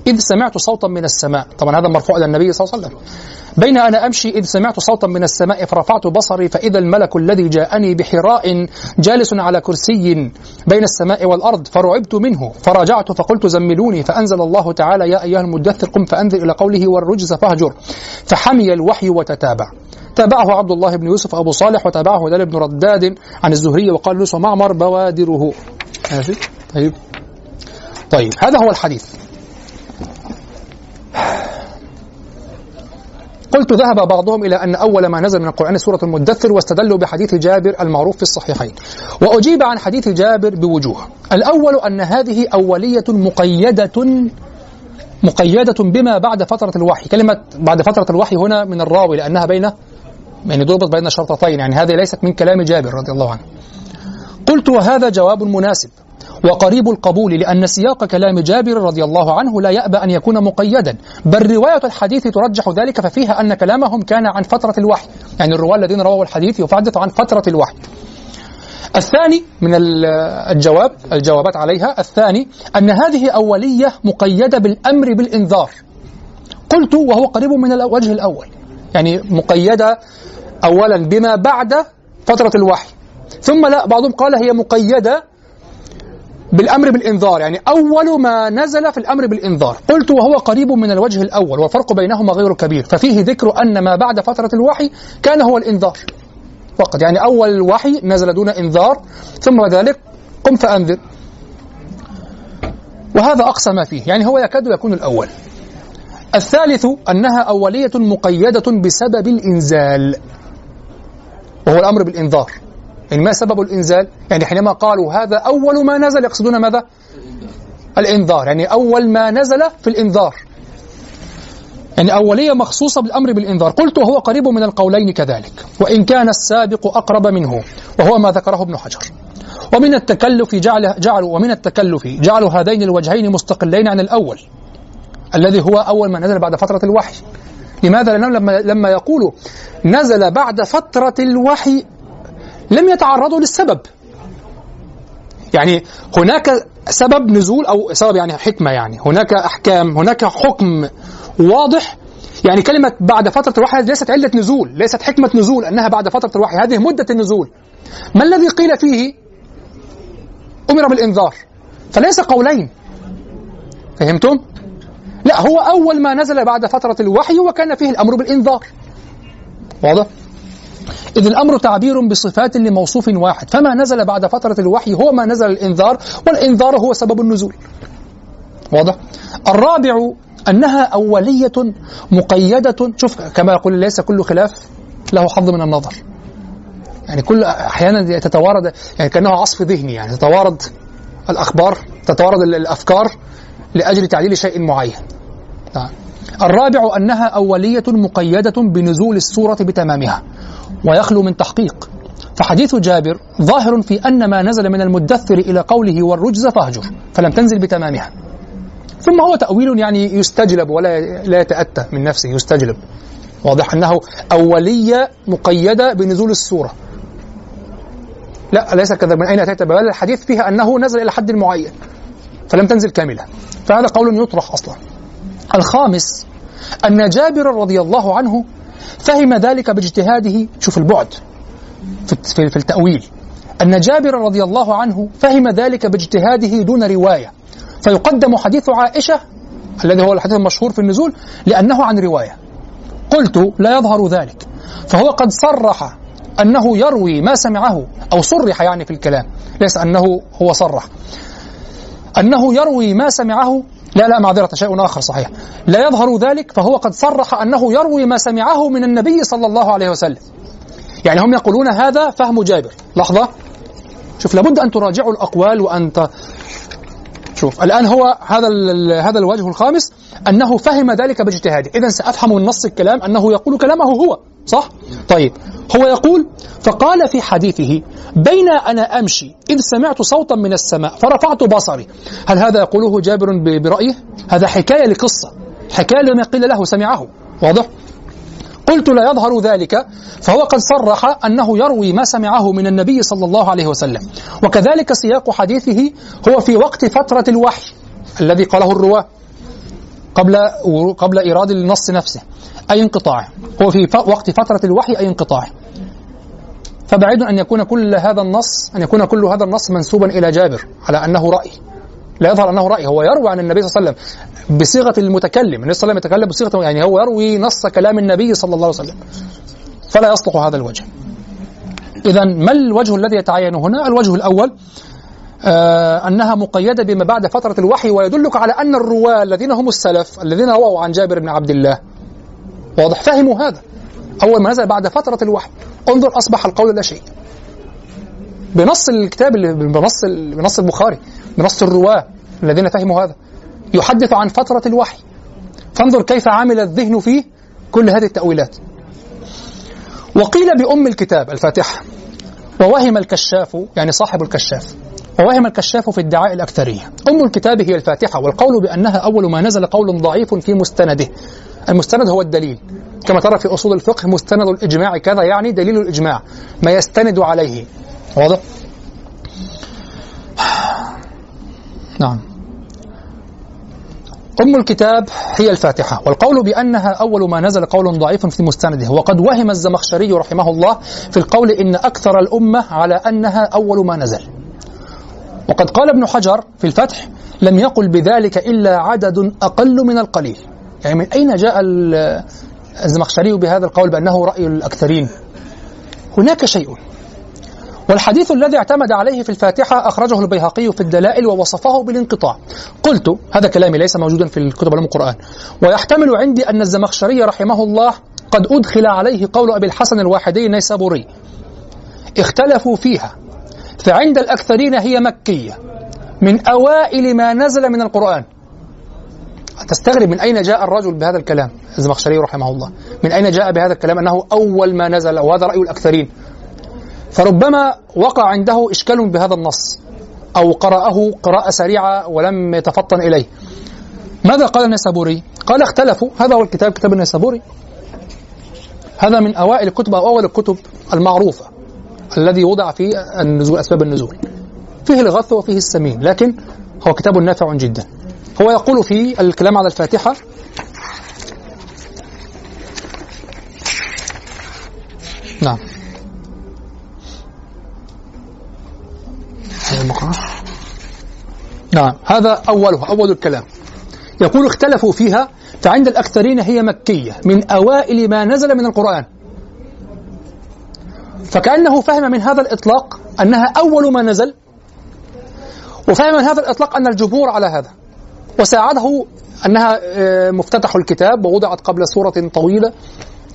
إذ سمعت صوتا من السماء. طبعا هذا مرفوع إلى النبي صلى الله عليه وسلم. بين أنا أمشي إذ سمعت صوتا من السماء فرفعت بصري فإذا الملك الذي جاءني بحراء جالس على كرسي بين السماء والأرض فرعبت منه. فرجعت فقلت زملوني فأنزل الله تعالى يا أيها المدثر قم فأنذر إلى قوله والرجز فاهجر فحمي الوحي وتتابع. تابعه عبد الله بن يوسف أبو صالح وتابعه هلال بن رداد عن الزهري وقال لوس معمر بوادره ماشي. طيب. طيب هذا هو الحديث. قلت ذهب بعضهم إلى أن أول ما نزل من القرآن سورة المدثر واستدلوا بحديث جابر المعروف في الصحيحين. وأجيب عن حديث جابر بوجوه. الأول أن هذه أولية مقيدة مقيدة بما بعد فترة الوحي. كلمة بعد فترة الوحي هنا من الراوي لأنها بين يعني ضربت بين شرطتين. يعني هذه ليست من كلام جابر رضي الله عنه. قلت وهذا جواب مناسب. وقريب القبول لأن سياق كلام جابر رضي الله عنه لا يأبى أن يكون مقيدا. بل رواية الحديث ترجح ذلك ففيها أن كلامهم كان عن فترة الوحي. يعني الرواة الذين رووا الحديث يحدث عن فترة الوحي. الثاني من ال- الجواب الجوابات عليها الثاني أن هذه أولية مقيدة بالأمر بالإنذار. قلت وهو قريب من الوجه الأول. يعني مقيدة أولا بما بعد فترة الوحي. ثم لا بعضهم قال هي مقيدة بالأمر بالإنذار يعني أول ما نزل في الأمر بالإنذار. قلت وهو قريب من الوجه الأول والفرق بينهما غير كبير. ففيه ذكر أن ما بعد فترة الوحي كان هو الإنذار. فقط يعني أول الوحي نزل دون إنذار ثم ذلك قم فأنذر. وهذا أقصى ما فيه يعني هو يكاد يكون الأول. الثالث أنها أولية مقيدة بسبب الإنزال وهو الأمر بالإنذار. يعني ما سبب الإنزال؟ يعني حينما قالوا هذا أول ما نزل يقصدون ماذا؟ الإنذار يعني أول ما نزل في الإنذار يعني أولية مخصوصة بالأمر بالإنذار قلت وهو قريب من القولين كذلك وإن كان السابق أقرب منه وهو ما ذكره ابن حجر ومن التكلف جعل جعلوا ومن التكلف جعلوا هذين الوجهين مستقلين عن الأول الذي هو أول ما نزل بعد فترة الوحي لماذا؟ لما لما يقولوا نزل بعد فترة الوحي لم يتعرضوا للسبب. يعني هناك سبب نزول أو سبب يعني حكمة يعني. هناك أحكام هناك حكم واضح. يعني كلمة بعد فترة الوحي ليست علة نزول ليست حكمة نزول أنها بعد فترة الوحي هذه مدة النزول. ما الذي قيل فيه؟ أمر بالإنذار. فليس قولين. فهمتم؟ لا هو أول ما نزل بعد فترة الوحي وكان فيه الأمر بالإنذار. واضح؟ إذ الأمر تعبير بصفات لموصوف واحد. فما نزل بعد فترة الوحي هو ما نزل الإنذار والإنذار هو سبب النزول. واضح؟ الرابع أنها أولية مقيدة. شوف كما يقول ليس كل خلاف له حظ من النظر. يعني كل أحيانا تتوارد يعني كأنه عصف ذهني يعني تتوارد الأخبار تتوارد الأفكار لأجل تعديل شيء معين. نعم. الرابع أنها أولية مقيدة بنزول السورة بتمامها ويخلو من تحقيق. فحديث جابر ظاهر في أن ما نزل من المدثر إلى قوله والرجز فاهجر فلم تنزل بتمامها. ثم هو تأويل يعني يستجلب ولا لا يتأتى من نفسه يستجلب. واضح أنه أولية مقيدة بنزول السورة. لا ليس كذلك؟ من أين أتيت بل الحديث فيها أنه نزل إلى حد معين فلم تنزل كاملة. فهذا قول يطرح أصلا. الخامس أن جابر رضي الله عنه فهم ذلك باجتهاده. شوف البعد في التأويل. أن جابر رضي الله عنه فهم ذلك باجتهاده دون رواية. فيقدم حديث عائشة الذي هو الحديث المشهور في النزول لأنه عن رواية. قلت لا يظهر ذلك. فهو قد صرح أنه يروي ما سمعه أو صرح يعني في الكلام ليس أنه هو صرح. أنه يروي ما سمعه لا لا معذرة شيء آخر صحيح. لا يظهر ذلك فهو قد صرح أنه يروي ما سمعه من النبي صلى الله عليه وسلم. يعني هم يقولون هذا فهم جابر. لحظة. شوف لابد أن تراجعوا الأقوال وأن ت... شوف الآن هو هذا هذا الوجه الخامس أنه فهم ذلك باجتهاده. إذا سأفهم من نص الكلام أنه يقول كلامه هو صح؟ طيب. هو يقول فقال في حديثه بين أنا أمشي إذ سمعت صوتا من السماء فرفعت بصري هل هذا يقوله جابر برأيه؟ هذا حكاية لقصة حكاية لما قيل له سمعه واضح؟ قلت لا يظهر ذلك فهو قد صرح أنه يروي ما سمعه من النبي صلى الله عليه وسلم وكذلك سياق حديثه هو في وقت فترة الوحي الذي قاله الرواة قبل قبل إيراد النص نفسه أي انقطاعه هو في وقت فترة الوحي أي انقطاعه فبعيد أن يكون كل هذا النص أن يكون كل هذا النص منسوبا إلى جابر على أنه رأي. لا يظهر أنه رأي. هو يروي عن النبي صلى الله عليه وسلم بصيغة المتكلم. النبي صلى الله عليه وسلم يتكلم بصيغة يعني هو يروي نص كلام النبي صلى الله عليه وسلم. فلا يصلح هذا الوجه. إذا ما الوجه الذي يتعين هنا؟ الوجه الأول آه أنها مقيدة بما بعد فترة الوحي ويدلك على أن الرواة الذين هم السلف الذين رووا عن جابر بن عبد الله واضح. فهموا هذا. أول ما نزل بعد فترة الوحي. انظر أصبح القول لا شيء. بنص الكتاب بنص بنص البخاري بنص الرواة الذين فهموا هذا. يحدث عن فترة الوحي. فانظر كيف عمل الذهن فيه كل هذه التأويلات. وقيل بأم الكتاب الفاتحة ووهم الكشاف يعني صاحب الكشاف ووهم الكشاف في ادعاء الأكثرية. أم الكتاب هي الفاتحة والقول بأنها أول ما نزل قول ضعيف في مستنده. المستند هو الدليل. كما ترى في أصول الفقه مستند الإجماع كذا يعني دليل الإجماع. ما يستند عليه. واضح؟ نعم. أم الكتاب هي الفاتحة. والقول بأنها أول ما نزل قول ضعيف في مستنده. وقد وهم الزمخشري رحمه الله في القول إن أكثر الأمة على أنها أول ما نزل. وقد قال ابن حجر في الفتح لم يقل بذلك إلا عدد أقل من القليل. يعني من أين جاء ال- الزمخشري بهذا القول بأنه رأي الأكثرين؟ هناك شيء. والحديث الذي اعتمد عليه في الفاتحة أخرجه البيهقي في الدلائل ووصفه بالانقطاع. قلت هذا كلامي ليس موجودا في الكتب علوم القرآن. ويحتمل عندي أن الزمخشري رحمه الله قد أدخل عليه قول أبي الحسن الواحدي النيسابوري اختلفوا فيها. فعند الأكثرين هي مكية. من أوائل ما نزل من القرآن. تستغرب من أين جاء الرجل بهذا الكلام؟ الزمخشري رحمه الله. من أين جاء بهذا الكلام؟ أنه أول ما نزل وهذا رأي الأكثرين. فربما وقع عنده إشكال بهذا النص أو قرأه قراءة سريعة ولم يتفطن إليه. ماذا قال النيسابوري؟ قال اختلفوا. هذا هو الكتاب كتاب النيسابوري. هذا من أوائل الكتب أو أول الكتب المعروفة الذي وضع فيه النزول أسباب النزول. فيه الغث وفيه السمين لكن هو كتاب نافع جدا. هو يقول في الكلام على الفاتحة نعم. نعم هذا أوله أول الكلام. يقول اختلفوا فيها فعند الأكثرين هي مكية من أوائل ما نزل من القرآن. فكأنه فهم من هذا الإطلاق أنها أول ما نزل وفهم من هذا الإطلاق أن الجمهور على هذا. وساعده أنها آه، مفتتح الكتاب ووضعت قبل سورة طويلة.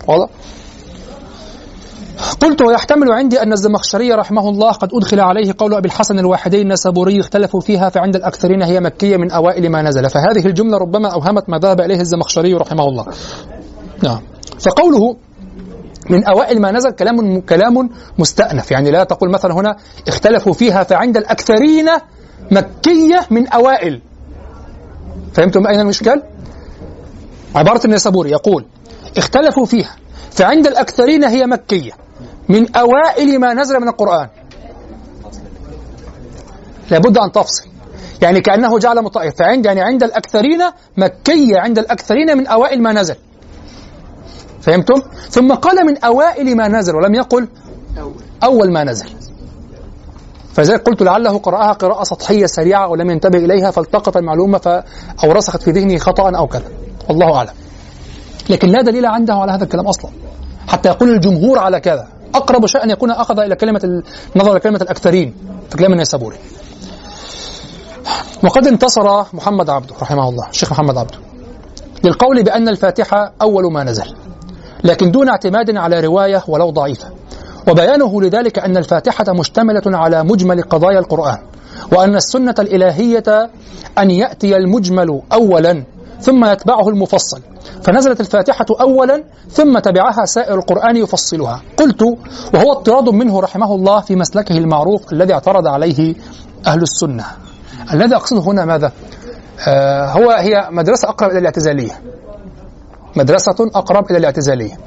واضح؟ قلت ويحتمل عندي أن الزمخشري رحمه الله قد أدخل عليه قول أبي الحسن الواحدي النسابوري اختلفوا فيها فعند الأكثرين هي مكية من أوائل ما نزل. فهذه الجملة ربما أوهمت ما ذهب إليه الزمخشري رحمه الله. نعم. فقوله من أوائل ما نزل كلام كلام مستأنف. يعني لا تقول مثلا هنا اختلفوا فيها فعند الأكثرين مكية من أوائل. فهمتم أين المشكل؟ عبارة النسابوري يقول اختلفوا فيها فعند الأكثرين هي مكية من أوائل ما نزل من القرآن. لابد أن تفصل. يعني كأنه جعل مطائف فعند يعني عند الأكثرين مكية عند الأكثرين من أوائل ما نزل. فهمتم؟ ثم قال من أوائل ما نزل ولم يقل أول ما نزل. فذلك قلت لعله قرأها قراءة سطحية سريعة ولم ينتبه إليها فالتقط المعلومة ف... أو رسخت في ذهنه خطأ أو كذا. والله أعلم. لكن لا دليل عنده على هذا الكلام أصلا. حتى يقول الجمهور على كذا. أقرب شيء أن يكون أخذ إلى كلمة النظر إلى كلمة الأكثرين في كلام النيسابوري وقد انتصر محمد عبده رحمه الله الشيخ محمد عبده للقول بأن الفاتحة أول ما نزل لكن دون اعتماد على رواية ولو ضعيفة. وبيانه لذلك أن الفاتحة مشتملة على مجمل قضايا القرآن وأن السنة الإلهية أن يأتي المجمل أولا ثم يتبعه المفصل. فنزلت الفاتحة أولا ثم تبعها سائر القرآن يفصلها. قلت وهو اضطراد منه رحمه الله في مسلكه المعروف الذي اعترض عليه أهل السنة. الذي أقصده هنا ماذا؟ آه هو هي مدرسة أقرب إلى الاعتزالية. مدرسة أقرب إلى الاعتزالية.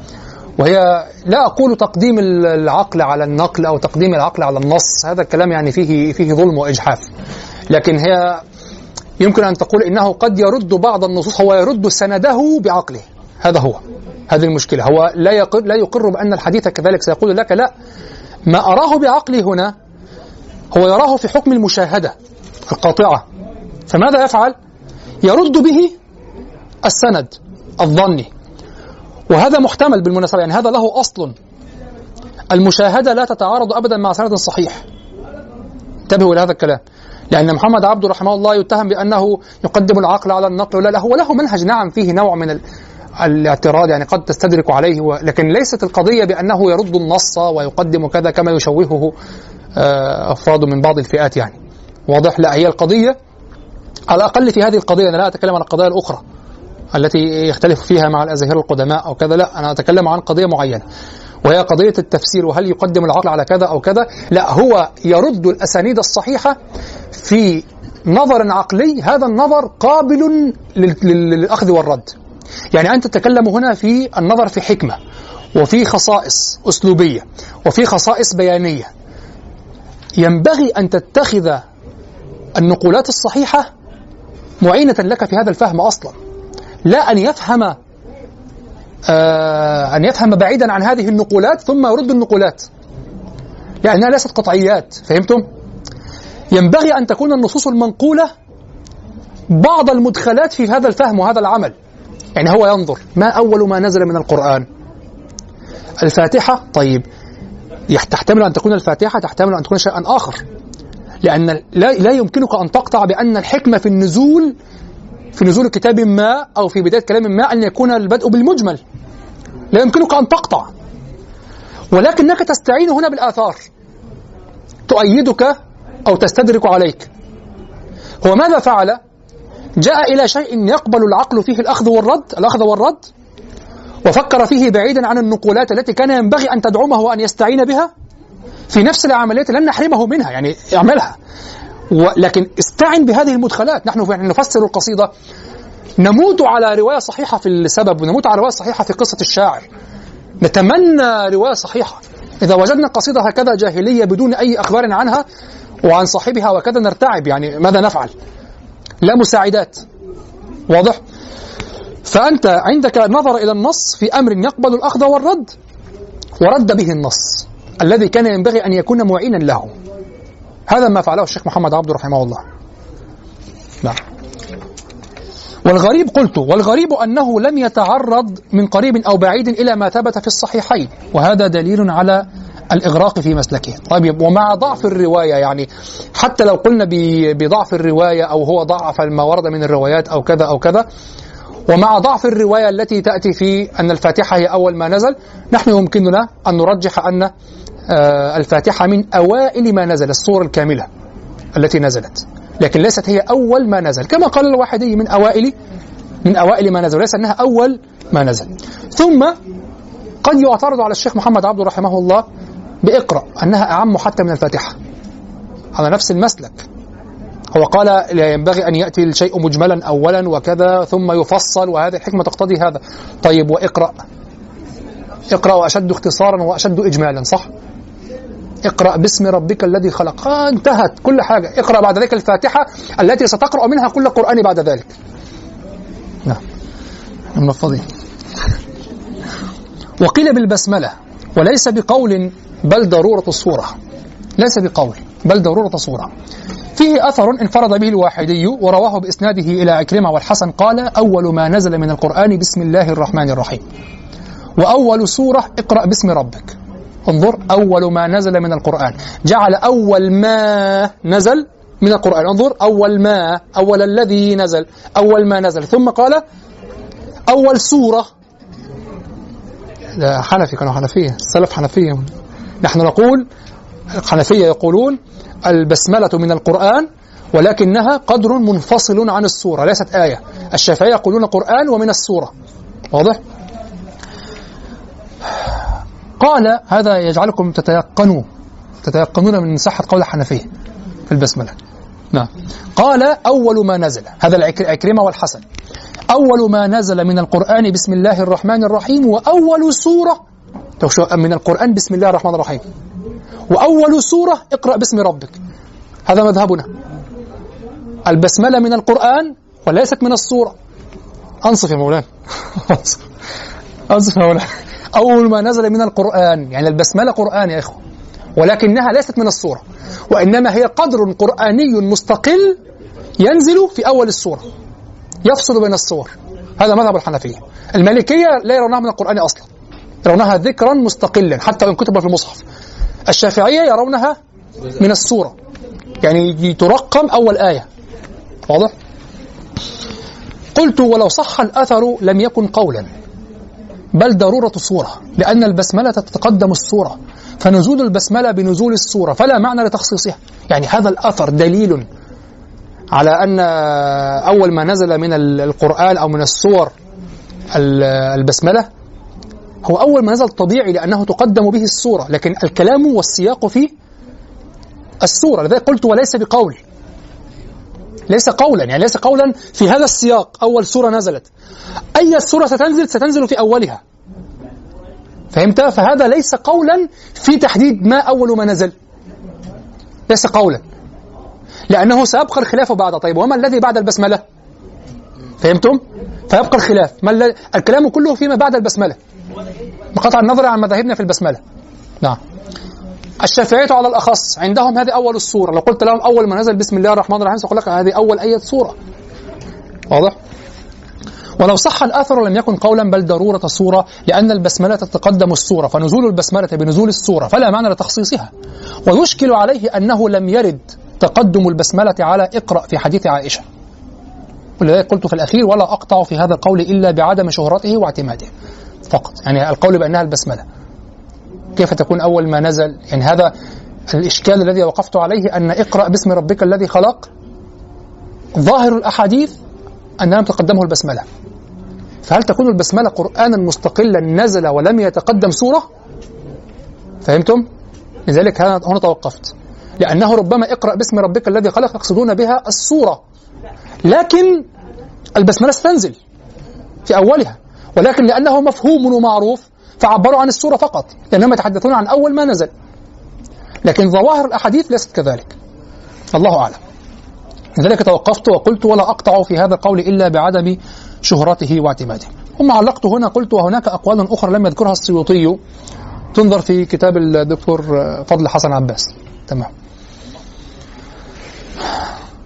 وهي لا أقول تقديم العقل على النقل أو تقديم العقل على النص هذا الكلام يعني فيه فيه ظلم وإجحاف. لكن هي يمكن أن تقول إنه قد يرد بعض النصوص هو يرد سنده بعقله. هذا هو هذه المشكلة. هو لا يقر لا يقر بأن الحديث كذلك سيقول لك لا ما أراه بعقلي هنا هو يراه في حكم المشاهدة القاطعة. فماذا يفعل؟ يرد به السند الظني. وهذا محتمل بالمناسبة يعني هذا له أصل. المشاهدة لا تتعارض أبدا مع سند صحيح. انتبهوا إلى هذا الكلام. لأن محمد عبده رحمه الله يتهم بأنه يقدم العقل على النقل لا لا هو له منهج نعم فيه نوع من الاعتراض يعني قد تستدرك عليه. لكن ليست القضية بأنه يرد النص ويقدم كذا كما يشوهه أفراد من بعض الفئات يعني. واضح؟ لا هي القضية على الأقل في هذه القضية أنا لا أتكلم عن القضايا الأخرى. التي يختلف فيها مع الأزاهرة القدماء أو كذا لا أنا أتكلم عن قضية معينة. وهي قضية التفسير وهل يقدم العقل على كذا أو كذا؟ لا هو يرد الأسانيد الصحيحة في نظر عقلي هذا النظر قابل للأخذ والرد. يعني أنت تتكلم هنا في النظر في حكمة وفي خصائص أسلوبية وفي خصائص بيانية. ينبغي أن تتخذ النقولات الصحيحة معينة لك في هذا الفهم أصلا. لا أن يفهم آه أن يفهم بعيدا عن هذه النقولات ثم يرد النقولات. لأنها ليست قطعيات فهمتم؟ ينبغي أن تكون النصوص المنقولة بعض المدخلات في هذا الفهم وهذا العمل. يعني هو ينظر ما أول ما نزل من القرآن؟ الفاتحة؟ طيب. تحتمل أن تكون الفاتحة تحتمل أن تكون شيئا آخر. لأن لا, لا يمكنك أن تقطع بأن الحكمة في النزول في نزول كتاب ما أو في بداية كلام ما أن يكون البدء بالمجمل. لا يمكنك أن تقطع. ولكنك تستعين هنا بالآثار. تؤيدك أو تستدرك عليك. هو ماذا فعل؟ جاء إلى شيء يقبل العقل فيه الأخذ والرد الأخذ والرد وفكر فيه بعيدا عن النقولات التي كان ينبغي أن تدعمه وأن يستعين بها. في نفس العمليات لن نحرمه منها يعني اعملها لكن استعن بهذه المدخلات. نحن نفسر القصيدة. نموت على رواية صحيحة في السبب ونموت على رواية صحيحة في قصة الشاعر. نتمنى رواية صحيحة. إذا وجدنا قصيدة هكذا جاهلية بدون أي أخبار عنها وعن صاحبها وكذا نرتعب يعني ماذا نفعل؟ لا مساعدات. واضح؟ فأنت عندك نظر إلى النص في أمر يقبل الأخذ والرد ورد به النص الذي كان ينبغي أن يكون معينا له. هذا ما فعله الشيخ محمد عبده رحمه الله. نعم. والغريب قلت والغريب أنه لم يتعرض من قريب أو بعيد إلى ما ثبت في الصحيحين وهذا دليل على الإغراق في مسلكه. طيب ومع ضعف الرواية يعني حتى لو قلنا بضعف الرواية أو هو ضعف ما ورد من الروايات أو كذا أو كذا ومع ضعف الرواية التي تأتي في أن الفاتحة هي أول ما نزل نحن يمكننا أن نرجح أن الفاتحة من أوائل ما نزل الصورة الكاملة التي نزلت. لكن ليست هي أول ما نزل. كما قال الواحدي من أوائل من أوائل ما نزل وليس أنها أول ما نزل. ثم قد يعترض على الشيخ محمد عبده رحمه الله بإقرأ أنها أعم حتى من الفاتحة. على نفس المسلك. هو قال لا ينبغي أن يأتي الشيء مجملا أولا وكذا ثم يفصل وهذه الحكمة تقتضي هذا. طيب وإقرأ. إقرأ أشد اختصارا وأشد إجمالا صح؟ اقرأ باسم ربك الذي خلق. آه انتهت كل حاجة. اقرأ بعد ذلك الفاتحة التي ستقرأ منها كل القرآن بعد ذلك. نعم. منفضين. وقيل بالبسملة وليس بقول بل ضرورة الصورة. ليس بقول بل ضرورة صورة فيه أثر انفرد به الواحدي ورواه بإسناده إلى عكرمة والحسن قال أول ما نزل من القرآن بسم الله الرحمن الرحيم. وأول سورة اقرأ باسم ربك. انظر أول ما نزل من القرآن. جعل أول ما نزل من القرآن. انظر أول ما أول الذي نزل أول ما نزل. ثم قال أول سورة. لا حنفي كانوا حنفية السلف حنفية. نحن نقول الحنفية يقولون البسملة من القرآن ولكنها قدر منفصل عن السورة. ليست آية. الشافعية يقولون قرآن ومن السورة. واضح؟ قال هذا يجعلكم تتيقنوا تتيقنون من صحة قول الحنفية في البسملة. نعم. قال أول ما نزل هذا العكرمة والحسن. أول ما نزل من القرآن بسم الله الرحمن الرحيم وأول سورة من القرآن بسم الله الرحمن الرحيم. وأول سورة اقرأ باسم ربك. هذا مذهبنا. البسملة من القرآن وليست من السورة. أنصف يا مولانا. أنصف يا مولانا. أول ما نزل من القرآن يعني البسملة قرآن يا إخوة ولكنها ليست من السورة وإنما هي قدر قرآني مستقل ينزل في أول السورة يفصل بين الصور هذا مذهب الحنفية. المالكية لا يرونها من القرآن أصلا يرونها ذكرا مستقلا حتى وإن كتب في المصحف. الشافعية يرونها من السورة يعني ترقم أول آية. واضح؟ قلت ولو صح الأثر لم يكن قولا. بل ضرورة صورة لأن البسملة تتقدم الصورة. فنزول البسملة بنزول الصورة فلا معنى لتخصيصها. يعني هذا الأثر دليل على أن أول ما نزل من القرآن أو من السور البسملة هو أول ما نزل طبيعي لأنه تقدم به السورة لكن الكلام والسياق في السورة لذلك قلت وليس بقول. ليس قولا يعني ليس قولا في هذا السياق. أول سورة نزلت. أي سورة ستنزل؟ ستنزل في أولها. فهمت؟ فهذا ليس قولا في تحديد ما أول ما نزل. ليس قولا. لأنه سيبقى الخلاف بعد. طيب وما الذي بعد البسملة؟ فهمتم؟ فيبقى الخلاف. ما الل... الكلام كله فيما بعد البسملة. بقطع النظر عن مذاهبنا في البسملة. نعم. الشافعية على الأخص. عندهم هذه أول السورة. لو قلت لهم أول ما نزل بسم الله الرحمن الرحيم سأقول لك هذه أول أية سورة. واضح؟ ولو صح الأثر لم يكن قولا بل ضرورة صورة لأن البسملة تتقدم السورة فنزول البسملة بنزول السورة فلا معنى لتخصيصها. ويشكل عليه أنه لم يرد تقدم البسملة على اقرأ في حديث عائشة. ولذلك قلت في الأخير ولا أقطع في هذا القول إلا بعدم شهرته واعتماده. فقط. يعني القول بأنها البسملة. كيف تكون أول ما نزل؟ يعني هذا الإشكال الذي وقفت عليه أن اقرأ باسم ربك الذي خلق. ظاهر الأحاديث أن لم تقدمه البسملة. فهل تكون البسملة قرآنا مستقلا نزل ولم يتقدم سورة؟ فهمتم؟ لذلك هنا توقفت. لأنه ربما اقرأ باسم ربك الذي خلق يقصدون بها السورة. لكن البسملة ستنزل في أولها. ولكن لأنه مفهوم ومعروف. فعبروا عن السورة فقط لأنهم يتحدثون عن أول ما نزل. لكن ظواهر الأحاديث ليست كذلك. الله أعلم. لذلك توقفت وقلت ولا أقطع في هذا القول إلا بعدم شهرته واعتماده. ثم علقت هنا قلت وهناك أقوال أخرى لم يذكرها السيوطي. تنظر في كتاب الدكتور فضل حسن عباس. تمام.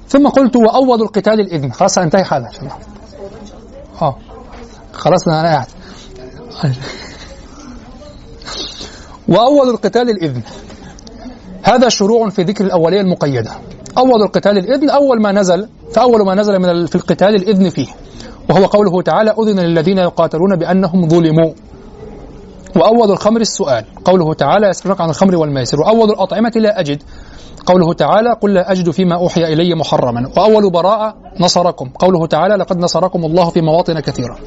ثم قلت وأول القتال الإذن. خلاص انتهي حالا آه. خلاص أنا قاعد. وأول القتال الإذن هذا شروع في ذكر الأولية المقيدة. أول القتال الإذن أول ما نزل فأول ما نزل من في القتال الإذن فيه. وهو قوله تعالى أذن للذين يقاتلون بأنهم ظلموا. وأول الخمر السؤال قوله تعالى يسألونك عن الخمر والميسر. وأول الأطعمة لا أجد. قوله تعالى قل لا أجد فيما أوحي إلي محرما. وأول براءة نصركم. قوله تعالى لقد نصركم الله في مواطن كثيرة.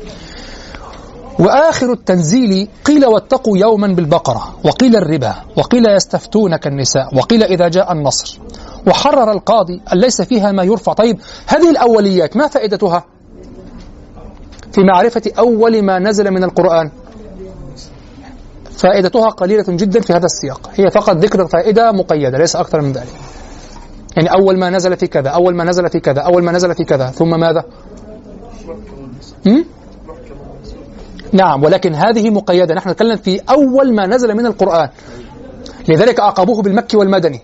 وآخر التنزيل قيل واتقوا يوما بالبقرة وقيل الربا وقيل يستفتونك النساء وقيل إذا جاء النصر. وحرر القاضي أن ليس فيها ما يرفع. طيب هذه الأوليات ما فائدتها؟ في معرفة أول ما نزل من القرآن. فائدتها قليلة جدا في هذا السياق. هي فقط ذكر فائدة مقيدة ليس أكثر من ذلك. يعني أول ما نزل في كذا أول ما نزل في كذا أول ما نزل في كذا ثم ماذا؟ هم؟ نعم ولكن هذه مقيدة. نحن نتكلم في أول ما نزل من القرآن. لذلك أعقبوه بالمكي والمدني.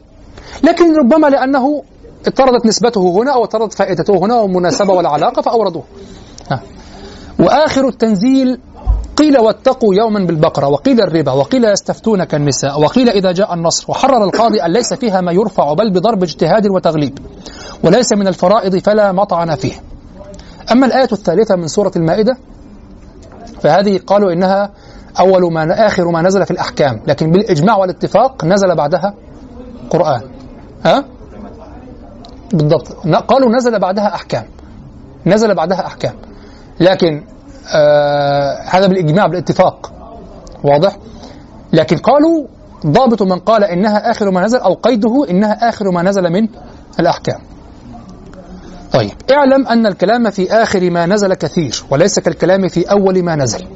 لكن ربما لأنه اضطردت نسبته هنا أو اضطردت فائدته هنا والمناسبة والعلاقة فأوردوه. ها. وآخر التنزيل قيل واتقوا يوما بالبقرة وقيل الربا وقيل يستفتونك النساء وقيل إذا جاء النصر وحرر القاضي أن ليس فيها ما يرفع بل بضرب اجتهاد وتغليب وليس من الفرائض فلا مطعن فيه. أما الآية الثالثة من سورة المائدة فهذه قالوا إنها أول ما آخر ما نزل في الأحكام لكن بالإجماع والاتفاق نزل بعدها قرآن. ها؟ بالضبط. قالوا نزل بعدها أحكام. نزل بعدها أحكام. لكن آه هذا بالإجماع بالاتفاق. واضح؟ لكن قالوا ضابط من قال إنها آخر ما نزل أو قيده إنها آخر ما نزل من الأحكام. طيب اعلم أن الكلام في آخر ما نزل كثير وليس كالكلام في أول ما نزل.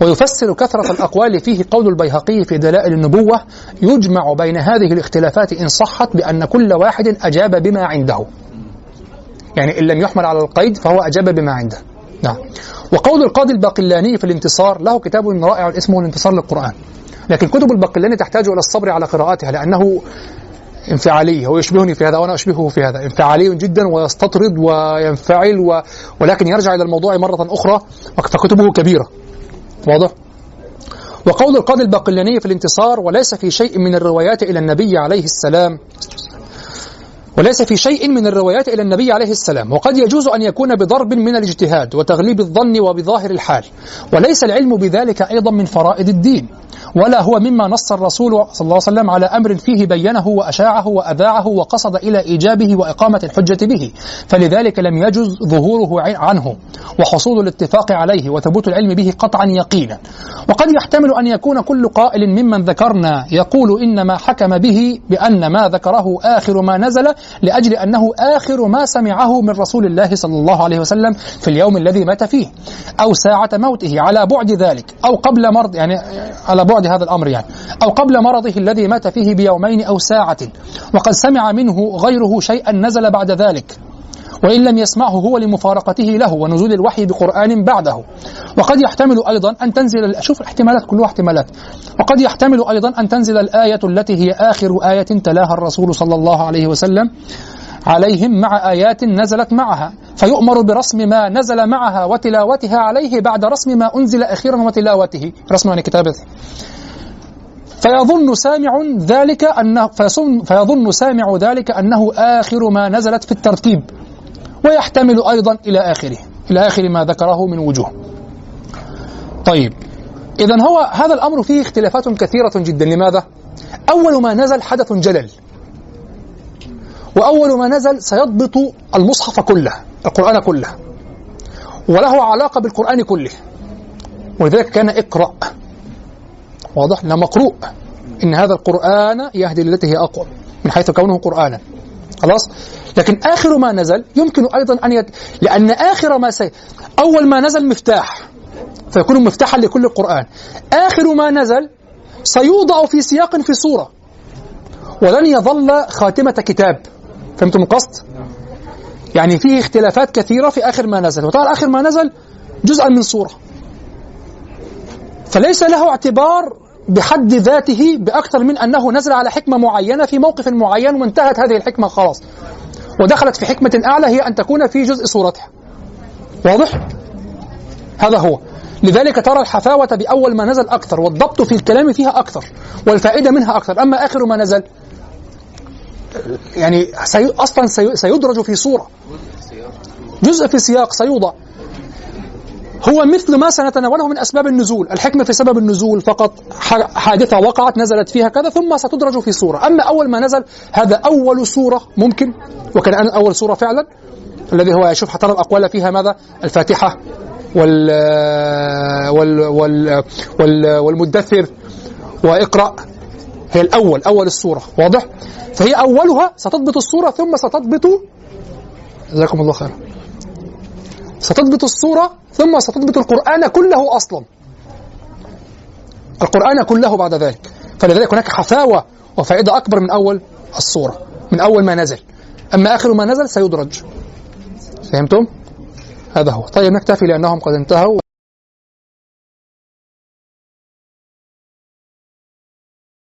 ويفسر كثرة الأقوال فيه قول البيهقي في دلائل النبوة يجمع بين هذه الاختلافات إن صحت بأن كل واحد أجاب بما عنده. يعني إن لم يحمل على القيد فهو أجاب بما عنده. نعم. وقول القاضي الباقلاني في الانتصار له كتاب رائع اسمه الانتصار للقرآن. لكن كتب الباقلاني تحتاج إلى الصبر على قراءتها لأنه انفعالي هو يشبهني في هذا وأنا أشبهه في هذا. انفعالي جدا ويستطرد وينفعل و... ولكن يرجع إلى الموضوع مرة أخرى. فكتبه كبيرة. واضح؟ وقول القاضي الباقلاني في الانتصار وليس في شيء من الروايات إلى النبي عليه السلام وليس في شيء من الروايات إلى النبي عليه السلام. وقد يجوز أن يكون بضرب من الاجتهاد وتغليب الظن وبظاهر الحال. وليس العلم بذلك أيضا من فرائض الدين. ولا هو مما نص الرسول صلى الله عليه وسلم على أمر فيه بينه وأشاعه وأذاعه وقصد إلى إيجابه وإقامة الحجة به. فلذلك لم يجز ظهوره عنه. وحصول الاتفاق عليه وثبوت العلم به قطعا يقينا. وقد يحتمل أن يكون كل قائل ممن ذكرنا يقول إنما حكم به بأن ما ذكره آخر ما نزل لأجل أنه آخر ما سمعه من رسول الله صلى الله عليه وسلم في اليوم الذي مات فيه أو ساعة موته على بعد ذلك أو قبل مرض يعني على بعد هذا الأمر يعني أو قبل مرضه الذي مات فيه بيومين أو ساعة. وقد سمع منه غيره شيئا نزل بعد ذلك. وإن لم يسمعه هو لمفارقته له ونزول الوحي بقرآن بعده. وقد يحتمل أيضا أن تنزل شوف الاحتمالات كلها احتمالات. وقد يحتمل أيضا أن تنزل الآية التي هي آخر آية تلاها الرسول صلى الله عليه وسلم عليهم مع آيات نزلت معها. فيؤمر برسم ما نزل معها وتلاوتها عليه بعد رسم ما أنزل أخيرا وتلاوته. رسم يعني كتابته فيظن سامع ذلك أنه فيظن سامع ذلك أنه آخر ما نزلت في الترتيب. ويحتمل أيضا إلى آخره. إلى آخر ما ذكره من وجوه. طيب إذا هو هذا الأمر فيه اختلافات كثيرة جدا. لماذا؟ أول ما نزل حدث جلل. وأول ما نزل سيضبط المصحف كله القرآن كله. وله علاقة بالقرآن كله. ولذلك كان اقرأ. واضح؟ لا مقروء إن هذا القرآن يهدي للتي هي أقوى من حيث كونه قرآنا. خلاص؟ لكن آخر ما نزل يمكن أيضا أن يت... لأن آخر ما سي... أول ما نزل مفتاح فيكون مفتاحا لكل القرآن. آخر ما نزل سيوضع في سياق في صورة. ولن يظل خاتمة كتاب. فهمتم القصد؟ يعني فيه اختلافات كثيرة في آخر ما نزل. وطبعا آخر ما نزل جزءا من صورة. فليس له اعتبار بحد ذاته بأكثر من أنه نزل على حكمة معينة في موقف معين وانتهت هذه الحكمة خلاص. ودخلت في حكمة أعلى هي أن تكون في جزء صورتها. واضح؟ هذا هو. لذلك ترى الحفاوة بأول ما نزل أكثر والضبط في الكلام فيها أكثر والفائدة منها أكثر. أما آخر ما نزل يعني سي... أصلا سي... سيدرج في صورة. جزء في سياق سيوضع. هو مثل ما سنتناوله من أسباب النزول. الحكمة في سبب النزول فقط حادثة وقعت نزلت فيها كذا ثم ستدرج في صورة. أما أول ما نزل هذا أول صورة ممكن وكان أول صورة فعلا الذي هو يشوف حتى الأقوال فيها ماذا؟ الفاتحة وال وال وال, وال والمدثر وإقرأ. هي الأول أول السورة واضح؟ فهي أولها ستضبط السورة ثم ستضبط. جزاكم الله خيرا. ستضبط السورة ثم ستضبط القرآن كله أصلا. القرآن كله بعد ذلك. فلذلك هناك حفاوة وفائدة أكبر من أول السورة من أول ما نزل. أما آخر ما نزل سيدرج. فهمتم؟ هذا هو. طيب نكتفي لأنهم قد انتهوا.